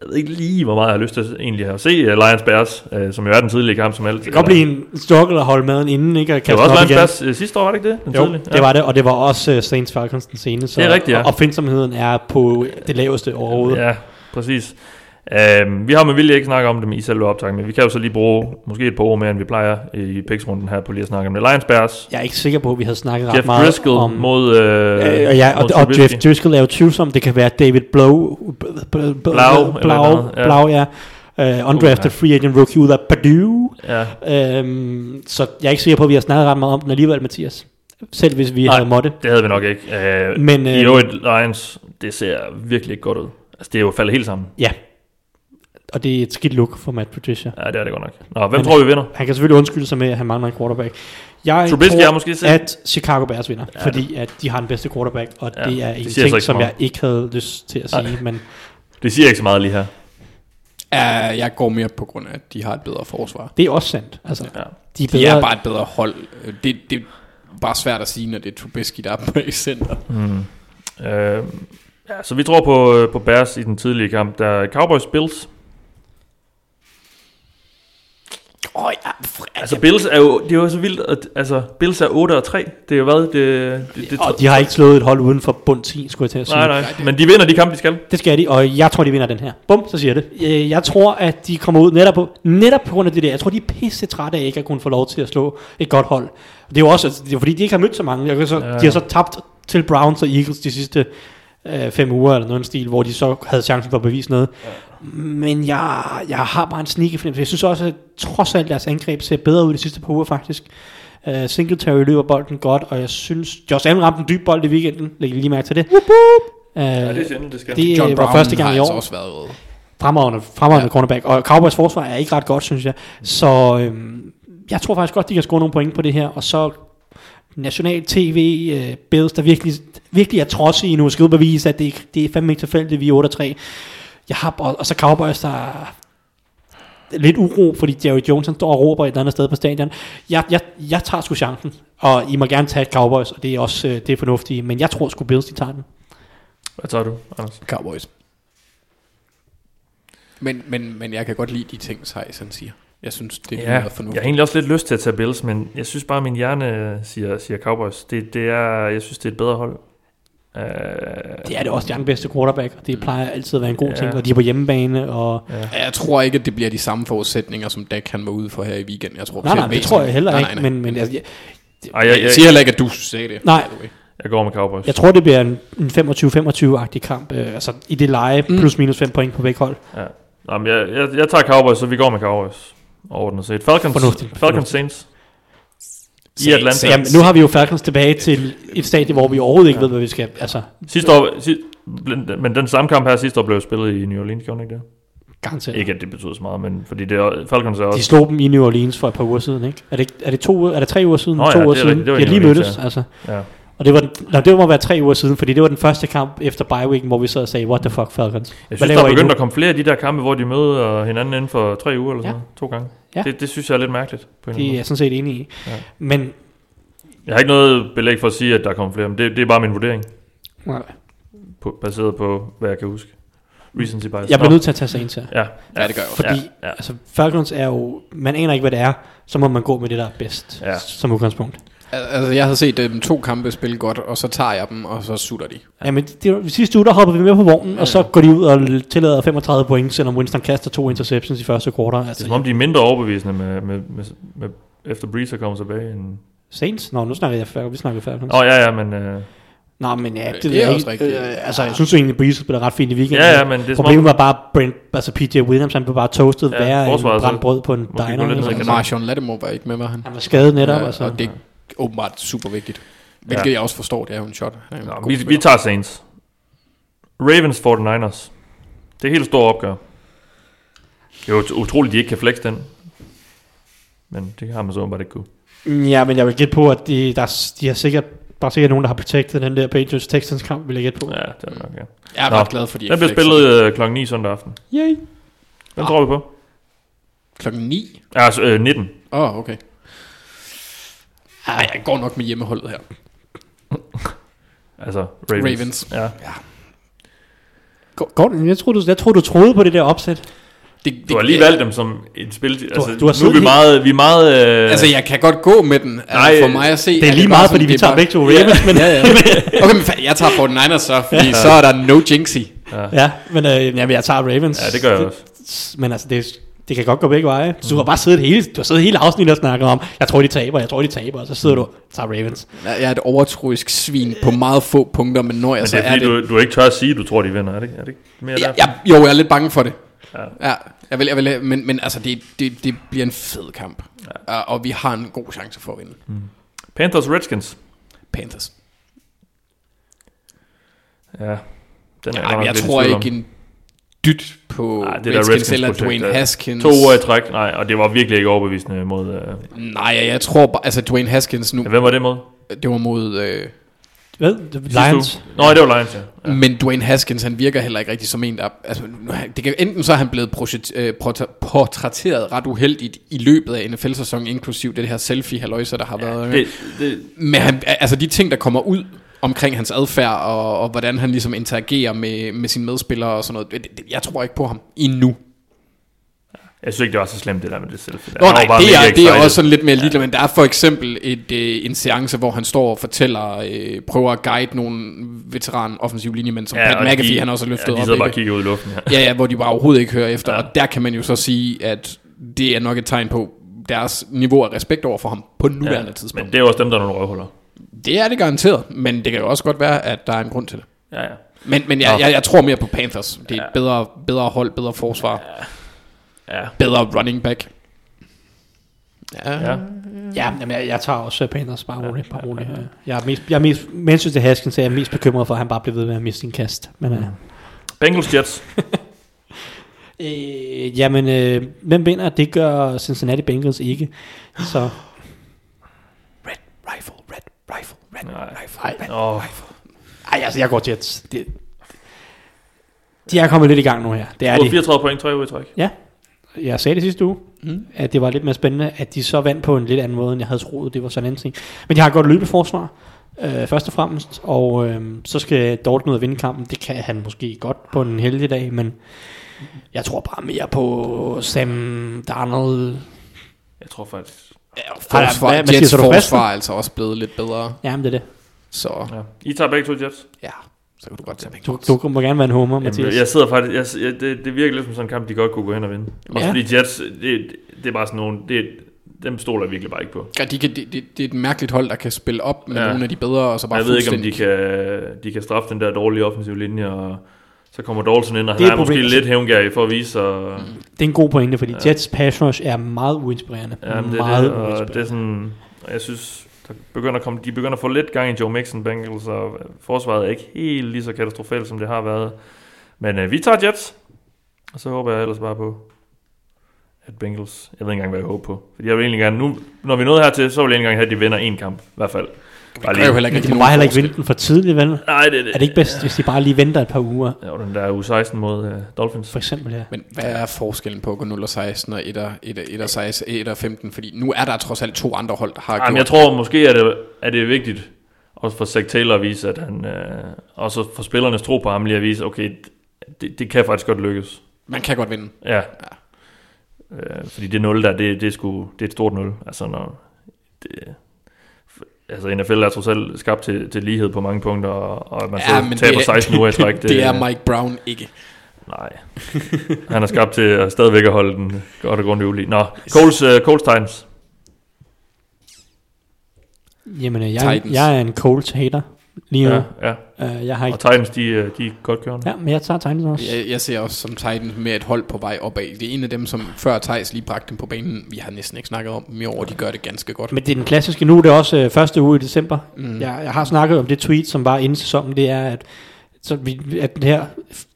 Jeg ved ikke lige, hvor meget jeg har lyst til egentlig at se uh, Lions Bears, uh, som jo er den tidlige kamp, som alt. Det kan godt blive en struggle at holde maden inden, ikke? Og Det var også Lions. Bears uh, sidste år, var det ikke det? Den Jo, tidlige? det var det, og det var også uh, Saints Falcons den seneste. Så Det er rigtigt, ja. og Opfindsomheden er på det laveste overhovedet. Ja, præcis. Um, vi har med vilje ikke snakket om dem i selve optagen, men vi kan jo så lige bruge måske et par ord mere, end vi plejer i picksrunden her på lige at snakke om det. Lions Bears, Jeg er ikke sikker på, at vi havde snakket ret Jeff meget Driscoll om... mod, øh, Øh, og, ja, og, mod og Trubisky. Jeff Driscoll er jo tvivlsom. Det kan være David Blow, Blau, Blau, ja. Blau, ja. Uh, undrafted Uh, free agent rookie ud af Purdue. Ja, Um, så jeg er ikke sikker på, at vi har snakket ret meget om den alligevel, Mathias. Selv hvis vi Nej. havde måtte. det havde vi nok ikke. Uh, Men, I øh, øvrigt, Lions, det ser virkelig ikke godt ud. Altså, det er jo faldet helt sammen. Ja. Og det er et skidt look for Matt Patricia. Ja, det er det godt nok. Nå, hvem Men- tror vi vinder? Han kan selvfølgelig undskylde sig med, at han mangler en quarterback. Jeg Trubisky tror, er måske selv- at Chicago Bears vinder, ja, fordi at de har den bedste quarterback, og Ja, det er en ting, som jeg ikke havde lyst til at sige, Nej. men Det siger ikke så meget lige her. Ja, jeg går mere på grund af, at de har et bedre forsvar. det er også sandt. Altså, Ja. de er De bedre. er bare et bedre hold. Det, det er bare svært at sige, når det er Trubisky, der er på i center. Øh, ja, så vi tror på, øh, på Bears i den tidlige kamp. Der er Cowboys Bills. Oh, ja, Altså Bills er jo, det er jo så vildt, at, altså Bills er 8 og 3. Det er jo hvad? Det, det, det, Og de har ikke slået et hold uden for bund 10, skulle jeg til at sige. Nej, nej, men de vinder de kampe, de skal. Det skal de, og jeg tror, de vinder den her. Bum, så siger jeg det. Øh, Jeg tror, at de kommer ud netop på, netop på grund af det der. Jeg tror, de er pisse trætte af ikke at kunne få lov til at slå et godt hold. Det er jo også, det er fordi, de ikke har mødt så mange. Jeg kan så, ja. De har så tabt til Browns og Eagles de sidste øh, fem uger, eller noget stil, hvor de så havde chancen for at bevise noget. Ja. Men jeg, jeg har bare en sneaky fornemmelse. Jeg synes også, at trods alt deres angreb ser bedre ud de sidste par uger, faktisk. Uh, Singletary løber bolden godt, og jeg synes, Josh Allen ramte en dyb bold i weekenden. Læg lige mærke til det. Uh, Ja, det er sjældent, det skal. det John var Brown første gang har i altså år også været fremragende, fremragende Ja. ja. cornerback. Og Cowboys forsvar er ikke ret godt, synes jeg. Så øhm, jeg tror faktisk godt, de kan score nogle point på det her. Og så national tv, øh, Bills, der virkelig, virkelig er trodsige nu, skal ud og bevise, at det, det er fandme ikke tilfældigt, vi er 8-3. Jeg har, og, og så Cowboys, der er lidt uro, fordi Jerry Jones han står og råber et eller andet sted på stadion. Jeg, jeg, jeg tager sgu chancen, og I må gerne tage et Cowboys, og det er også øh, det er fornuftigt, men jeg tror sgu Bills, de tager den. Hvad tager du, Anders? Cowboys. Men, men, men jeg kan godt lide de ting, han siger. Jeg synes, det Ja, lyder jeg har fornuftigt. egentlig også lidt lyst til at tage Bills, men jeg synes bare, at min hjerne siger, siger Cowboys. Det, det er, jeg synes, det er et bedre hold. Uh, Det er det også, de er den bedste quarterback, og det plejer altid at være en god Ja. ting, og de er på hjemmebane, og... Ja, Jeg tror ikke, at det bliver de samme forudsætninger, som Dak han var ude for her i weekenden. Jeg tror, Nej, nej, det tror jeg heller ikke, nej, nej. men, men altså, jeg, Ej, jeg, Jeg, jeg, siger heller ikke, at du sagde det. Nej. jeg går med Cowboys. jeg tror, det bliver en, en 25-25-agtig kamp, øh, altså i det leje, Mm. plus minus 5 point på begge hold. Ja. Nå, men jeg, jeg, jeg tager Cowboys, så vi går med Cowboys. Overordnet set. Falcons, Fornuftigt. Falcons. Saints. I Atlanta. Saints. Jamen, nu har vi jo Falcons tilbage til et stadie, hvor vi overhovedet ikke ved, hvad vi skal, altså, Sidste år, si, men den samme kamp her sidste år blev spillet i New Orleans, gjorde ikke det? garanteret. Ikke at det betyder så meget, men fordi det er, Falcons er De også... slog dem i New Orleans for et par uger siden, ikke? Er det, er det, to, er det tre uger siden? Nå ja, to er uger siden? rigtigt. Det var de har lige mødtes, ja. altså. Ja. Og det var, den, nej, det må være tre uger siden, fordi det var den første kamp efter bye weeken, hvor vi sad og sagde, what the fuck Falcons. Jeg synes, der er begyndt at komme flere af de der kampe, hvor de møder hinanden inden for tre uger eller sådan Ja. To gange. Ja. Det, det synes jeg er lidt mærkeligt. På en Det er jeg sådan set enig i. Ja. Men Jeg har ikke noget belæg for at sige, at der kommer flere, men det, det er bare min vurdering, nej, på, baseret på, hvad jeg kan huske. Recency bias. jeg bliver nødt til at tage Saints her. Ja, Ja, det gør jeg også. Fordi Ja, ja. altså, Falcons er jo, man aner ikke, hvad det er, så må man gå med det, der er bedst, ja. som udgangspunkt. Al- Altså, jeg har set dem to kampe spille godt, og så tager jeg dem, og så sutter de. Ja. Jamen, det, var- sidste uge, der hopper vi med på vognen, ja. og så går de ud og tillader 35 point, selvom Winston kaster to interceptions i første kvartal. Det er Altså, som om, de er mindre overbevisende med, med, med, med efter Breeze er kommet tilbage. End... Saints? Nå, nu snakker jeg Falcons. Vi snakker. Åh, oh, ja, ja, men... Øh, Nå, men ja, det, Det ved er jeg også rigtigt. Øh, altså, jeg synes jo egentlig, Breeze spiller ret fint i weekenden. ja, ja, men det er Problemet var bare, Brent, altså PJ Williams, han blev bare toastet Ja, end forsvaret, så brændt brød på en diner. lidt Altså. Marshawn Lattimore var ikke med, var han? Han var skadet netop. Ja, altså. og det er åbenbart super vigtigt. Hvilket Ja. jeg også forstår, det er jo en shot. Han er en Nå, vi, vi tager Saints. Ravens 49ers. Det er helt store opgør. Det er jo ut- utroligt, de ikke kan flex den. Men det har man så åbenbart ikke kunne. Mm, Ja, men jeg vil gætte på, at de, der, er- de har sikkert, der er sikkert nogen, der har protected den der Patriots Texans kamp, vil jeg gætte på. Ja, det er nok, ja. Jeg er Nå, ret glad for, de Den bliver spillet øh, klokken 9 søndag aften. Yay. Hvem Ah. tror vi på? Klokken 9? Ja, altså øh, 19. Åh, oh, okay. Ej, jeg går nok med hjemmeholdet her. Altså Ravens. Ravens. Ja. Går- Går? Jeg tror, du, jeg tror, du troede på det der opsæt. Det, Du har lige valgt dem som et spil. Altså, du har nu er vi helt- meget... Vi er meget øh, Altså, jeg kan godt gå med den. Altså, Nej, for mig at se... Det er lige bare meget, fordi vi det er tager bare- begge to Ravens, men, Ja, ja. Okay, men jeg tager 49ers så, fordi ja. så er der no jinxy. ja, men øh, jamen, jeg tager Ravens. Ja, det gør jeg også. Men altså, det, det kan godt gå begge veje. Så du har bare siddet hele, du har siddet hele afsnittet og snakket om, jeg tror, de taber, jeg tror, de taber, og så sidder du og tager Ravens. Jeg er et overtroisk svin på meget få punkter, men når jeg Men så det er er fordi, det... du, du ikke tør at sige, at du tror, de vinder. Er det, er det ikke mere Ja, jeg, jo, jeg er lidt bange for det. Ja. Ja, jeg vil, jeg vil, men, men altså, det, det, det bliver en fed kamp. Ja. Og vi har en god chance for at vinde. Panthers Redskins. Panthers. Ja. Den er men jeg i tror ikke, en dyt på Nej, det det Redskins, Redskins eller Dwayne Haskins. To uger i træk, nej, og det var virkelig ikke overbevisende mod... Øh, Nej, jeg tror bare, altså Dwayne Haskins nu, ja, hvem var det mod? det var mod... Øh, Hvad? Lions? Uge? Nå, det var Lions, ja. Ja. Men Dwayne Haskins, han virker heller ikke rigtig som en, der... Altså, nu, det kan, enten så er han blevet projekt, øh, portræ- portrætteret ret uheldigt i løbet af NFL-sæsonen, inklusiv det her selfie-halløjser, der har været. Det, det, Men han, altså de ting, der kommer ud omkring hans adfærd, og, og hvordan han ligesom interagerer med, med sine medspillere og sådan noget, jeg tror ikke på ham endnu. jeg synes ikke, det var så slemt, det der med det selfie. Nå nej, bare det er, det er også sådan lidt mere ligeglad, men der er for eksempel et, øh, en seance, hvor han står og fortæller, øh, prøver at guide nogle veteran offensiv linjemænd, som ja, Pat og McAfee, de- han også har løftet ja, de op. bare kigger ud i luften her. Ja, ja, hvor de bare overhovedet ikke hører efter. Ja. Ja. Og der kan man jo så sige, at det er nok et tegn på deres niveau af respekt over for ham på nuværende ja, tidspunkt. Men det er også dem, der er nogle røvhuller. Det er det garanteret, men det kan jo også godt være, at der er en grund til det. Ja, ja. Men, men jeg, jeg, jeg tror mere på Panthers. Det er et Ja. bedre, bedre hold, bedre forsvar, Ja, bedre running back. Ja. ja. Ja, jamen, jeg, jeg tager også Panthers bare roligt. Bare roligt. Ja. Jeg er mest, jeg er mest, mens til Haskins er jeg mest bekymret for, at han bare bliver ved med at miste sin kast. Men, øh, Bengals Jets. øh, jamen, øh, hvem vinder? Det gør Cincinnati Bengals ikke. Så Red rifle, red Nej. rifle, red Åh, ej, altså, jeg går Jets. Det, de er kommet lidt i gang nu her. Det er de. 34 point, tre uger i træk. Ja, jeg sagde det sidste uge, Mm. at det var lidt mere spændende, at de så vandt på en lidt anden måde, end jeg havde troet. Det var sådan en ting. Men de har et godt løbeforsvar, øh, først og fremmest, og øh, så skal Dortmund ud og vinde kampen. Det kan han måske godt på en heldig dag, men jeg tror bare mere på Sam Darnold. Jeg tror faktisk... Ja, og Ej, forsvar, hvad- hvad Jets forsvar er altså også blevet lidt bedre. Jamen, det er det. Så Ja. I tager begge to Jets. ja, så kan du godt tage Du, du må gerne være en homer, Mathias. Jamen, jeg sidder faktisk... Jeg, jeg, det, det virker lidt som sådan en kamp, de godt kunne gå hen og vinde. Også Ja. fordi Jets, det, det er bare sådan nogle... Det, dem stoler jeg virkelig bare ikke på. Ja, de kan, det, det, det er et mærkeligt hold, der kan spille op med Ja. ja. nogle af de bedre, og så bare jeg ved ikke, om de kan, de kan straffe den der dårlige offensive linje, og så kommer Dalton ind, og Det han er er, måske lidt hævngærig for at vise sig. Det er en god pointe, fordi ja. Jets pass rush er meget uinspirerende. Ja, men det meget det, og det er sådan, jeg synes, der begynder at komme, de begynder at få lidt gang i Joe Mixon Bengals, og forsvaret er ikke helt lige så katastrofalt, som det har været. Men øh, vi tager Jets, og så håber jeg ellers bare på, at Bengals, jeg ved ikke engang, hvad jeg håber på. Fordi jeg vil egentlig gerne, nu, når vi nået hertil, så vil jeg egentlig gerne have, at de vinder en kamp, i hvert fald. Bare gør jo heller ikke de nogen bare heller ikke vinde den for tidligt, vel? Nej, det, det, Er det ikke bedst, hvis de bare lige venter et par uger, Ja, den der U16 mod uh, Dolphins. for eksempel her? Men hvad er forskellen på at gå 0 og 16 og 1 og, 1 og, 1 og, 16, 1 og 15? Fordi nu er der trods alt to andre hold, der har Jamen, gjort jeg tror måske, at det, at det er vigtigt, også for Zach Taylor at vise, at han, øh, også for spillernes tro på ham lige at vise, okay, det, det kan faktisk godt lykkes. Man kan godt vinde. Ja. ja. Øh, fordi det 0 der, det, det, er sgu, det er et stort 0. Altså, når det, altså NFL er trods alt skabt til, til lighed på mange punkter, og, og at man ja, så taber det er- 16 uger i træk. Det, det er Mike Brown ikke. Nej. Han er skabt til at stadigvæk at holde den godt og grundigt ulig. Nå, Coles, uh, Coles Titans. Jamen, øh, jeg, Titans. jeg er en Colts hater lige nu. Ja, Ja. Uh, jeg har ikke... Og Titans, de, øh, de er godt kørende. Ja, men jeg tager Titans også. Jeg, jeg ser også som Titans med et hold på vej opad. Det er en af dem, som før Thijs lige bragte dem på banen. Vi har næsten ikke snakket om dem i år, og de gør det ganske godt. Men det er den klassiske nu, det er også øh, første uge i december. Mm. Jeg, jeg har snakket om det tweet, som var inden sæsonen, det er, at, så vi, at den her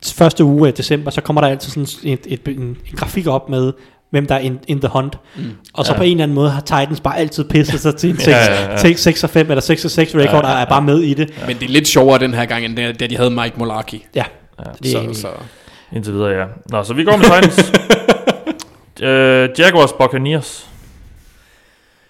første uge af december, så kommer der altid sådan et, et, en, en grafik op med, hvem der er in, in the hunt. Mm. Og så Ja. på en eller anden måde har Titans bare altid pisset sig til en 6, Ja, ja, ja. 6, 6 og 5 eller 6 og 6 record, og er bare med i det. Men det er lidt sjovere den her gang, end da da de havde Mike Molarki. Ja, Ja. det er Så, egentlig- så Indtil videre, ja. Nå, så vi går med Titans. uh, Jaguars Buccaneers.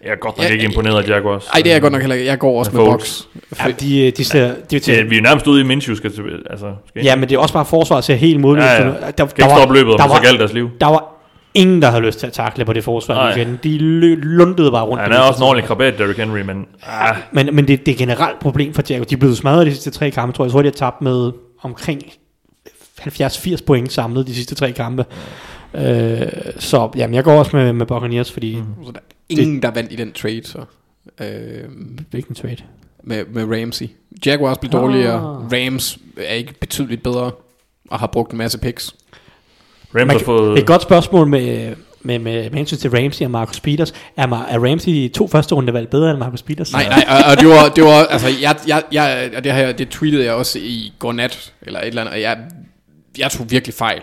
Jeg er godt nok Ja, ikke imponeret af Jaguars. Ej, det er jeg godt nok heller ikke. Jeg går også Med med. Box. Ja, de, de ser, de Det, til, vi er nærmest ude i Minshew, skal altså, skal ja, men det er også bare forsvaret ser helt modløst. Ja, ja. Der, der, ikke stoppe løbet, der, om det var, så galt deres liv. der var ingen, der havde lyst til at takle på det forsvar. Igen. De lø, lundede bare rundt. Han på er det også en ordentlig krabat, Derrick Henry, men ah, Men, men det, det er et generelt problem for Jaguars. De er blevet smadret de sidste tre kampe, tror jeg. Jeg tror, de har tabt med omkring 70-80 point samlet de sidste tre kampe. Øh, så jamen, jeg går også med, med Buccaneers, fordi... Mm. Så der er ingen, der vandt i den trade, så. Øh, Hvilken trade? med, med Ramsey. Jaguars blev dårligere. Ah. Rams er ikke betydeligt bedre og har brugt en masse picks. Rams Man, har fået... et godt spørgsmål med, med, med, med hensyn til Ramsey og Marcus Peters. Er, er Ramsey i to første rundevalg bedre end Marcus Peters? Nej, nej, og, og det var, det var, altså, jeg, jeg, jeg, og det her, det tweetede jeg også i går nat, eller et eller andet, og jeg, jeg tog virkelig fejl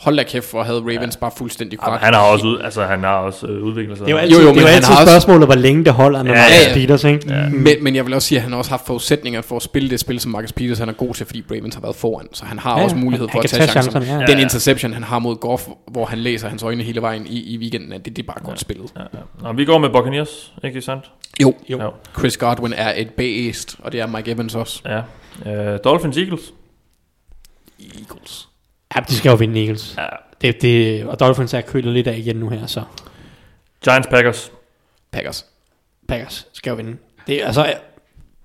hold da kæft, hvor havde Ravens ja. bare fuldstændig kvart. han har også, ud, altså, han har også øh, udviklet sig. Det er jo altid, Jo, jo, det er men jo han altid har også- spørgsmålet, hvor længe det holder, når Ja, ja, ja, Marcus ja. Peters, ikke? Ja. Men, men jeg vil også sige, at han har også haft forudsætninger for at spille det spil, som Marcus Peters han er god til, fordi Ravens har været foran. Så han har Ja, ja, også mulighed for at tage, tage chancerne. chancerne, ja. Den Ja, ja. interception, han har mod Goff, hvor han læser hans øjne hele vejen i, i weekenden, det, det er bare godt spillet. Ja, ja. Nå, vi går med Buccaneers, ikke sandt? Jo. Jo. Ja. Chris Godwin er et beast, og det er Mike Evans også. Ja. Øh, Dolphins, Eagles. Eagles. Ja, de skal jo vinde Eagles. Ja. Det, det, og Dolphins er kølet lidt af igen nu her, så Giants, Packers. Packers. Packers skal jo vinde. Det, altså,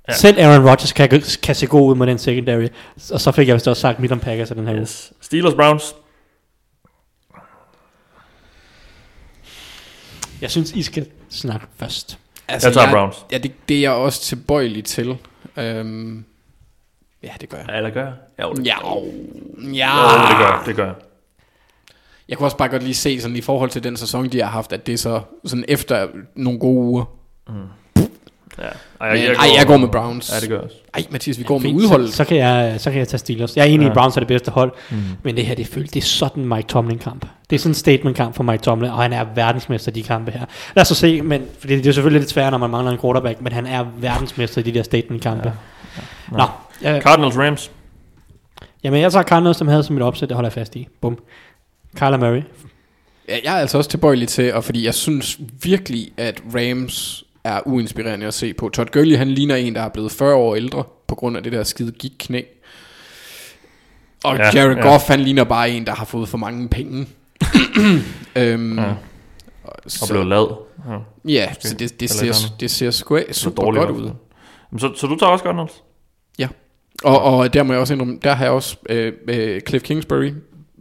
ja. Selv Aaron Rodgers kan, kan se god ud med den secondary. Og så fik jeg vist også sagt mit om Packers af den her uge. Yes. Steelers, Browns. Jeg synes, I skal snakke først. Altså, Jeg tager Browns. Ja, det, det er jeg også tilbøjelig til. Øhm, ja, det gør jeg. Ja, eller gør jeg? Ja, det, Ja, jo, ja. det gør jeg. Det gør jeg. Jeg kunne også bare godt lige se sådan i forhold til den sæson, de har haft, at det er så sådan efter nogle gode uger. Ja. Ej, Men, ej, jeg går med Browns. Ja, det gør jeg også. Ej, Mathias, vi går med Fint, udholdet. Så, så, kan jeg, så kan jeg tage Steelers. Jeg er enig ja. Ja. i, Browns er det bedste hold. Mm. Men det her, det, føles, det er sådan en Mike Tomlin-kamp. Det er sådan en statement-kamp for Mike Tomlin, og han er verdensmester i de kampe her. Lad os så se, men, fordi det er selvfølgelig lidt svært, når man mangler en quarterback, men han er verdensmester i de der statement-kampe. Ja. Nå, ja, Cardinals, Rams. jamen jeg tager Cardinals, som havde som mit opsæt, det holder jeg fast i. Bum. Kyler Murray. Ja, jeg er altså også tilbøjelig til, og fordi jeg synes virkelig, at Rams er uinspirerende at se på. Todd Gurley, han ligner en, der er blevet 40 år ældre, på grund af det der skide gik knæ. Og Ja, ja, Jared ja. Goff, han ligner bare en, der har fået for mange penge. øhm, Ja. ja. Og blev lad. Ja. Ja, så det, det, et ser, det ser sgu Så super godt ud. Så, så du tager også Cardinals? Og, og der må jeg også indrømme, der har jeg også øh, øh, Cliff Kingsbury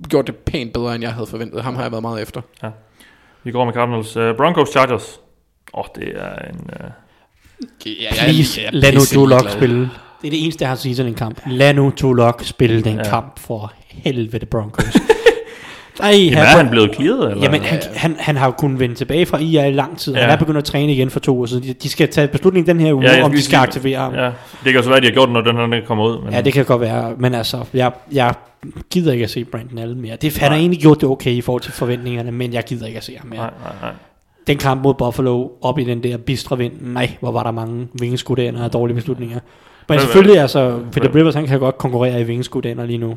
gjort det pænt bedre, end jeg havde forventet. Ham har jeg været meget efter. Vi går med Cardinals. Uh, Broncos, Chargers. Åh, oh, det er en... Uh, Ja, Please, lad nu Joe Lock spille. Det er det eneste, jeg har at sige til den kamp. Lad nu Joe Lock spille den Ja. ja. kamp for helvede Broncos. Nej, jamen, er han blevet clearet, eller? Jamen, han, han, han har jo kunnet vende tilbage fra IA i lang tid. Ja. Han er begyndt at træne igen for to år siden. De, de skal tage beslutning den her uge, Ja, om de skal aktivere ham. Ja. Det kan så være, at de har gjort det, når den her kommer ud. Men, ja, det kan godt være. Men altså, jeg, jeg gider ikke at se Brandon Allen mere. Det, han har Nej. egentlig gjort det okay i forhold til forventningerne, men jeg gider ikke at se ham mere. Nej, nej, nej. Den kamp mod Buffalo, op i den der bistre vind, nej, hvor var der mange vingeskuddænder og dårlige beslutninger. Men selvfølgelig, altså, men- Rivers, han kan godt konkurrere i vingeskuddænder lige nu.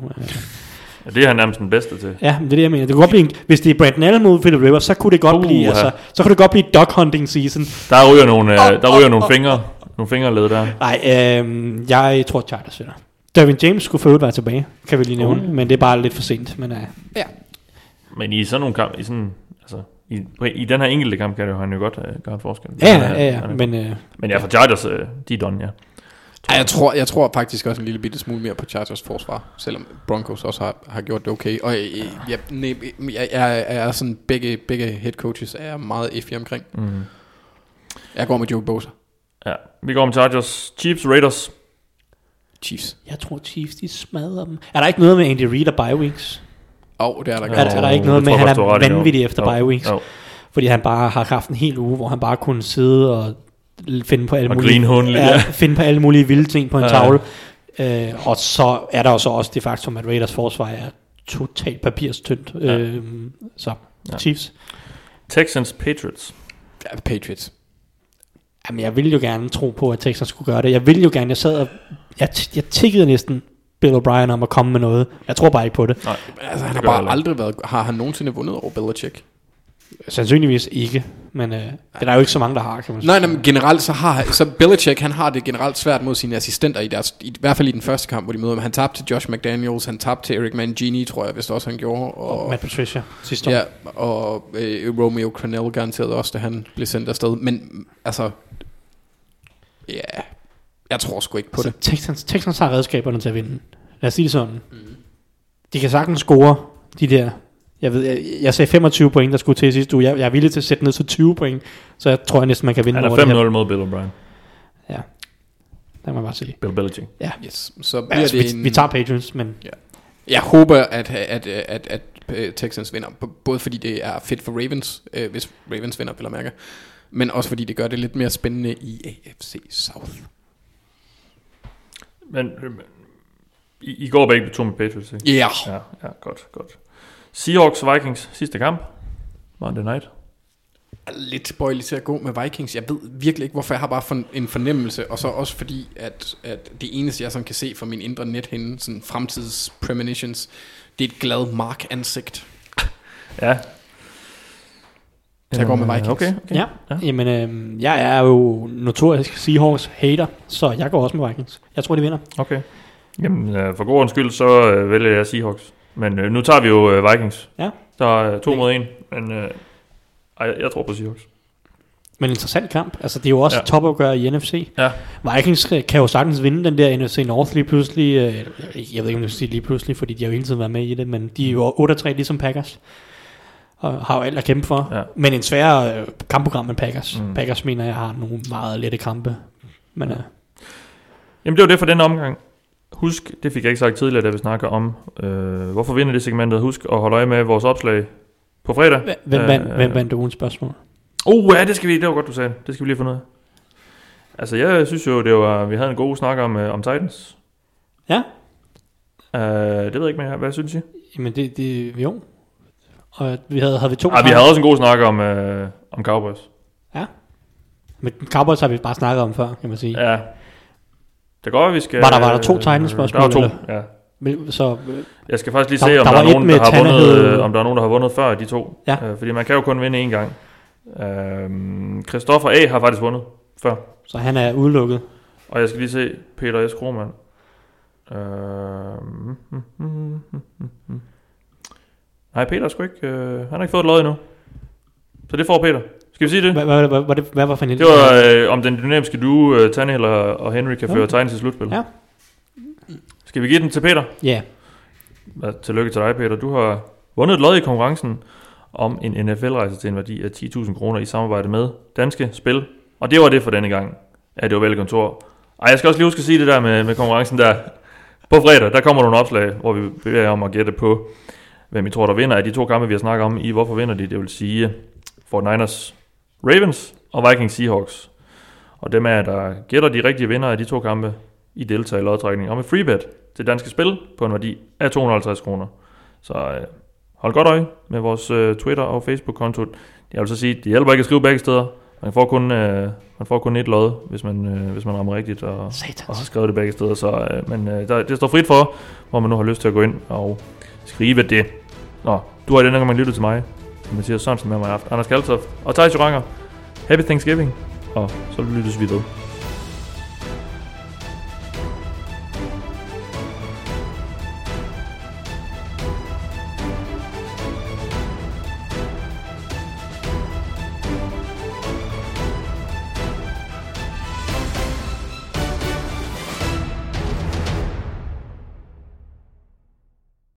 Ja, det er han nærmest den bedste til. Ja, men det er det, jeg mener. Det kunne godt blive en, hvis det er Brandon Allen mod Philip Rivers, så kunne det godt Uh, blive, ja. altså, så kunne det godt blive dog hunting season. Der ryger nogle, øh, der ryger nogle fingre, nogle fingerled der. Nej, øhm, jeg tror Chargers vinder. Dervin James skulle for være tilbage, kan vi lige nævne, Uh. men det er bare lidt for sent. Men, uh, Men i sådan nogle kamp, i sådan, altså, i, i den her enkelte kamp kan det jo, han jo godt øh, gøre en forskel. ja, ja, er- ja, ja, men uh, men ja, for Chargers, øh, de er done, ja. Ej, jeg, tror, jeg tror faktisk også en lille bitte smule mere på Chargers forsvar, selvom Broncos også har, har gjort det okay. Og øh, jeg, nej, jeg, jeg, er sådan, begge, begge head coaches er jeg meget iffy omkring. Mm. Jeg går med Joe Bosa. Ja, vi går med Chargers. Chiefs, Raiders. Chiefs. jeg tror Chiefs, de smadrer dem. Er der ikke noget med Andy Reid og bye weeks? Åh, oh, det er der Er, er der ikke noget med, at jeg han er vanvittig efter Jo, bye weeks? jo. Fordi han bare har haft en hel uge, hvor han bare kunne sidde og finde på alle Og mulige, ja, ja. finde på alle mulige vilde ting på en Ja. tavle. Øh, og så er der jo så også det faktum, at Raiders forsvar er totalt papirstyndt. Ja. Øh, så Ja. Chiefs. Texans, Patriots. Ja, Patriots. Jamen, jeg ville jo gerne tro på, at Texans skulle gøre det. Jeg ville jo gerne, jeg sad og, jeg, jeg tikkede næsten Bill O'Brien om at komme med noget. Jeg tror bare ikke på det. Nej, Altså, han har bare aldrig været... Har han nogensinde vundet over Belichick? Sandsynligvis ikke, men øh, det er der jo ikke så mange, der har, kan man sige. Nej, nej, men generelt så har så Belichick, han har det generelt svært mod sine assistenter i deres, i, i hvert fald i den første kamp, hvor de møder ham. Han tabte til Josh McDaniels, han tabte til Eric Mangini, tror jeg, hvis også han gjorde. Og, Og Matt Patricia sidste ja, år. og øh, Romeo Crennel garanteret også, da han blev sendt afsted. Men altså, ja, jeg tror sgu ikke på Så det. Texans, Texans har redskaberne til at vinde. Lad os sige det sådan. De kan sagtens score de der... Jeg, ved, jeg, jeg sagde 25 point, der skulle til sidste uge. Jeg, jeg er villig til at sætte ned til 20 point. Så jeg tror jeg næsten, man kan vinde Han over det er 5-0 mod Bill O'Brien. Ja, det må man bare sige. Bill Belichick. Yes. Så bliver Altså, det vi, en, vi tager Patriots, men Jeg håber, at, at, at, at, at Texans vinder, både fordi det er fedt for Ravens, øh, hvis Ravens vinder, vil jeg mærke, men også fordi det gør det lidt mere spændende i AFC South. Men øh, I, I går begge to med Patriots, ikke? Ja, yeah. Ja, ja, godt, godt. Seahawks Vikings sidste kamp. Monday night. er lidt tilbøjelig til at gå med Vikings. Jeg ved virkelig ikke, hvorfor jeg har bare en fornemmelse, og så også fordi, at, at det eneste, jeg sådan kan se fra min indre net henne, sådan fremtids premonitions, det er et glad mark-ansigt. Ja. Så jeg går med Jamen, Vikings. Okay, okay. Ja, ja. jamen øh, jeg er jo notorisk Seahawks hater, så jeg går også med Vikings. Jeg tror, de vinder. okay. Jamen, øh, for god ordens skyld, så øh, vælger jeg Seahawks. Men øh, nu tager vi jo øh, Vikings. Ja. Der er øh, to mod en, men øh, ej, jeg tror på Seahawks. Men en interessant kamp. Altså, det er jo også Ja. topopgør i NFC. Ja. Vikings kan jo sagtens vinde den der NFC North lige pludselig. Øh, jeg ved ikke, om jeg skal sige lige pludselig, fordi de har jo hele tiden været med i det, men de er jo 8-3 ligesom Packers. Og har jo alt at kæmpe for. Ja. Men en sværere øh, kampprogram end Packers. Mm. Packers mener jeg har nogle meget lette kampe. Men øh, Jamen, det var det for den omgang. Husk, det fik jeg ikke sagt tidligere, da vi snakker om, øh, hvorfor vinder det segmentet. Husk at holde øje med vores opslag på fredag. hvem, hvem, Øh, vandt, hvem vandt ugens spørgsmål? Oh, ja, det skal vi, det var godt, du sagde. det. Skal vi lige finde ud af. Altså, jeg synes jo, det var, vi havde en god snak om, øh, om Titans. Ja, Uh, det ved jeg ikke mere. Hvad synes I? jamen det, det jo. Og vi havde, havde vi to Ah, vi havde også en god snak om, øh, om Cowboys. Men Cowboys har vi bare snakket om før, kan man sige. Ja. Det går, vi skal... Var der- var der to Titans-spørgsmål, Der var to, eller? ja. Men, så øh, Jeg skal faktisk lige Der- se, om der der, er nogen, der har vundet, øh, om der er nogen, der har vundet før de to. Ja. Øh, fordi man kan jo kun vinde én gang. Øh, Christoffer A. har faktisk vundet før. Så han er udelukket. Og jeg skal lige se Peter S. Krohmann. Øh, mm, mm, mm, mm, mm, mm. Nej, Peter er sgu ikke... Øh, han har ikke fået et lod endnu. Så det får Peter. Skal vi sige det? Hvad, var for en Det var øh, om den dynamiske duo, øh, Tannehill og, og Henry kan føre tegn til slutspil. Ja. Skal vi give den til Peter? Ja, tillykke til dig, Peter. Du har vundet et lod i konkurrencen om en NFL-rejse til en værdi af 10.000 kroner i samarbejde med Danske Spil. Og det var det for denne gang. Ja, det var vel kontor. Ej, jeg skal også lige huske at sige det der med, med konkurrencen der. På fredag, der kommer nogle opslag, hvor vi bevæger jer om at gætte på, hvem I tror, der vinder af de to kampe, vi har snakket om i Hvorfor vinder de? Det vil sige Fort Niners Ravens og Vikings Seahawks. Og dem er, der gætter de rigtige vinder af de to kampe, i deltager i lodtrækning om et freebet til danske spil på en værdi af 250 kroner. Så øh, hold godt øje med vores øh, Twitter og Facebook-konto. Jeg vil så sige, det hjælper ikke at skrive begge steder. Man får kun, øh, man får kun et lod, hvis man, øh, hvis man rammer rigtigt og, og har satans. skrevet det begge steder. Så, øh, men øh, der, det står frit for, hvor man nu har lyst til at gå ind og skrive det. Nå, du har i denne gang lyttet til mig, Mathias Sørensen med mig i aften, Anders Kaltoft og Thijs Joranger. Happy Thanksgiving, og så lyttes vi ved.